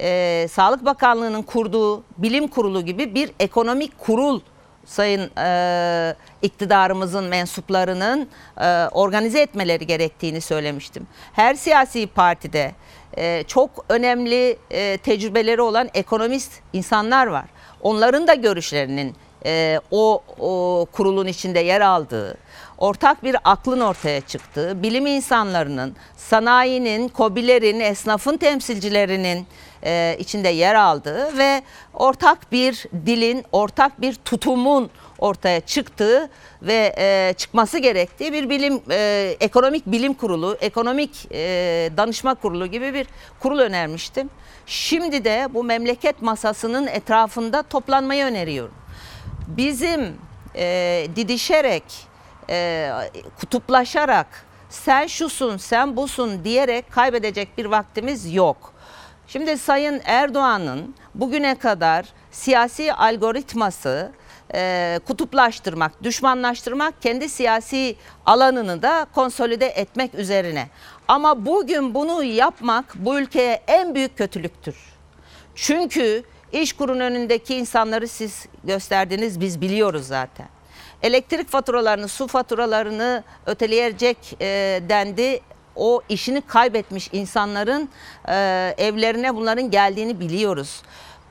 e, Sağlık Bakanlığı'nın kurduğu bilim kurulu gibi bir ekonomik kurul sayın e, iktidarımızın mensuplarının e, organize etmeleri gerektiğini söylemiştim. Her siyasi partide e, çok önemli e, tecrübeleri olan ekonomist insanlar var. Onların da görüşlerinin e, o, o kurulun içinde yer aldığı, ortak bir aklın ortaya çıktığı, bilim insanlarının, sanayinin, kobilerin, esnafın temsilcilerinin e, içinde yer aldığı ve ortak bir dilin, ortak bir tutumun ortaya çıktığı ve e, çıkması gerektiği bir bilim e, ekonomik bilim kurulu, ekonomik e, danışma kurulu gibi bir kurul önermiştim. Şimdi de bu memleket masasının etrafında toplanmayı öneriyorum. Bizim e, didişerek, e, kutuplaşarak sen şusun, sen busun diyerek kaybedecek bir vaktimiz yok. Şimdi Sayın Erdoğan'ın bugüne kadar siyasi algoritması e, kutuplaştırmak, düşmanlaştırmak, kendi siyasi alanını da konsolide etmek üzerine. Ama bugün bunu yapmak bu ülkeye en büyük kötülüktür. Çünkü iş kurun önündeki insanları siz gösterdiniz, biz biliyoruz zaten. Elektrik faturalarını, su faturalarını öteleyecek e, dendi o işini kaybetmiş insanların e, evlerine bunların geldiğini biliyoruz.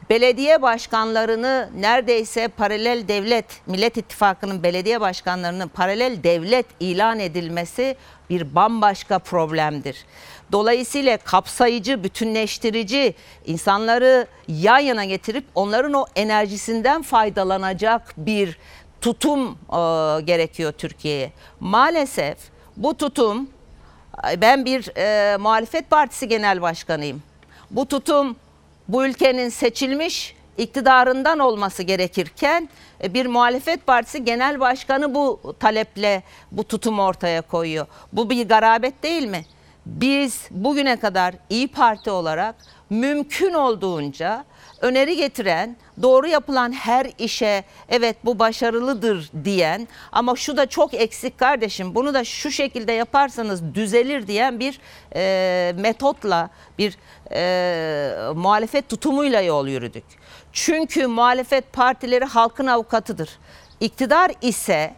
Belediye başkanlarını neredeyse paralel devlet, Millet İttifakı'nın belediye başkanlarının paralel devlet ilan edilmesi bir bambaşka problemdir. Dolayısıyla kapsayıcı, bütünleştirici insanları yan yana getirip onların o enerjisinden faydalanacak bir tutum e, gerekiyor Türkiye'ye. Maalesef bu tutum ben bir e, muhalefet partisi genel başkanıyım. Bu tutum bu ülkenin seçilmiş iktidarından olması gerekirken e, bir muhalefet partisi genel başkanı bu taleple bu tutum ortaya koyuyor. Bu bir garabet değil mi? Biz bugüne kadar İyi Parti olarak mümkün olduğunca öneri getiren, doğru yapılan her işe evet bu başarılıdır diyen ama şu da çok eksik kardeşim bunu da şu şekilde yaparsanız düzelir diyen bir e, metotla bir e, muhalefet tutumuyla yol yürüdük. Çünkü muhalefet partileri halkın avukatıdır. İktidar ise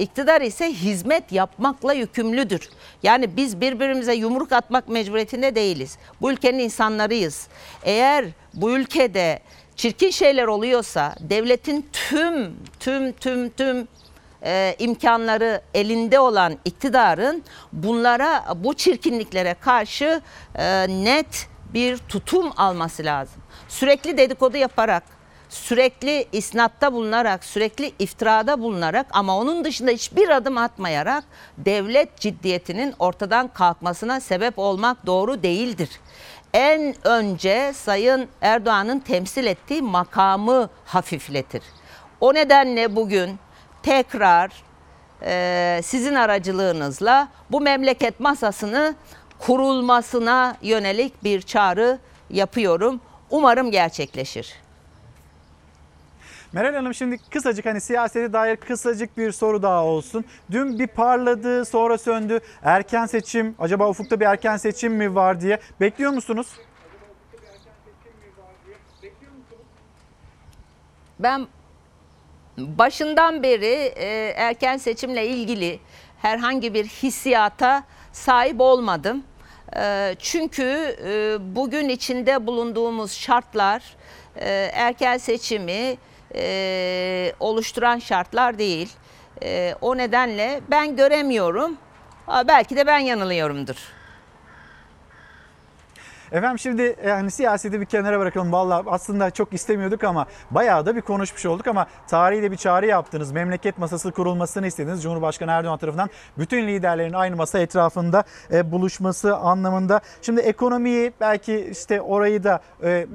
İktidar ise hizmet yapmakla yükümlüdür. Yani biz birbirimize yumruk atmak mecburiyetinde değiliz. Bu ülkenin insanlarıyız. Eğer bu ülkede çirkin şeyler oluyorsa devletin tüm tüm tüm tüm e, imkanları elinde olan iktidarın bunlara bu çirkinliklere karşı e, net bir tutum alması lazım. Sürekli dedikodu yaparak sürekli isnatta bulunarak, sürekli iftirada bulunarak ama onun dışında hiçbir adım atmayarak devlet ciddiyetinin ortadan kalkmasına sebep olmak doğru değildir. En önce Sayın Erdoğan'ın temsil ettiği makamı hafifletir. O nedenle bugün tekrar e, sizin aracılığınızla bu memleket masasını kurulmasına yönelik bir çağrı yapıyorum. Umarım gerçekleşir. Meral Hanım şimdi kısacık hani siyasete dair kısacık bir soru daha olsun. Dün bir parladı sonra söndü. Erken seçim acaba ufukta bir erken seçim mi var diye bekliyor musunuz? Ben başından beri e, erken seçimle ilgili herhangi bir hissiyata sahip olmadım. E, çünkü e, bugün içinde bulunduğumuz şartlar e, erken seçimi e, oluşturan şartlar değil. E, o nedenle ben göremiyorum. Belki de ben yanılıyorumdur. Efendim şimdi yani siyaseti bir kenara bırakalım. Vallahi aslında çok istemiyorduk ama bayağı da bir konuşmuş olduk ama tarihi de bir çağrı yaptınız. Memleket masası kurulmasını istediniz. Cumhurbaşkanı Erdoğan tarafından bütün liderlerin aynı masa etrafında e, buluşması anlamında. Şimdi ekonomiyi belki işte orayı da e,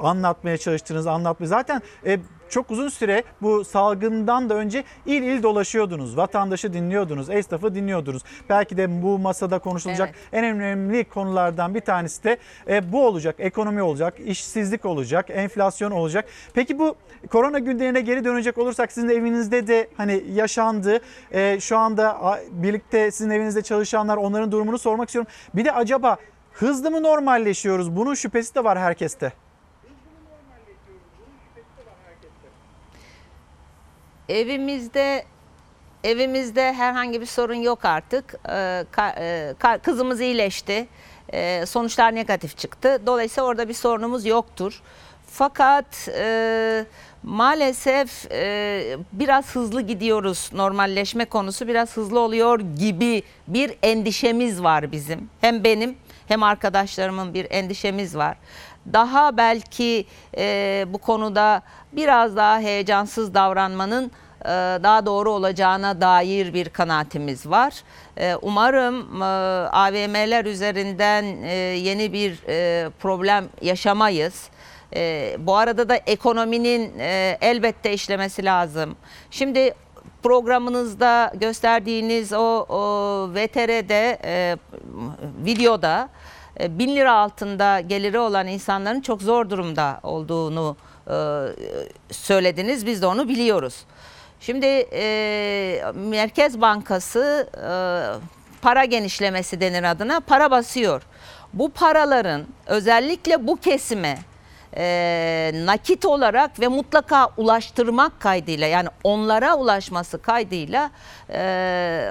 anlatmaya çalıştınız, anlatmaya. Zaten e, çok uzun süre bu salgından da önce il il dolaşıyordunuz. Vatandaşı dinliyordunuz, esnafı dinliyordunuz. Belki de bu masada konuşulacak en önemli konulardan bir tanesi de e, bu olacak. Ekonomi olacak, işsizlik olacak, enflasyon olacak. Peki bu korona günlerine geri dönecek olursak sizin evinizde de hani yaşandı. E, şu anda birlikte sizin evinizde çalışanlar onların durumunu sormak istiyorum. Bir de acaba hızlı mı normalleşiyoruz? Bunun şüphesi de var herkeste. Evimizde evimizde herhangi bir sorun yok artık. Ee, e, kızımız iyileşti. Ee, sonuçlar negatif çıktı. Dolayısıyla orada bir sorunumuz yoktur. Fakat e, maalesef e, biraz hızlı gidiyoruz. Normalleşme konusu biraz hızlı oluyor gibi bir endişemiz var bizim. Hem benim hem arkadaşlarımın bir endişemiz var. Daha belki e, bu konuda biraz daha heyecansız davranmanın e, daha doğru olacağına dair bir kanaatimiz var. E, Umarım e, AVM'ler üzerinden yeni bir problem yaşamayız. Bu arada da ekonominin elbette işlemesi lazım. Şimdi programınızda gösterdiğiniz o, o VTR'de e, videoda e, bin lira altında geliri olan insanların çok zor durumda olduğunu e, söylediniz. Biz de onu biliyoruz. Şimdi e, Merkez Bankası e, para genişlemesi denir adına para basıyor. Bu paraların özellikle bu kesime e, nakit olarak ve mutlaka ulaştırmak kaydıyla yani onlara ulaşması kaydıyla e,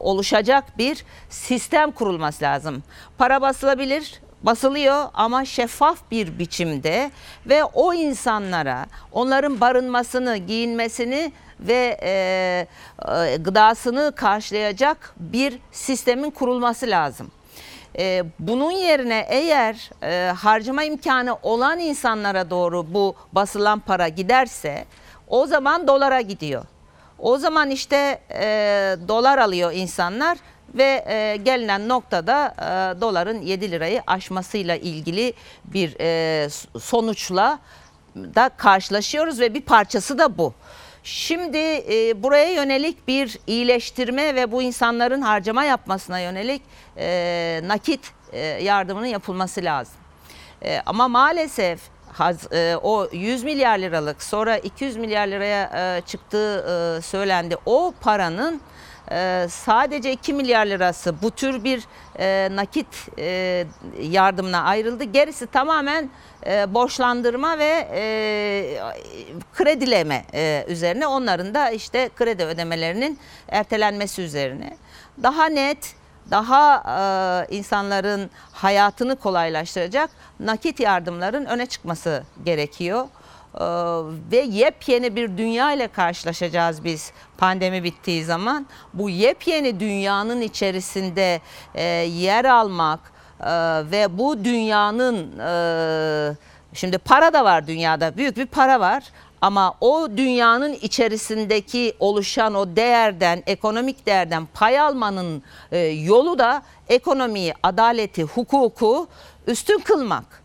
oluşacak bir sistem kurulması lazım. Para basılabilir, basılıyor ama şeffaf bir biçimde ve o insanlara onların barınmasını, giyinmesini ve e, e, gıdasını karşılayacak bir sistemin kurulması lazım. E, bunun yerine eğer e, harcama imkanı olan insanlara doğru bu basılan para giderse o zaman dolara gidiyor. O zaman işte e, dolar alıyor insanlar ve e, gelinen noktada e, doların 7 lirayı aşmasıyla ilgili bir e, sonuçla da karşılaşıyoruz ve bir parçası da bu. Şimdi e, buraya yönelik bir iyileştirme ve bu insanların harcama yapmasına yönelik e, nakit e, yardımının yapılması lazım. E, ama maalesef haz- e, o 100 milyar liralık sonra 200 milyar liraya e, çıktığı e, söylendi. O paranın e, sadece 2 milyar lirası bu tür bir e, nakit e, yardımına ayrıldı. Gerisi tamamen e, borçlandırma ve e, kredileme üzerine onların da işte kredi ödemelerinin ertelenmesi üzerine. Daha net daha e, insanların hayatını kolaylaştıracak nakit yardımların öne çıkması gerekiyor. E, ve yepyeni bir dünya ile karşılaşacağız biz pandemi bittiği zaman. Bu yepyeni dünyanın içerisinde e, yer almak e, ve bu dünyanın e, şimdi para da var dünyada büyük bir para var ama o dünyanın içerisindeki oluşan o değerden, ekonomik değerden pay almanın yolu da ekonomiyi, adaleti, hukuku üstün kılmak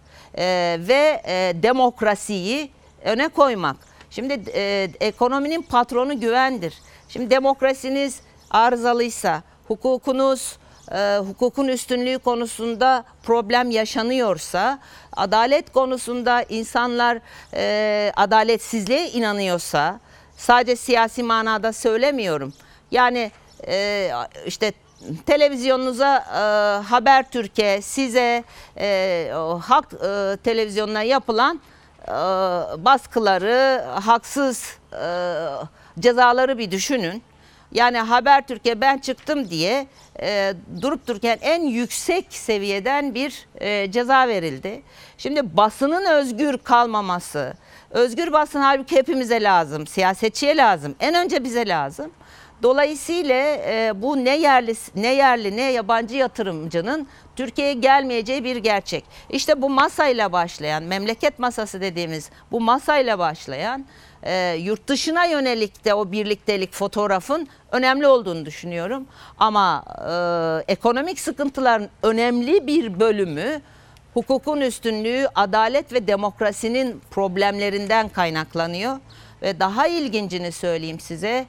ve demokrasiyi öne koymak. Şimdi e, ekonominin patronu güvendir. Şimdi demokrasiniz arızalıysa, hukukunuz, e, hukukun üstünlüğü konusunda problem yaşanıyorsa, adalet konusunda insanlar e, adaletsizliğe inanıyorsa, sadece siyasi manada söylemiyorum. Yani e, işte televizyonunuza e, Haber Türkiye size e, halk e, televizyonuna yapılan e, baskıları, haksız e, cezaları bir düşünün. Yani Haber Türkiye ben çıktım diye e, durup dururken en yüksek seviyeden bir ceza verildi. Şimdi basının özgür kalmaması, özgür basın halbuki hepimize lazım, siyasetçiye lazım, en önce bize lazım. Dolayısıyla e, bu ne yerli ne yerli ne yabancı yatırımcının Türkiye'ye gelmeyeceği bir gerçek. İşte bu masayla başlayan, memleket masası dediğimiz bu masayla başlayan e, yurt dışına yönelik de o birliktelik fotoğrafın önemli olduğunu düşünüyorum. Ama e, ekonomik sıkıntıların önemli bir bölümü hukukun üstünlüğü, adalet ve demokrasinin problemlerinden kaynaklanıyor. Ve daha ilgincini söyleyeyim size.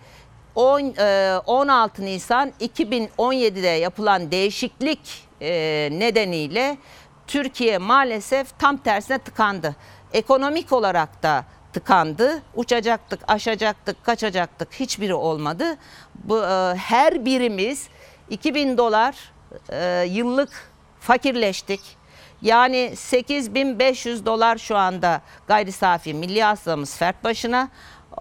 10, e, 16 Nisan 2017'de yapılan değişiklik e, nedeniyle Türkiye maalesef tam tersine tıkandı. Ekonomik olarak da tıkandı. Uçacaktık, aşacaktık, kaçacaktık. Hiçbiri olmadı. Bu e, her birimiz 2000 dolar e, yıllık fakirleştik. Yani 8500 dolar şu anda gayri safi milli hasılamız fert başına.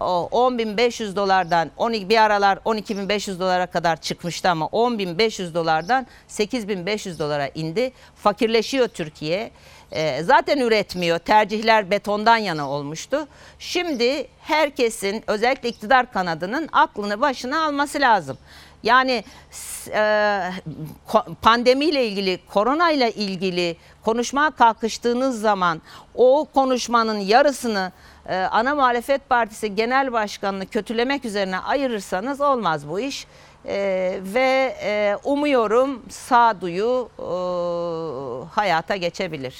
O 10.500 dolardan 12 bir aralar 12.500 dolara kadar çıkmıştı ama 10.500 dolardan 8.500 dolara indi. Fakirleşiyor Türkiye. Ee, zaten üretmiyor. Tercihler betondan yana olmuştu. Şimdi herkesin özellikle iktidar kanadının aklını başına alması lazım. Yani e, pandemiyle ilgili, koronayla ilgili konuşmaya kalkıştığınız zaman o konuşmanın yarısını e, ana muhalefet partisi genel başkanını kötülemek üzerine ayırırsanız olmaz bu iş. E, ve e, umuyorum sağduyu e, hayata geçebilir.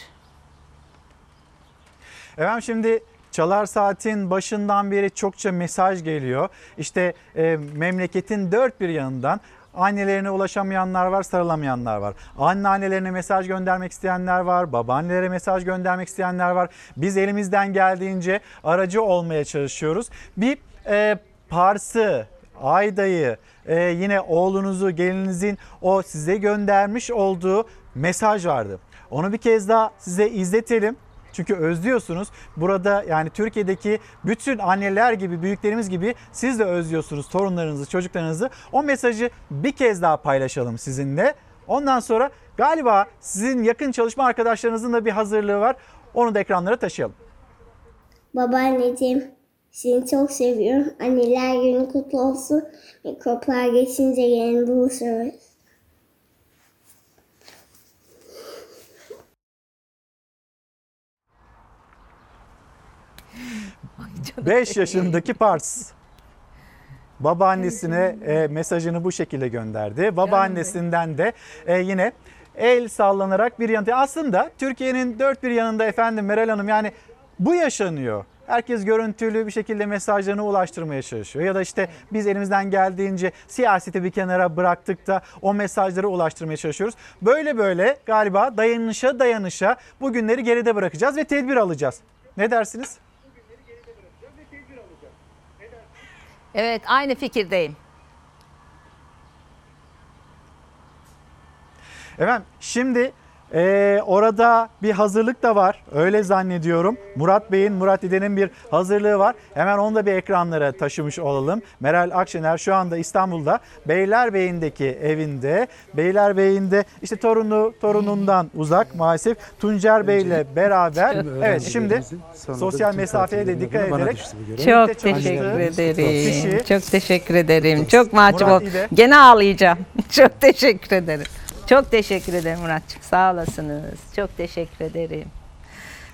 Efendim şimdi Çalar Saat'in başından beri çokça mesaj geliyor. İşte e, memleketin dört bir yanından annelerine ulaşamayanlar var, sarılamayanlar var. Anneannelerine mesaj göndermek isteyenler var, babaannelere mesaj göndermek isteyenler var. Biz elimizden geldiğince aracı olmaya çalışıyoruz. Bir e, Pars'ı, Ayda'yı, e, yine oğlunuzu, gelinizin o size göndermiş olduğu mesaj vardı. Onu bir kez daha size izletelim. Çünkü özlüyorsunuz. Burada yani Türkiye'deki bütün anneler gibi, büyüklerimiz gibi siz de özlüyorsunuz torunlarınızı, çocuklarınızı. O mesajı bir kez daha paylaşalım sizinle. Ondan sonra galiba sizin yakın çalışma arkadaşlarınızın da bir hazırlığı var. Onu da ekranlara taşıyalım. Babaanneciğim seni çok seviyorum. Anneler günü kutlu olsun. Mikroplar geçince yine buluşuruz. 5 yaşındaki Pars. Babaannesine e, mesajını bu şekilde gönderdi. Babaannesinden de e, yine el sallanarak bir yanıtı. Aslında Türkiye'nin dört bir yanında efendim Meral Hanım yani bu yaşanıyor. herkes görüntülü bir şekilde mesajlarını ulaştırmaya çalışıyor. Ya da işte biz elimizden geldiğince siyaseti bir kenara bıraktık da o mesajları ulaştırmaya çalışıyoruz. Böyle böyle galiba dayanışa dayanışa bu günleri geride bırakacağız ve tedbir alacağız. Ne dersiniz? Evet aynı fikirdeyim. Efendim şimdi eee, orada bir hazırlık da var. Öyle zannediyorum. Murat Bey'in, Murat İden'in bir hazırlığı var. Hemen onu da bir ekranlara taşımış olalım. Meral Akşener şu anda İstanbul'da Beylerbeyi'ndeki evinde. Beylerbeyi'nde işte torunu torunundan uzak maalesef Tuncer Bey'le beraber. Evet şimdi sosyal mesafeye de dikkat ederek Çok teşekkür ederim. Çok teşekkür ederim. Çok mahcup Murat ol. İde. Gene ağlayacağım. Çok teşekkür ederim. Çok teşekkür ederim Muratçım. Sağ olasınız. Çok teşekkür ederim.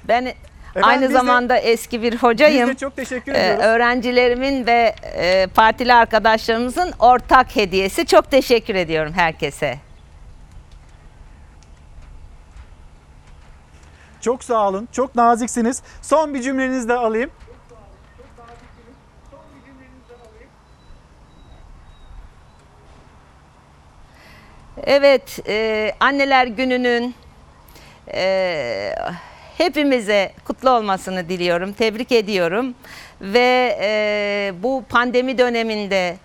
Ben aynı biz de- zamanda eski bir hocayım. Biz de çok teşekkür Ee, ediyoruz. öğrencilerimin ve e, partili arkadaşlarımızın ortak hediyesi. Çok teşekkür ediyorum herkese. Çok sağ olun. Çok naziksiniz. Son bir cümlenizi de alayım. Evet, e, anneler gününün e, hepimize kutlu olmasını diliyorum, tebrik ediyorum. Ve e, bu pandemi döneminde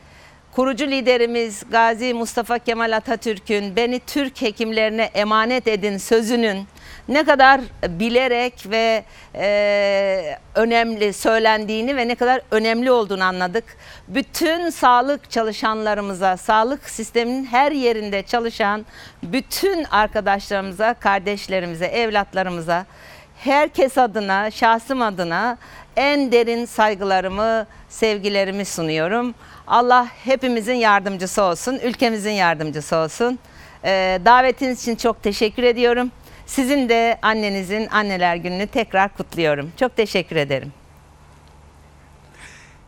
kurucu liderimiz Gazi Mustafa Kemal Atatürk'ün beni Türk hekimlerine emanet edin sözünün ne kadar bilerek ve e, önemli söylendiğini ve ne kadar önemli olduğunu anladık. Bütün sağlık çalışanlarımıza, sağlık sisteminin her yerinde çalışan bütün arkadaşlarımıza, kardeşlerimize, evlatlarımıza, herkes adına, şahsım adına en derin saygılarımı, sevgilerimi sunuyorum. Allah hepimizin yardımcısı olsun, ülkemizin yardımcısı olsun. Ee, davetiniz için çok teşekkür ediyorum. Sizin de annenizin anneler gününü tekrar kutluyorum. Çok teşekkür ederim.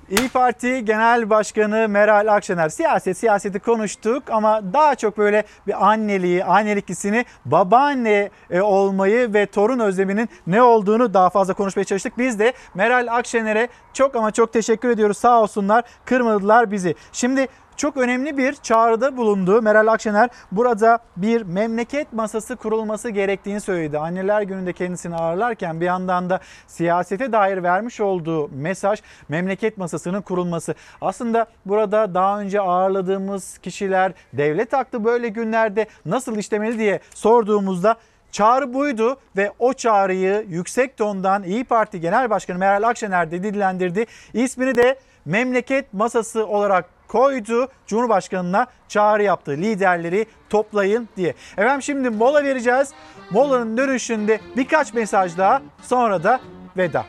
İyi Parti Genel Başkanı Meral Akşener siyaset siyaseti konuştuk ama daha çok böyle bir anneliği, annelik hissini, babaanne e, olmayı ve torun özleminin ne olduğunu daha fazla konuşmaya çalıştık. Biz de Meral Akşener'e çok ama çok teşekkür ediyoruz. Sağ olsunlar kırmadılar bizi. Şimdi çok önemli bir çağrıda bulundu. Meral Akşener burada bir memleket masası kurulması gerektiğini söyledi. Anneler gününde kendisini ağırlarken bir yandan da siyasete dair vermiş olduğu mesaj memleket masasının kurulması. Aslında burada daha önce ağırladığımız kişiler devlet aklı böyle günlerde nasıl işlemeli diye sorduğumuzda Çağrı buydu ve o çağrıyı yüksek tondan İyi Parti Genel Başkanı Meral Akşener de dillendirdi. İsmini de memleket masası olarak koydu. Cumhurbaşkanına çağrı yaptı. Liderleri toplayın diye. Efendim şimdi mola vereceğiz. Molanın dönüşünde birkaç mesaj daha sonra da veda.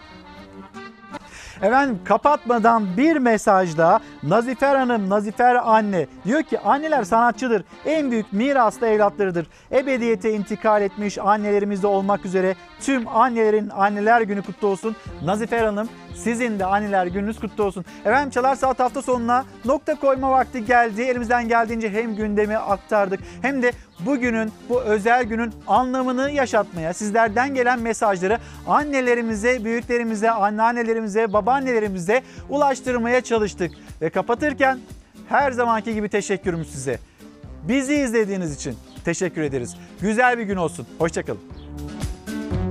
Efendim kapatmadan bir mesaj daha. Nazifer Hanım, Nazifer anne diyor ki anneler sanatçıdır. En büyük miras da evlatlarıdır. Ebediyete intikal etmiş annelerimiz de olmak üzere tüm annelerin anneler günü kutlu olsun. Nazifer Hanım sizin de anneler gününüz kutlu olsun. Efendim Çalar Saat hafta sonuna nokta koyma vakti geldi. Elimizden geldiğince hem gündemi aktardık hem de bugünün bu özel günün anlamını yaşatmaya sizlerden gelen mesajları annelerimize, büyüklerimize, anneannelerimize, babaannelerimize ulaştırmaya çalıştık. Ve kapatırken her zamanki gibi teşekkürümüz size. Bizi izlediğiniz için teşekkür ederiz. Güzel bir gün olsun. Hoşçakalın.